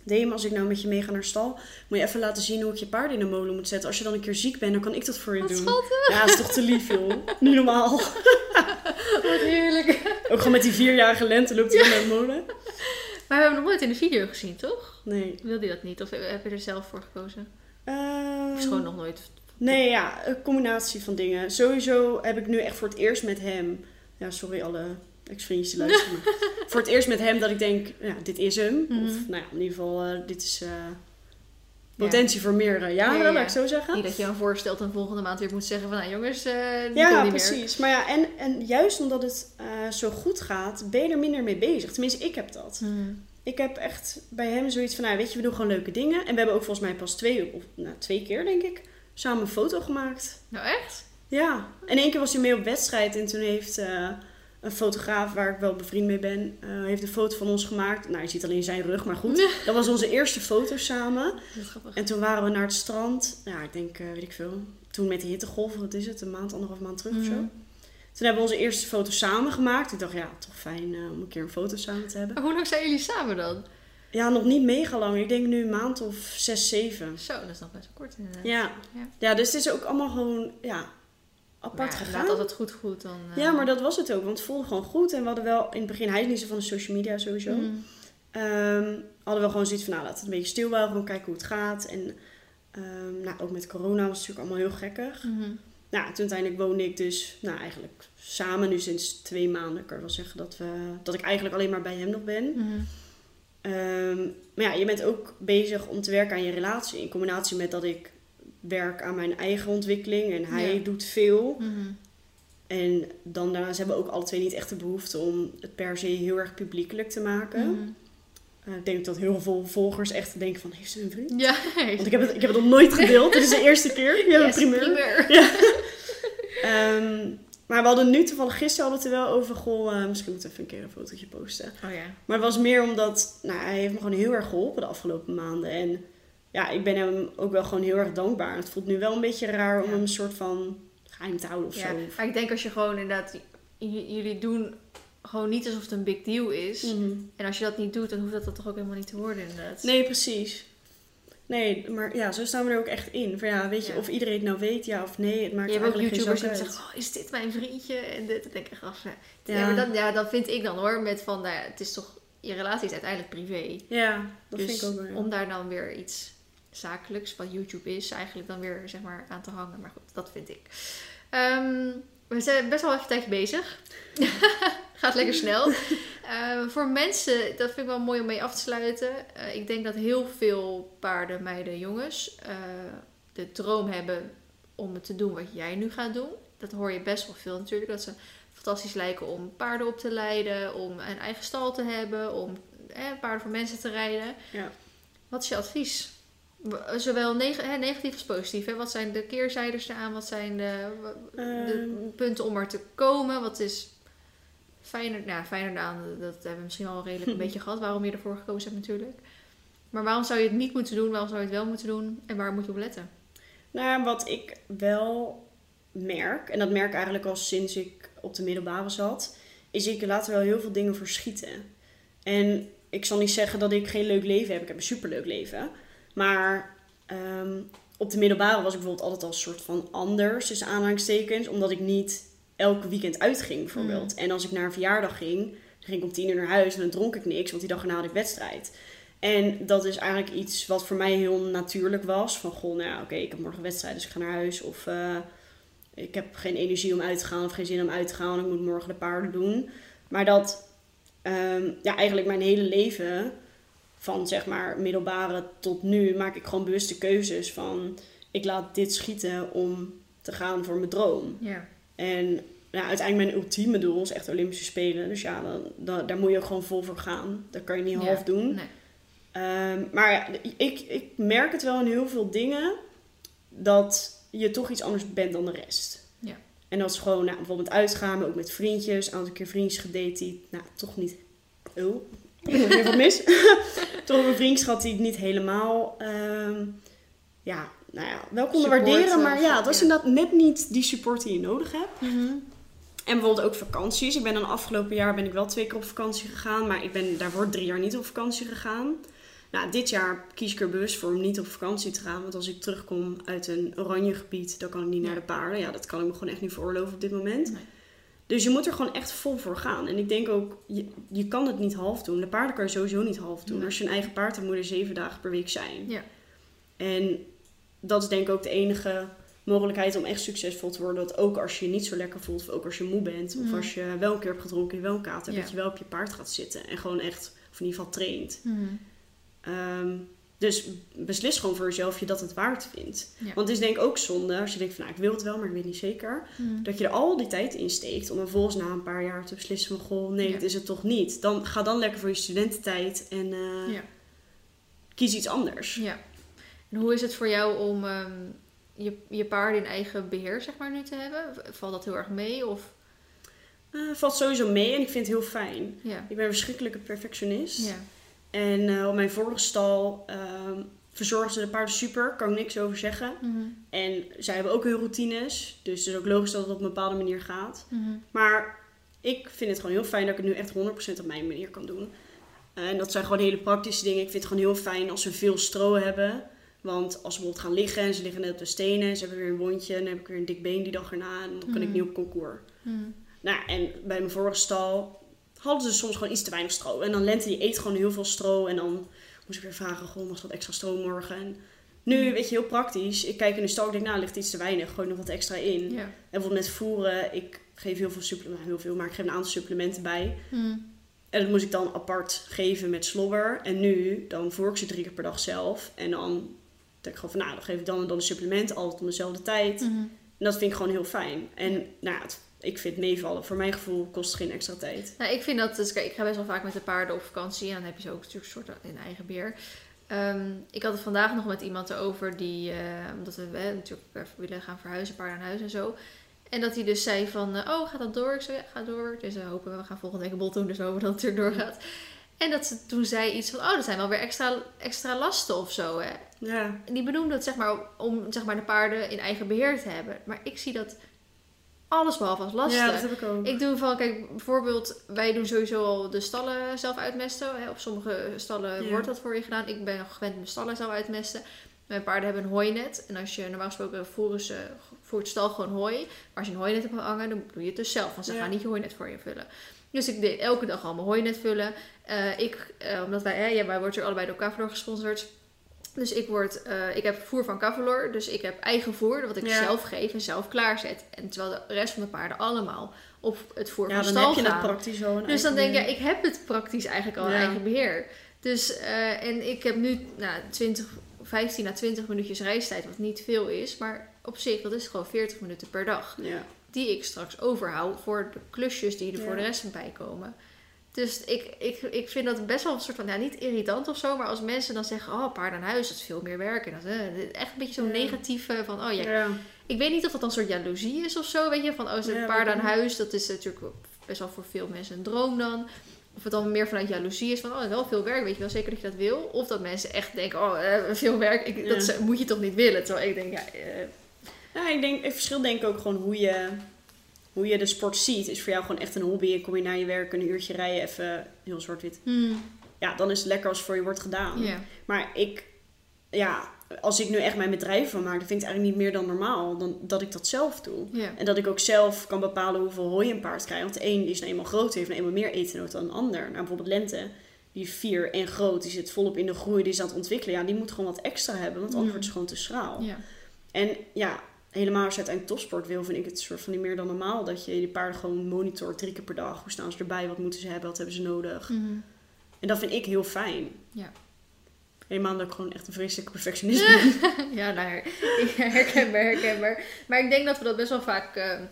Deem, als ik nou met je mee ga naar stal, moet je even laten zien hoe ik je paarden in de molen moet zetten. Als je dan een keer ziek bent, dan kan ik dat voor je Wat doen. schattig. Ja, dat is toch te lief, joh. Niet normaal. Wat heerlijk. Ook gewoon met die vierjarige lente loopt hij naar de molen. Maar we hebben hem nog nooit in de video gezien, toch? Nee. Wilde je dat niet? Of heb je er zelf voor gekozen? Ehm, Of is gewoon nog nooit Nee, ja, een combinatie van dingen. Sowieso heb ik nu echt voor het eerst met hem... Ja, sorry alle ex-vriendjes die luisteren. maar voor het eerst met hem dat ik denk, ja, dit is hem. Mhm. Of nou ja, in ieder geval, eh, dit is eh, potentie voor meerdere jaren, Ja, ja, ja. laat ik zo zeggen. Niet dat je dan voorstelt en volgende maand weer moet zeggen van... Nou jongens, die Ja, niet precies. Maar ja, en, en juist omdat het zo goed gaat, ben je er minder mee bezig. Tenminste, ik heb dat. meer. Mhm. Ik heb echt bij hem zoiets van, nou, weet je, we doen gewoon leuke dingen. En we hebben ook volgens mij pas twee, of nou, twee keer, denk ik, samen een foto gemaakt. Nou echt? Ja. En één keer was hij mee op wedstrijd en toen heeft een fotograaf waar ik wel bevriend mee ben, eh, heeft een foto van ons gemaakt. Nou, je ziet alleen zijn rug, maar goed. Dat was onze eerste foto samen. En toen waren we naar het strand. Ja, ik denk, eh, weet ik veel. Toen met de hittegolf, wat is het? Een maand, anderhalf maand terug of zo. Mhm. Toen hebben we onze eerste foto samen gemaakt. Ik dacht, ja, toch fijn eh, om een keer een foto samen te hebben. Hoe lang zijn jullie samen dan? Ja, nog niet mega lang. Ik denk nu een maand of zes, zeven. Zo, dat is nog best wel kort inderdaad. Ja. Ja. Ja, dus het is ook allemaal gewoon, ja, apart Maar ja, gegaan. Laat altijd goed goed dan... eh, Ja, maar dat was het ook. Want het voelde gewoon goed. En we hadden wel in het begin, hij is niet zo van de social media sowieso. Mhm. Ehm, hadden we gewoon zoiets van, nou, laten we het een beetje stil houden. Gewoon kijken hoe het gaat. En ehm, nou, ook met corona was het natuurlijk allemaal heel gekkig. Mhm. Nou, toen uiteindelijk woonde ik dus, nou, eigenlijk samen nu sinds twee maanden. Ik kan wel zeggen dat, we, dat ik eigenlijk alleen maar bij hem nog ben. Mhm. Ehm, maar ja, je bent ook bezig om te werken aan je relatie. In combinatie met dat ik werk aan mijn eigen ontwikkeling. En hij Ja. doet veel. Mhm. En dan daarnaast hebben we ook alle twee niet echt de behoefte om het per se heel erg publiekelijk te maken. Mhm. Eh, ik denk dat heel veel volgers echt denken van, heeft ze een vriend? Ja, Want ik heb het, ik heb het nog nooit gedeeld. Dit is de eerste keer. Hebt Yes, een primeur. primeur. Ehm, maar we hadden nu toevallig gisteren hadden we het er wel over. Goh, eh, misschien moeten we even een keer een fotootje posten. Oh ja. Maar het was meer omdat nou, hij heeft me gewoon heel erg geholpen de afgelopen maanden. En ja, ik ben hem ook wel gewoon heel erg dankbaar. Het voelt nu wel een beetje raar om Ja. hem een soort van geheim te houden of ja. zo. Maar ik denk als je gewoon inderdaad... jullie doen gewoon niet alsof het een big deal is. Mhm. En als je dat niet doet, dan hoeft dat, dat toch ook helemaal niet te worden inderdaad. Nee, precies. Nee, maar ja, zo staan we er ook echt in. Van ja, weet je, Ja. of iedereen het nou weet, ja of nee, het maakt je hebt ook YouTubers die zeggen, oh, is dit mijn vriendje? En dit, denk ik echt af. Ja, Ja. maar dan, ja, dan vind ik dan hoor, met van, nou het is toch, je relatie is uiteindelijk privé. Ja, dat dus vind ik ook wel. om daar dan weer iets zakelijks, wat YouTube is, eigenlijk dan weer zeg maar aan te hangen. Maar goed, dat vind ik. Ehm, we zijn best wel even een tijdje bezig. Gaat lekker snel. Eh, voor mensen, dat vind ik wel mooi om mee af te sluiten. Eh, ik denk dat heel veel paarden, meiden, jongens eh, de droom hebben om het te doen wat jij nu gaat doen. Dat hoor je best wel veel natuurlijk. Dat ze fantastisch lijken om paarden op te leiden, om een eigen stal te hebben, om eh, paarden voor mensen te rijden. Ja. Wat is je advies? Zowel neg- hè, negatief als positief. Hè? Wat zijn de keerzijdes eraan? Wat zijn de, de Ehm. punten om er te komen? Wat is fijner, nou, fijner aan? Dat hebben we misschien al redelijk een beetje gehad. Waarom je ervoor gekozen hebt natuurlijk. Maar waarom zou je het niet moeten doen? Waarom zou je het wel moeten doen? En waar moet je op letten? Nou, wat ik wel merk, en dat merk ik eigenlijk al sinds ik op de middelbare zat, is ik laat er wel heel veel dingen verschieten. En ik zal niet zeggen dat ik geen leuk leven heb. Ik heb een superleuk leven. Maar ehm, op de middelbare was ik bijvoorbeeld altijd al een soort van anders, tussen aanhalingstekens, omdat ik niet elke weekend uitging bijvoorbeeld. En als ik naar een verjaardag ging, dan ging ik om tien uur naar huis en dan dronk ik niks, want die dag erna had ik wedstrijd. En dat is eigenlijk iets wat voor mij heel natuurlijk was. Van, goh, nou ja, oké, ik heb morgen wedstrijd, dus ik ga naar huis. Of eh, ik heb geen energie om uit te gaan of geen zin om uit te gaan, want ik moet morgen de paarden doen. Maar dat, ehm, ja, eigenlijk mijn hele leven, van zeg maar middelbare tot nu, maak ik gewoon bewuste keuzes van, ik laat dit schieten om te gaan voor mijn droom. Ja. En ja, uiteindelijk mijn ultieme doel is echt Olympische Spelen. Dus ja, dan, dan- daar moet je ook gewoon vol voor gaan. Dat kan je niet half doen. Nee. Ehm, maar ja, ik, ik merk het wel in heel veel dingen dat je toch iets anders bent dan de rest. Ja. En dat is gewoon nou, bijvoorbeeld uitgaan, maar ook met vriendjes. Een aantal keer vriendjes gedate die nou, toch niet... Oh, ik heb weer wat mis. toch een vriendschap die ik niet helemaal... ehm, ja, nou ja, wel konden Support, waarderen. Maar of- ja, het was ja. inderdaad net niet die support die je nodig hebt. Mhm. En bijvoorbeeld ook vakanties. Ik ben dan afgelopen jaar ben ik wel twee keer op vakantie gegaan. Maar ik ben daarvoor drie jaar niet op vakantie gegaan. Nou, dit jaar kies ik er bewust voor om niet op vakantie te gaan. Want als ik terugkom uit een oranje gebied, dan kan ik niet naar de paarden. Ja, dat kan ik me gewoon echt niet veroorloven op dit moment. Nee. Dus je moet er gewoon echt vol voor gaan. En ik denk ook, je, je kan het niet half doen. De paarden kan je sowieso niet half doen. Nee. Als je een eigen paard hebt, moet je er zeven dagen per week zijn. Ja. En dat is denk ik ook de enige mogelijkheid om echt succesvol te worden. Dat ook als je je niet zo lekker voelt, of ook als je moe bent, of Mhm. als je wel een keer hebt gedronken, je wel een kater, Ja. dat je wel op je paard gaat zitten en gewoon echt, of in ieder geval traint. Mhm. Ehm, dus beslis gewoon voor jezelf of je dat het waard vindt. Ja. Want het is denk ik ook zonde als je denkt van nou, ik wil het wel, maar ik weet niet zeker. Mhm. Dat je er al die tijd in steekt om vervolgens na een paar jaar te beslissen van goh, nee, Ja. dat is het toch niet. Dan ga dan lekker voor je studententijd en eh, Ja. kies iets anders. Ja. En hoe is het voor jou om ehm, je, je paarden in eigen beheer, zeg maar, nu te hebben? Valt dat heel erg mee? Of, Eh, valt sowieso mee en ik vind het heel fijn. Ik ben een verschrikkelijke perfectionist. Ja. En eh, op mijn vorige stal ehm verzorgden ze de paarden super, kan ik niks over zeggen. Mhm. En zij hebben ook hun routines, dus het is ook logisch dat het op een bepaalde manier gaat. Mhm. Maar ik vind het gewoon heel fijn dat ik het nu echt 100% op mijn manier kan doen. En dat zijn gewoon hele praktische dingen. Ik vind het gewoon heel fijn als ze veel stro hebben. Want als ze bijvoorbeeld gaan liggen en ze liggen net op de stenen, ze hebben weer een wondje, en dan heb ik weer een dik been die dag erna en dan kan ik Mhm. niet op concours. Nou, en bij mijn vorige stal hadden ze soms gewoon iets te weinig stro. En dan Lente die eet gewoon heel veel stro. En dan moest ik weer vragen, goh, mag wat extra stro morgen? En nu, weet je, heel praktisch. Ik kijk in de stal, ik denk, nou, ligt iets te weinig. Gooi nog wat extra in. Ja. En bijvoorbeeld met voeren, ik geef heel veel supplementen, heel veel, maar ik geef een aantal supplementen bij. Mhm. En dat moest ik dan apart geven met slobber. En nu, dan voer ik ze drie keer per dag zelf. En dan denk ik gewoon van, nou, dan geef ik dan en dan een supplement, altijd om dezelfde tijd. Mhm. En dat vind ik gewoon heel fijn. En nou, ja, het- ik vind meevallen. Voor mijn gevoel kost het geen extra tijd. Nou, ik vind dat, dus, ik ga best wel vaak met de paarden op vakantie en dan heb je ze ook natuurlijk een soort in eigen beheer. Ehm, ik had het vandaag nog met iemand erover die, eh, omdat we eh, natuurlijk willen gaan verhuizen, paarden aan huis en zo. En dat hij dus zei van, eh, oh, gaat dat door? Ik zei, ja, gaat door. Dus we hopen, we gaan volgende week een bot doen, dus we hopen dat het er doorgaat. En dat ze toen zei iets van, oh, er zijn wel weer extra, extra lasten of zo, hè. Ja, En die benoemde het zeg maar om zeg maar, de paarden in eigen beheer te hebben. Maar ik zie dat alles behalve als lasten. ja dat heb ik ook. Ik doe van, kijk, bijvoorbeeld, wij doen sowieso al de stallen zelf uitmesten. Hè. Op sommige stallen Ja. wordt dat voor je gedaan. Ik ben gewend mijn stallen zelf uitmesten. Mijn paarden hebben een hooinet. En als je normaal gesproken voeren ze voor het stal gewoon hooi. Maar als je een hooinet hebt hangen, dan doe je het dus zelf. Want ze Ja. gaan niet je hooinet voor je vullen. Dus ik deed elke dag al mijn hooinet vullen. Eh, ik, eh, omdat wij, hè, ja, wij worden er allebei door Cavalor gesponsord. Dus ik, word, eh, ik heb voer van Cavalor. Dus ik heb eigen voer, wat ik Ja. zelf geef en zelf klaarzet. En terwijl de rest van de paarden allemaal op het voer ja, van dan stal heb je gaan. dat praktisch al. Dus dan denk je, ik heb het praktisch eigenlijk al in Ja. eigen beheer. Dus, eh, en ik heb nu nou, 20, 15 à 20 minuutjes reistijd, wat niet veel is. Maar op zich, dat is gewoon 40 minuten per dag. Ja. Die ik straks overhoud voor de klusjes die er voor Ja. de rest van bij komen. Dus ik, ik, ik vind dat best wel een soort van, ja, niet irritant of zo. Maar als mensen dan zeggen, oh, paard aan huis, dat is veel meer werk. En dat, eh, echt een beetje zo'n Ja. negatieve van, oh ja, Ja. ik weet niet of dat dan een soort jaloezie is of zo, weet je. Van, oh, ze Ja, paarden aan huis, dat is natuurlijk best wel voor veel mensen een droom dan. Of het dan meer vanuit jaloezie is van, oh, wel veel werk, weet je wel zeker dat je dat wil. Of dat mensen echt denken, oh, eh, veel werk, ik, dat moet je toch niet willen. Terwijl ik denk, ja, eh, Ja, ik denk, het verschil denk ik ook gewoon hoe je, hoe je de sport ziet. Is voor jou gewoon echt een hobby. En kom je naar je werk een uurtje rijden, even heel zwart-wit. Ja, dan is het lekker als het voor je wordt gedaan. Maar ik, ja, als ik nu echt mijn bedrijf van maak, dan vind ik het eigenlijk niet meer dan normaal dan dat ik dat zelf doe. En dat ik ook zelf kan bepalen hoeveel hooi een paard krijgt. Want de een is nou eenmaal groot, heeft nou eenmaal meer eten nodig dan een ander. Nou, bijvoorbeeld Lente, die vier en groot, die zit volop in de groei, die is aan het ontwikkelen. Ja, die moet gewoon wat extra hebben, want anders Mm. wordt ze gewoon te schraal. ja. En ja, helemaal als je uiteindelijk topsport wil, vind ik het soort van niet meer dan normaal. Dat je die paarden gewoon monitort drie keer per dag. Hoe staan ze erbij? Wat moeten ze hebben? Wat hebben ze nodig? Mhm. En dat vind ik heel fijn. Ja. Helemaal dat ik gewoon echt een vreselijke perfectionist ben. ja, nou, her- herkenbaar, herkenbaar. Maar ik denk dat we dat best wel vaak ehm,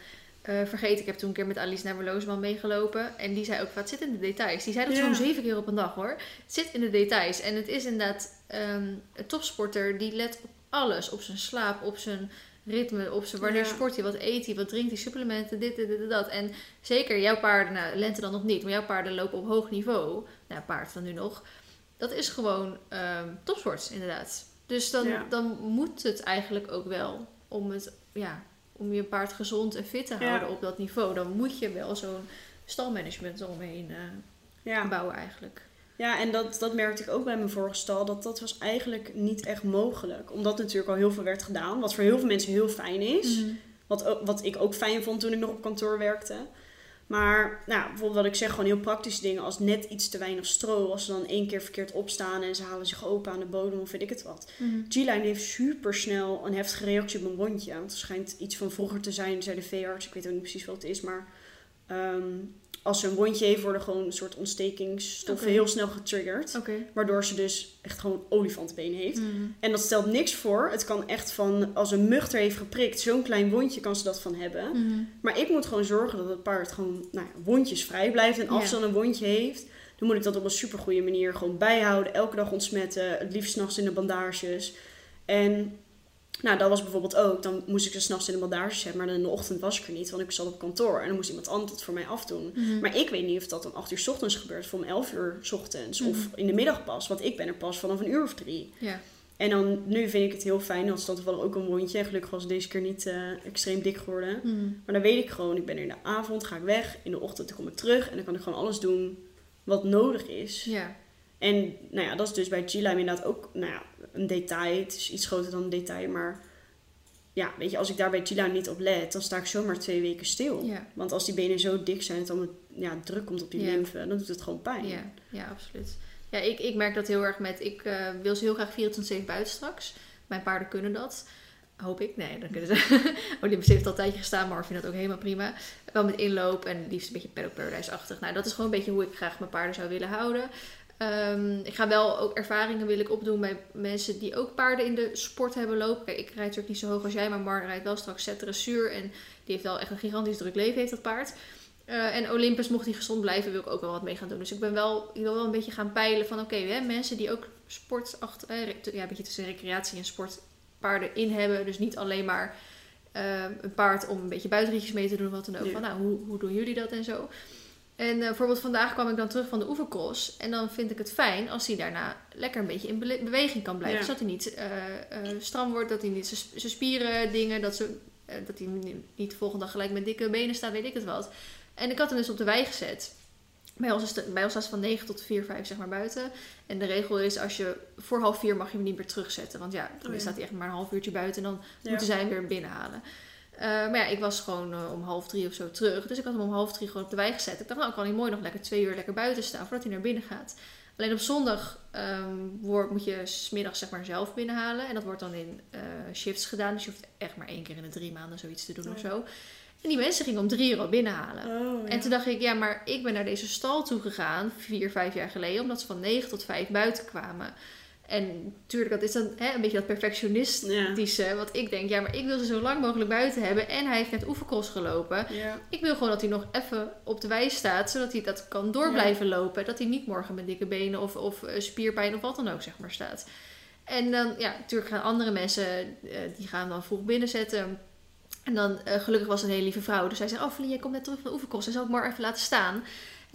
eh, vergeten. Ik heb toen een keer met Alice naar Loosman meegelopen. En die zei ook, wat zit in de details? Die zei dat Ja. zo'n zeven keer op een dag hoor. Het zit in de details. En het is inderdaad ehm, een topsporter die let op alles. Op zijn slaap, op zijn ritme, op zijn wanneer Ja. sport hij, wat eet hij, wat drinkt hij, supplementen, dit, dit, dit, dat. En zeker jouw paarden, nou, lente dan nog niet, maar jouw paarden lopen op hoog niveau. Nou, paard dan nu nog. Dat is gewoon ehm, topsport, inderdaad. Dus dan, Ja. dan moet het eigenlijk ook wel om, het, ja, om je paard gezond en fit te Ja. houden op dat niveau. Dan moet je wel zo'n stalmanagement eromheen eh, Ja, bouwen eigenlijk. Ja en dat, dat merkte ik ook bij mijn vorige stal. Dat dat was eigenlijk niet echt mogelijk. Omdat natuurlijk al heel veel werd gedaan. Wat voor heel veel mensen heel fijn is. Mhm. Wat, ook- wat ik ook fijn vond toen ik nog op kantoor werkte. Maar nou, bijvoorbeeld wat ik zeg, gewoon heel praktische dingen als net iets te weinig stro. Als ze dan één keer verkeerd opstaan en ze halen zich open aan de bodem of weet ik het wat. Mhm. G-Line heeft super snel een heftige reactie op een wondje. Want het schijnt iets van vroeger te zijn, zei de veearts. Ik weet ook niet precies wat het is, maar ehm, als ze een wondje heeft, worden gewoon een soort ontstekingsstoffen heel snel getriggerd. Waardoor ze dus echt gewoon olifantenbeen heeft. Mhm. En dat stelt niks voor. Het kan echt van, als een mug er heeft geprikt, zo'n klein wondje kan ze dat van hebben. Mhm. Maar ik moet gewoon zorgen dat het paard gewoon nou ja, wondjesvrij blijft. En als Ja. ze dan een wondje heeft, dan moet ik dat op een supergoeie manier gewoon bijhouden. Elke dag ontsmetten. Het liefst s'nachts in de bandages. En nou, dat was bijvoorbeeld ook. Dan moest ik ze s'nachts in de bandages hebben. Maar dan in de ochtend was ik er niet, want ik zat op kantoor. En dan moest iemand anders het voor mij afdoen. Mhm. Maar ik weet niet of dat om 8 uur 's ochtends gebeurt. Of om 11 uur 's ochtends. Of Mhm. in de middag pas. Want ik ben er pas vanaf een uur of drie. Ja. En dan, nu vind ik het heel fijn. Dat is dan toevallig ook een wondje. En gelukkig was het deze keer niet eh, extreem dik geworden. Mhm. Maar dan weet ik gewoon, ik ben er in de avond, ga ik weg. In de ochtend kom ik terug. En dan kan ik gewoon alles doen wat nodig is. Ja. En nou ja, dat is dus bij G-Lime inderdaad ook nou ja, een detail. Het is iets groter dan een detail. Maar ja, weet je, als ik daar bij G-Lime niet op let, dan sta ik zomaar twee weken stil. Ja. Want als die benen zo dik zijn, dat dan ja, druk komt op die Ja. lymfe, dan doet het gewoon pijn. Ja, ja absoluut. Ja, ik, ik merk dat heel erg met... Ik eh, wil ze heel graag 24-7 buiten straks. Mijn paarden kunnen dat. Hoop ik. Nee, dan kunnen ze... Olympus heeft al een tijdje gestaan, maar ik vind dat ook helemaal prima. Wel met inloop en liefst een beetje paddock paradise-achtig. Nou, dat is gewoon een beetje hoe ik graag mijn paarden zou willen houden. Ehm, ik ga wel ook ervaringen wil ik opdoen bij mensen die ook paarden in de sport hebben lopen. Kijk, ik rijd natuurlijk niet zo hoog als jij, maar Mar rijdt wel straks zet dressuur. En die heeft wel echt een gigantisch druk leven, heeft dat paard. Eh, en Olympus, mocht hij gezond blijven, wil ik ook wel wat mee gaan doen. Dus ik ben wel, ik wil wel een beetje gaan peilen van oké, mensen die ook sport achter, eh, ja, een beetje tussen recreatie en sport paarden in hebben. Dus niet alleen maar eh, een paard om een beetje buitenrietjes mee te doen of wat dan ook. Ja. Van, nou, hoe, hoe doen jullie dat en zo? En eh, bijvoorbeeld vandaag kwam ik dan terug van de oefencross. En dan vind ik het fijn als hij daarna lekker een beetje in beweging kan blijven. Ja. Zodat hij niet eh, eh, stram wordt, dat hij niet zijn spieren dingen, dat, ze, dat hij ni- niet de volgende dag gelijk met dikke benen staat, weet ik het wat. En ik had hem dus op de wei gezet. Bij ons, is de, bij ons ze van 9 tot 4, 5 zeg maar buiten. En de regel is als je voor half 4 mag je hem niet meer terugzetten. Want ja, dan Oh ja. staat hij echt maar een half uurtje buiten en dan Ja. moeten zij hem weer binnenhalen. Eh, maar ja, ik was gewoon eh, om half drie of zo terug. Dus ik had hem om half drie gewoon op de wei gezet. Ik dacht, nou kan hij mooi nog lekker twee uur lekker buiten staan voordat hij naar binnen gaat. Alleen op zondag ehm, wordt, moet je smiddags zeg maar zelf binnenhalen. En dat wordt dan in eh, shifts gedaan. Dus je hoeft echt maar één keer in de drie maanden zoiets te doen Oh of ja. zo. En die mensen gingen om drie uur al binnenhalen. Oh, ja. En toen dacht ik, ja, maar ik ben naar deze stal toe gegaan, vier, vijf jaar geleden, omdat ze van negen tot vijf buiten kwamen. En natuurlijk, dat is dan hè, een beetje dat perfectionistische, wat ik denk, ja, maar ik wil ze zo lang mogelijk buiten hebben. En hij heeft net oefencross gelopen. ja. Ik wil gewoon dat hij nog even op de wei staat, zodat hij dat kan door Ja. blijven lopen. Dat hij niet morgen met dikke benen of, of eh, spierpijn of wat dan ook, zeg maar, staat. En dan, ja, natuurlijk gaan andere mensen, eh, die gaan dan vroeg binnenzetten. En dan, eh, gelukkig was een hele lieve vrouw. Dus zij zei, oh Feline, jij komt net terug van de oefencross. En zal ik maar even laten staan?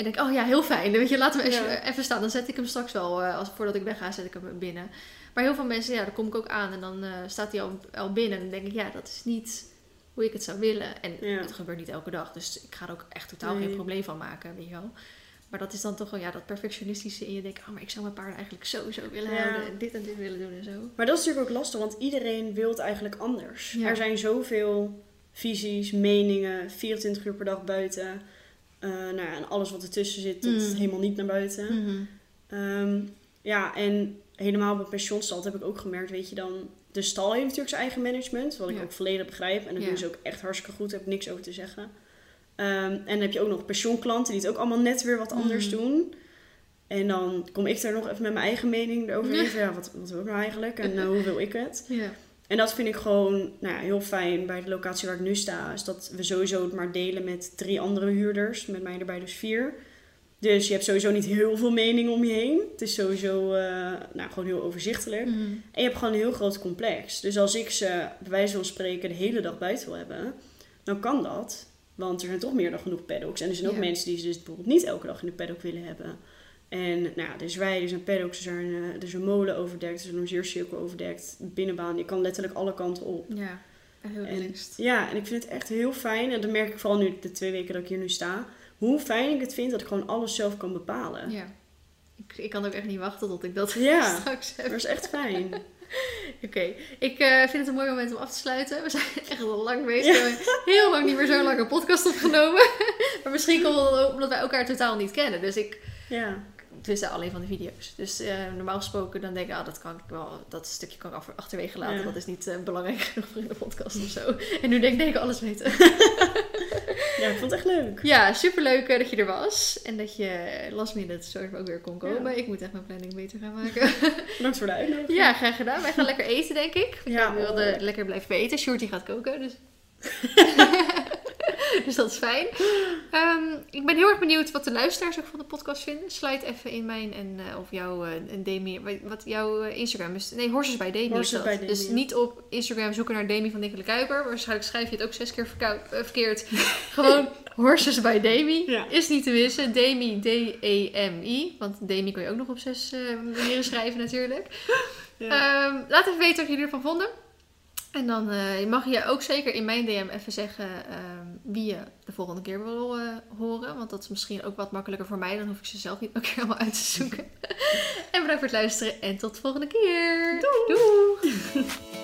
En ik denk, oh ja, heel fijn. Weet je, laten we even, Ja. even staan. Dan zet ik hem straks wel, eh, als, voordat ik wegga, zet ik hem binnen. Maar heel veel mensen, ja, daar kom ik ook aan. En dan eh, staat hij al, al binnen. En dan denk ik, ja, dat is niet hoe ik het zou willen. En Ja. het gebeurt niet elke dag. Dus ik ga er ook echt totaal Nee. geen probleem van maken, weet je wel. Maar dat is dan toch wel ja, dat perfectionistische in je denkt, oh, maar ik zou mijn paarden eigenlijk sowieso willen Ja. houden. En dit en dit willen doen en zo. Maar dat is natuurlijk ook lastig, want iedereen wil het eigenlijk anders. Ja. Er zijn zoveel visies, meningen, 24 uur per dag buiten. Eh, nou ja, en alles wat ertussen zit, tot Mm. helemaal niet naar buiten. Mhm. Ehm, ja, en helemaal bij pensioenstal dat heb ik ook gemerkt, weet je dan... De stal heeft natuurlijk zijn eigen management, wat ik Ja. ook volledig begrijp. En dat doen ze ook echt hartstikke goed, daar heb ik niks over te zeggen. Ehm, en dan heb je ook nog pensioenklanten die het ook allemaal net weer wat anders Mhm. doen. En dan kom ik daar nog even met mijn eigen mening van, Ja, wat, wat wil ik nou eigenlijk en eh, hoe wil ik het? Ja. En dat vind ik gewoon nou ja, heel fijn bij de locatie waar ik nu sta. Is dat we sowieso het maar delen met drie andere huurders. Met mij erbij dus vier. Dus je hebt sowieso niet heel veel meningen om je heen. Het is sowieso eh, nou, gewoon heel overzichtelijk. Mhm. En je hebt gewoon een heel groot complex. Dus als ik ze bij wijze van spreken de hele dag buiten wil hebben, dan kan dat. Want er zijn toch meer dan genoeg paddocks. En er zijn ook Ja. mensen die ze dus bijvoorbeeld niet elke dag in de paddock willen hebben. En nou ja, er zijn zijn paddocks, er, zijn, eh, er is een molen overdekt, er is een logeercirkel overdekt, binnenbaan. Je kan letterlijk alle kanten op. Ja, heel relaxed. Ja, en ik vind het echt heel fijn. En dat merk ik vooral nu de twee weken dat ik hier nu sta. Hoe fijn ik het vind dat ik gewoon alles zelf kan bepalen. Ja. Ik, ik kan ook echt niet wachten tot ik dat Ja. straks heb. Dat is echt fijn. Oké, ik eh, vind het een mooi moment om af te sluiten. We zijn echt al lang bezig. We hebben heel lang niet meer zo lang een podcast opgenomen. maar misschien komt het omdat wij elkaar totaal niet kennen. Dus ik, Ja. Tussen alleen van de video's. Dus eh, normaal gesproken dan denk ik, ah, dat kan ik wel, dat stukje kan ik af- achterwege laten. Ja. Dat is niet eh, belangrijk genoeg voor in de podcast of zo. En nu denk ik, denk ik alles weten. ja, ik vond het echt leuk. ja, superleuk eh, dat je er was. En dat je last minute soort ook weer kon komen. Ik moet echt mijn planning beter gaan maken. Bedankt voor de uitnodiging. ja, graag gedaan. Wij gaan lekker eten, denk ik. Want Ja. ja, wilde lekker blijven eten. Shorty gaat koken, dus... dus dat is fijn. Ehm, ik ben heel erg benieuwd wat de luisteraars ook van de podcast vinden. Sluit even in mijn en eh, of jouw en Demi, wat- jouw eh, Instagram is. Nee, Horses bij Demi. is Horses dat. bij Demi, Dus niet op Instagram zoeken naar Demi van Dikkele Kuiper. Waarschijnlijk schrijf je het ook zes keer verkeerd. Gewoon Horses bij Demi. Ja. Is niet te missen. Demi, D-E-M-I. Want Demi kan je ook nog op zes manieren schrijven natuurlijk. Ja. Ehm, laat even weten wat jullie ervan vonden. En dan eh, mag je ook zeker in mijn DM even zeggen ehm, wie je de volgende keer wil eh, horen. Want dat is misschien ook wat makkelijker voor mij. Dan hoef ik ze zelf niet elke keer allemaal uit te zoeken. en bedankt voor het luisteren en tot de volgende keer. Doei! Doei.